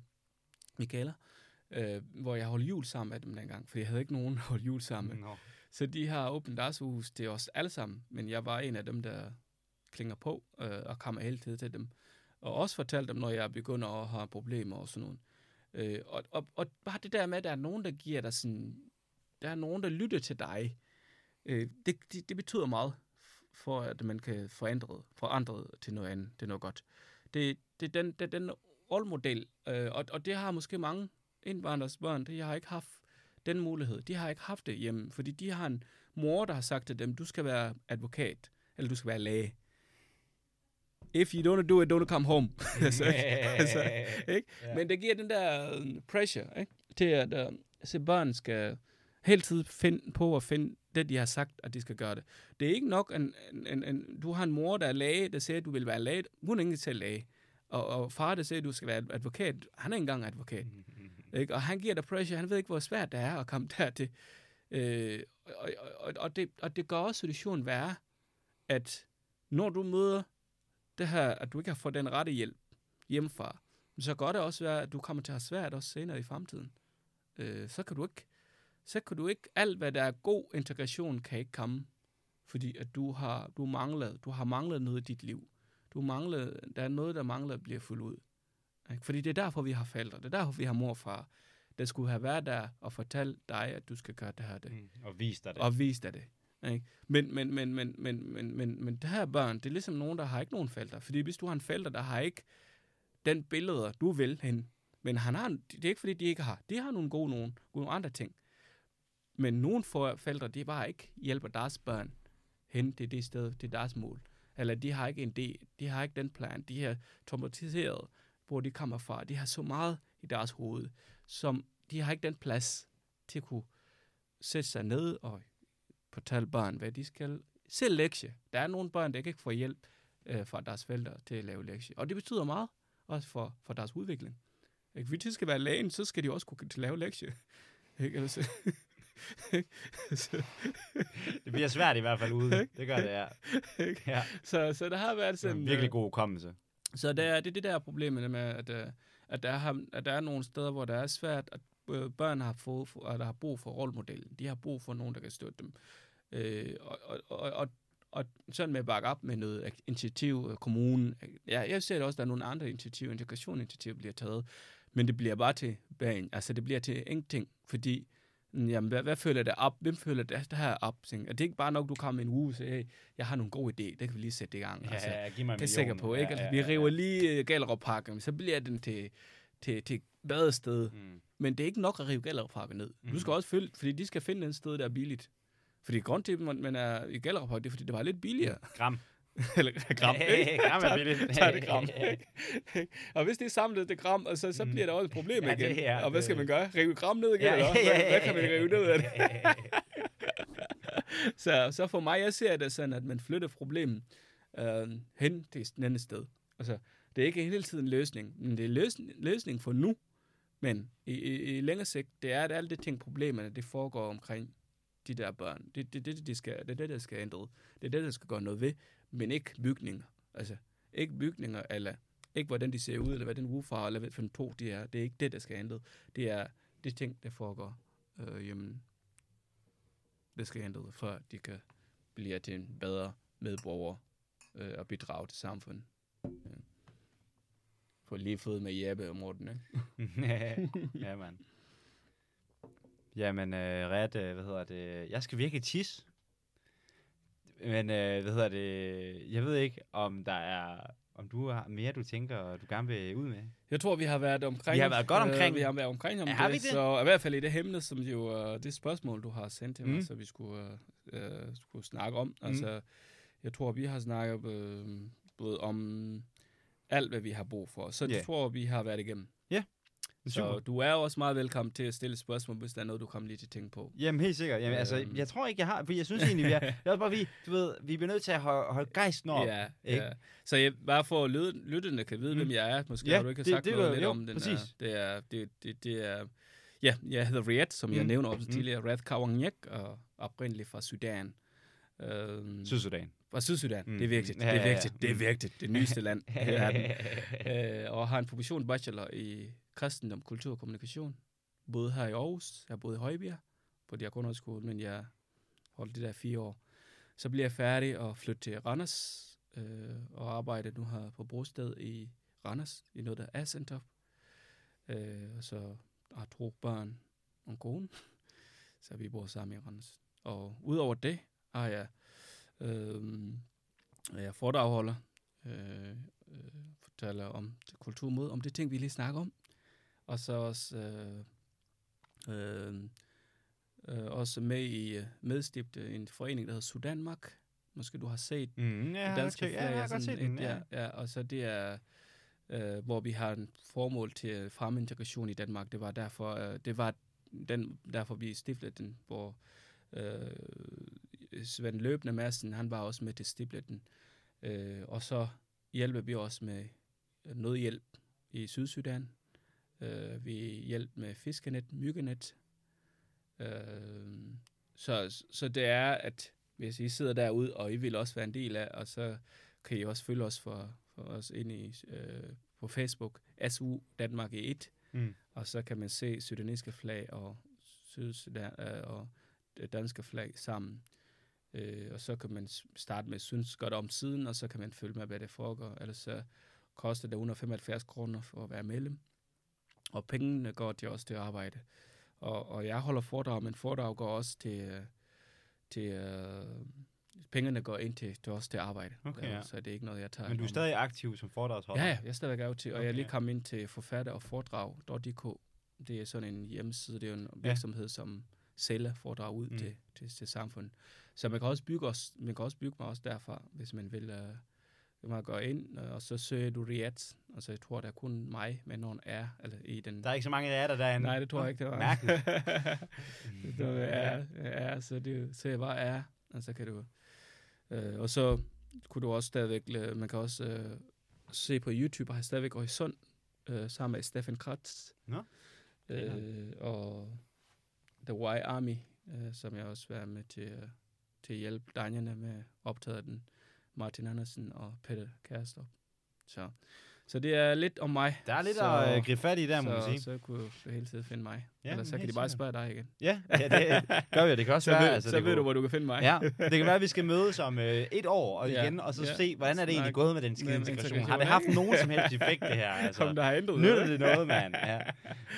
Michaela, øh, hvor jeg holdt jul sammen med dem dengang, for jeg havde ikke nogen at holde jul sammen med. No. Så de har åbnet deres hus til os alle sammen, men jeg var en af dem, der klinger på øh, og kommer hele tiden til dem. Og også fortalt dem, når jeg begynder at have problemer og sådan noget. Øh, og, og, og bare det der med, at der er nogen, der giver dig sådan... Der er nogen, der lytter til dig. Øh, det, det, det betyder meget for, at man kan forandre, forandre til noget andet, til noget godt. Det, det er den, det er den rollemodel, øh, og, og det har måske mange indvandrers børn, de har ikke haft den mulighed. De har ikke haft det hjemme, fordi de har en mor, der har sagt til dem, du skal være advokat, eller du skal være læge. If you don't do it, don't come home. altså, altså, ikke? Yeah. Men det giver den der um, pressure ikke? til, at uh, se børn skal hele tiden finde på at finde det, de har sagt, at de skal gøre det. Det er ikke nok, en, en, en, du har en mor, der er læge, der siger, at du vil være læge. Hun er ikke til læge. Og, og far, der siger, at du skal være advokat. Han er ikke engang advokat. Mm-hmm. Ikke? Og han giver dig pressure, han ved ikke, hvor svært det er at komme dertil. Øh, og, og, og, det, og det gør også situationen værre, at når du møder det her, at du ikke har fået den rette hjælp hjemmefra, så gør det også være, at du kommer til at have svært også senere i fremtiden. Øh, så kan du ikke, så kan du ikke, alt hvad der er god integration, kan ikke komme, fordi at du har, du manglet, du har manglet noget i dit liv. Du mangler, der er noget, der mangler at blive fuldt ud. Ikke? Fordi det er derfor, vi har forældre. Det er derfor, vi har mor og far. Der skulle have været der og fortalt dig, at du skal gøre det her. Det. Mm, og vise dig det. Og vise dig det. Ikke? Men, men, men, men, men, men, men, men det her børn, det er ligesom nogen, der har ikke nogen forældre. Fordi hvis du har en forælder, der har ikke den billeder, du vil hen, men han har, det er ikke fordi, de ikke har. De har nogle gode nogen, nogle andre ting. Men nogle forældre, de bare ikke hjælper deres børn hen til det sted, til deres mål. eller de har ikke en idé, de har ikke den plan, de er traumatiseret, hvor de kommer fra. De har så meget i deres hoved, som de har ikke den plads til at kunne sætte sig ned og fortælle børn, hvad de skal. Selv lektie. Der er nogle børn, der ikke får hjælp øh, fra deres forældre til at lave lektie. Og det betyder meget, også for, for deres udvikling. Ikke? Hvis de skal være lægen, så skal de også kunne til at lave lektie. Ikke? Altså, så, Det bliver svært i hvert fald ude. Det gør det, ja. ja. så, så der har været Det sådan... en virkelig øh, god hukommelse. Så det er det, er det der problem problemet med, at, øh, at, der er, at der er nogle steder, hvor det er svært, at øh, børn har, fået, at der har brug for rollemodellen. De har brug for nogen, der kan støtte dem. Øh, og, og, og, og, sådan med at bakke op med noget initiativ, øh, kommunen. Ja, jeg ser det også, at der er nogle andre initiativer, integrationinitiativer bliver taget, men det bliver bare til bagen. Altså, det bliver til ingenting, fordi Jamen, hvad, hvad føler det op? Hvem føler det, det her op? Er det ikke bare nok, du kommer en uge og siger, hey, jeg har nogle gode idéer, det kan vi lige sætte i gang. altså, Ja, giv mig det er sikker på, ikke? Altså, vi river lige uh, Gallerup-parken, så bliver den til, til, til badested. Mm. Men det er ikke nok at rive Gallerup-parken ned. Mm. Du skal Mhm. også følge, fordi de skal finde et sted, der er billigt. Fordi grund til, at man man er i gallerup det er, fordi det var lidt billigere. Gram. Eller gram, ikke? gram er billigt. Så er det gram. og hvis det er samlet det gram, og så, så bliver der også et problem Ja, igen. det er og hvad skal man gøre? Rive gram ned igen? Ja, eller hvad? ja, ja, Hvad, kan man ja, ja. rive ned af det? så, så for mig, jeg ser det sådan, at man flytter problemet øh, hen til et andet sted. Altså, det er ikke hele tiden en løsning, men det er løsning, løsning for nu. Men i, i, i længere sigt, det er, at alle de ting, problemerne, det foregår omkring de der børn. Det er det, det, de skal, det, det, der skal ændre. Det er det, der skal gøre noget ved, men ikke bygninger. Altså, ikke bygninger, eller ikke hvordan de ser ud, eller hvad den roof har, eller hvad for en to de er. Det er ikke det, der skal ændre. Det er det ting, der foregår. Øh, jamen, det skal ændre, før de kan blive til en bedre medborger øh, og bidrage til samfundet. Ja. For lige fået med Jeppe og Morten, ikke? ja, mand. Jamen, øh, Red, øh, hvad hedder det? Jeg skal virkelig tisse. Men, øh, hvad hedder det? Jeg ved ikke, om der er... Om du har mere, du tænker, og du gerne vil ud med? Jeg tror, vi har været omkring... Vi har været godt omkring. Øh, vi har været omkring om Ja, det, har vi det? Så i hvert fald i det emne, som jo uh, det spørgsmål, du har sendt til mig, Mm. så vi skulle, uh, uh, skulle snakke om. Mm. Altså, jeg tror, vi har snakket uh, både om alt, hvad vi har brug for. Så Ja. jeg tror, vi har været igennem. Så Super. du er også meget velkommen til at stille spørgsmål, hvis der er noget, du kommer lige til at tænke på. Jamen, helt sikkert. Jamen, altså, Øhm. jeg tror ikke, jeg har... For jeg synes egentlig, vi er... Det er bare, vi, du ved, vi bliver nødt til at holde, holde gejsten op. ja, ikke? ja. Så jeg, bare for at lyt- lytterne kan vide, Mm. hvem jeg er. Måske Ja, har du ikke det- sagt det noget gør- lidt jo, om den. præcis. Er, det, er, det, det, det er... Ja, jeg hedder Riyad, som jeg Mm. nævner også Mm. tidligere. Riyad Kawangyak, og oprindeligt fra Sudan. Øhm, Sydsudan. fra Sydsudan. Mm. Det er vigtigt. Det er ja, ja. vigtigt. Det er Mm. vigtigt. Det nyeste land i verden. øh, og har en profession bachelor i kristendom, kultur og kommunikation. Både her i Aarhus, jeg boede i Højbjerg på Diakonhøjskolen, men jeg holdt det der fire år. Så bliver jeg færdig og flytte til Randers øh, og arbejde nu her på Brosted i Randers, i noget der er Center. Øh, og så har to børn og en kone, så vi bor sammen i Randers. Og udover det har jeg, øh, er jeg foredragholder, øh, øh, fortæller om det kulturmøde, om det ting, vi lige snakker om. Og så også, øh, øh, øh, også med i øh, medstifte en forening, der hedder Sudanmark. Måske du har set Mm, ja, jeg godt danske ja, flag. jeg er har godt set den. Ja. ja, ja, og så det er, øh, hvor vi har en formål til fremme integration i Danmark. Det var derfor, øh, det var den, derfor vi stiftede den, hvor øh, Svend Løbende Madsen, han var også med til at stifte den. Øh, og så hjælper vi også med noget hjælp i Sydsudan. Øh, vi hjælper med fiskenet, myggenet. Øh, så, så det er, at hvis I sidder derude, og I vil også være en del af, og så kan I også følge os for, for os ind i, øh, på Facebook, SU Danmark i 1, Mm. og så kan man se sudanesiske flag og, Sydsudan, øh, og det danske flag sammen. Øh, og så kan man starte med synes godt om siden, og så kan man følge med, hvad det foregår. Ellers så koster det 175 kroner for at være medlem. Og pengene går til også til arbejde. Og, og jeg holder foredrag, men foredrag går også til, til øh, pengene går ind til, til også til arbejde. Okay, Øh, ja. Så det er ikke noget, jeg tager Men du er stadig aktiv som foredragsholder? Ja, ja, jeg er stadigvæk af til, og jeg er lige Okay. kommet ind til forfatter og foredrag.dk. Det er sådan en hjemmeside, det er en virksomhed, som celler for at drage ud mm. til, til, til samfundet. Så man kan også bygge, os, man kan også bygge mig også derfra, hvis man vil. Øh, man går ind, øh, og så søger du Riyadh, og så jeg tror, der er kun mig med nogen er, eller i den... Der er ikke så mange af der derinde. Nej, det tror jeg ikke, det var. Mærkeligt. det er, er, så det så jeg bare er, og så kan du... Øh, og så kunne du også stadigvæk, øh, man kan også øh, se på YouTube, har jeg stadigvæk Horisont, øh, sammen med Stefan Kratz. Nå, Øh, og The Y Army, øh, som jeg også var med til, øh, til at hjælpe drengene med optaget den. Martin Andersen og Peter Kærstrup. Så, så det er lidt om mig. Der er lidt så, at øh, gribe fat i der, må man sige. så kunne du hele tiden finde mig. Ja, Ellers så kan de bare spørge dig igen. Ja, ja, det gør vi. Det kan også Så, være. ved, altså, så det ved kunne- du, hvor du kan finde mig. Ja, det kan være, at vi skal mødes om øh, et år og Ja, igen, og så ja. se, hvordan er det egentlig gået med den skide integration. Har det haft nogen som helst effekt, det her? Altså, Som der har ændret nytter det noget, mand? Ja.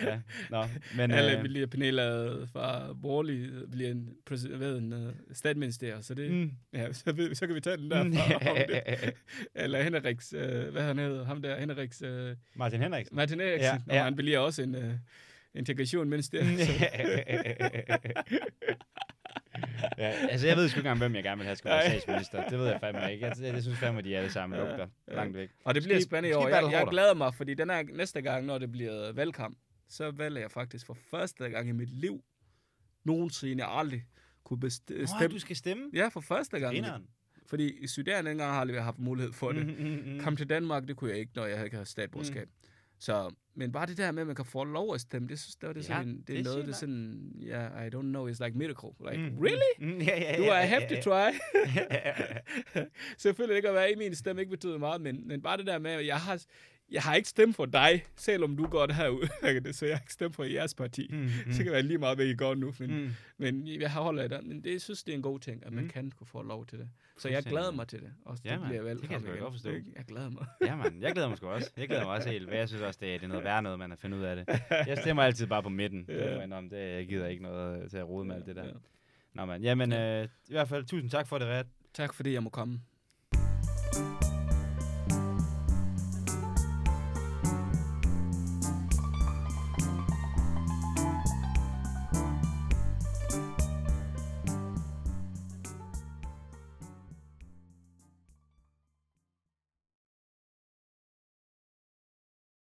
ja. Nå, men... Alle Øh, bliver paneret fra Borgerlig, bliver en, hvad, en uh, statsminister, så det, mm. ja, så, ved, så kan vi tage den der. om det. Eller Henriks, øh, hvad han hedder, ham der, Henriks, øh, Martin Henriksen. Martin Eriksen, Ja, ja, ja. og han bliver også en øh, integration, mens det ja, altså, jeg ved sgu ikke engang, hvem jeg gerne vil have skal være statsminister. Det ved jeg fandme ikke. Jeg, jeg, jeg synes fandme, de alle sammen lugter ja. langt væk. Og det bliver I- spændende i år. Jeg, jeg glæder mig, fordi den her, næste gang, når det bliver valgkamp, så vælger jeg faktisk for første gang i mit liv nogensinde jeg aldrig kunne best- Nå, du skal stemme. Ja, for første gang. Grineren. Fordi i Sudan dengang har jeg aldrig haft mulighed for det. Mm, mm, mm. Kom til Danmark, det kunne jeg ikke, når jeg ikke havde statsborgerskab. Mm. Så, men bare det der med, at man kan få lov at stemme, det synes det, det, Ja, sådan, det, det er noget, det er sådan, ja, yeah, I don't know, it's like miracle. Like, Mm, really? Mm, ja, ja, Do ja, I have ja, to try? Selvfølgelig ikke at være i min stemme ikke betyder meget, men, men bare det der med, at jeg har, jeg har ikke stemt for dig, selvom du går herude, så jeg har ikke stemt for jeres parti. Mm, mm. Så kan være lige meget, hvad I går nu, men, Mm. men jeg har holdt af det. Men det, jeg synes, det er en god ting, at man Mm. kan kunne få lov til det. Så jeg glæder mig til det. Også Ja, det mand. bliver valgt Det kan jeg godt forstå. Jeg glæder mig. Ja, man. Jeg glæder mig sgu også. Jeg glæder mig også helt. Men jeg synes også, det er, det er noget værre noget, man har fundet ud af det. Jeg stemmer altid bare på midten. Ja. Jeg indrømme. det jeg gider ikke noget til at rode med alt det der. Ja. Nå, man. Jamen, øh, i hvert fald, tusind tak for det, Red. Tak fordi jeg må komme.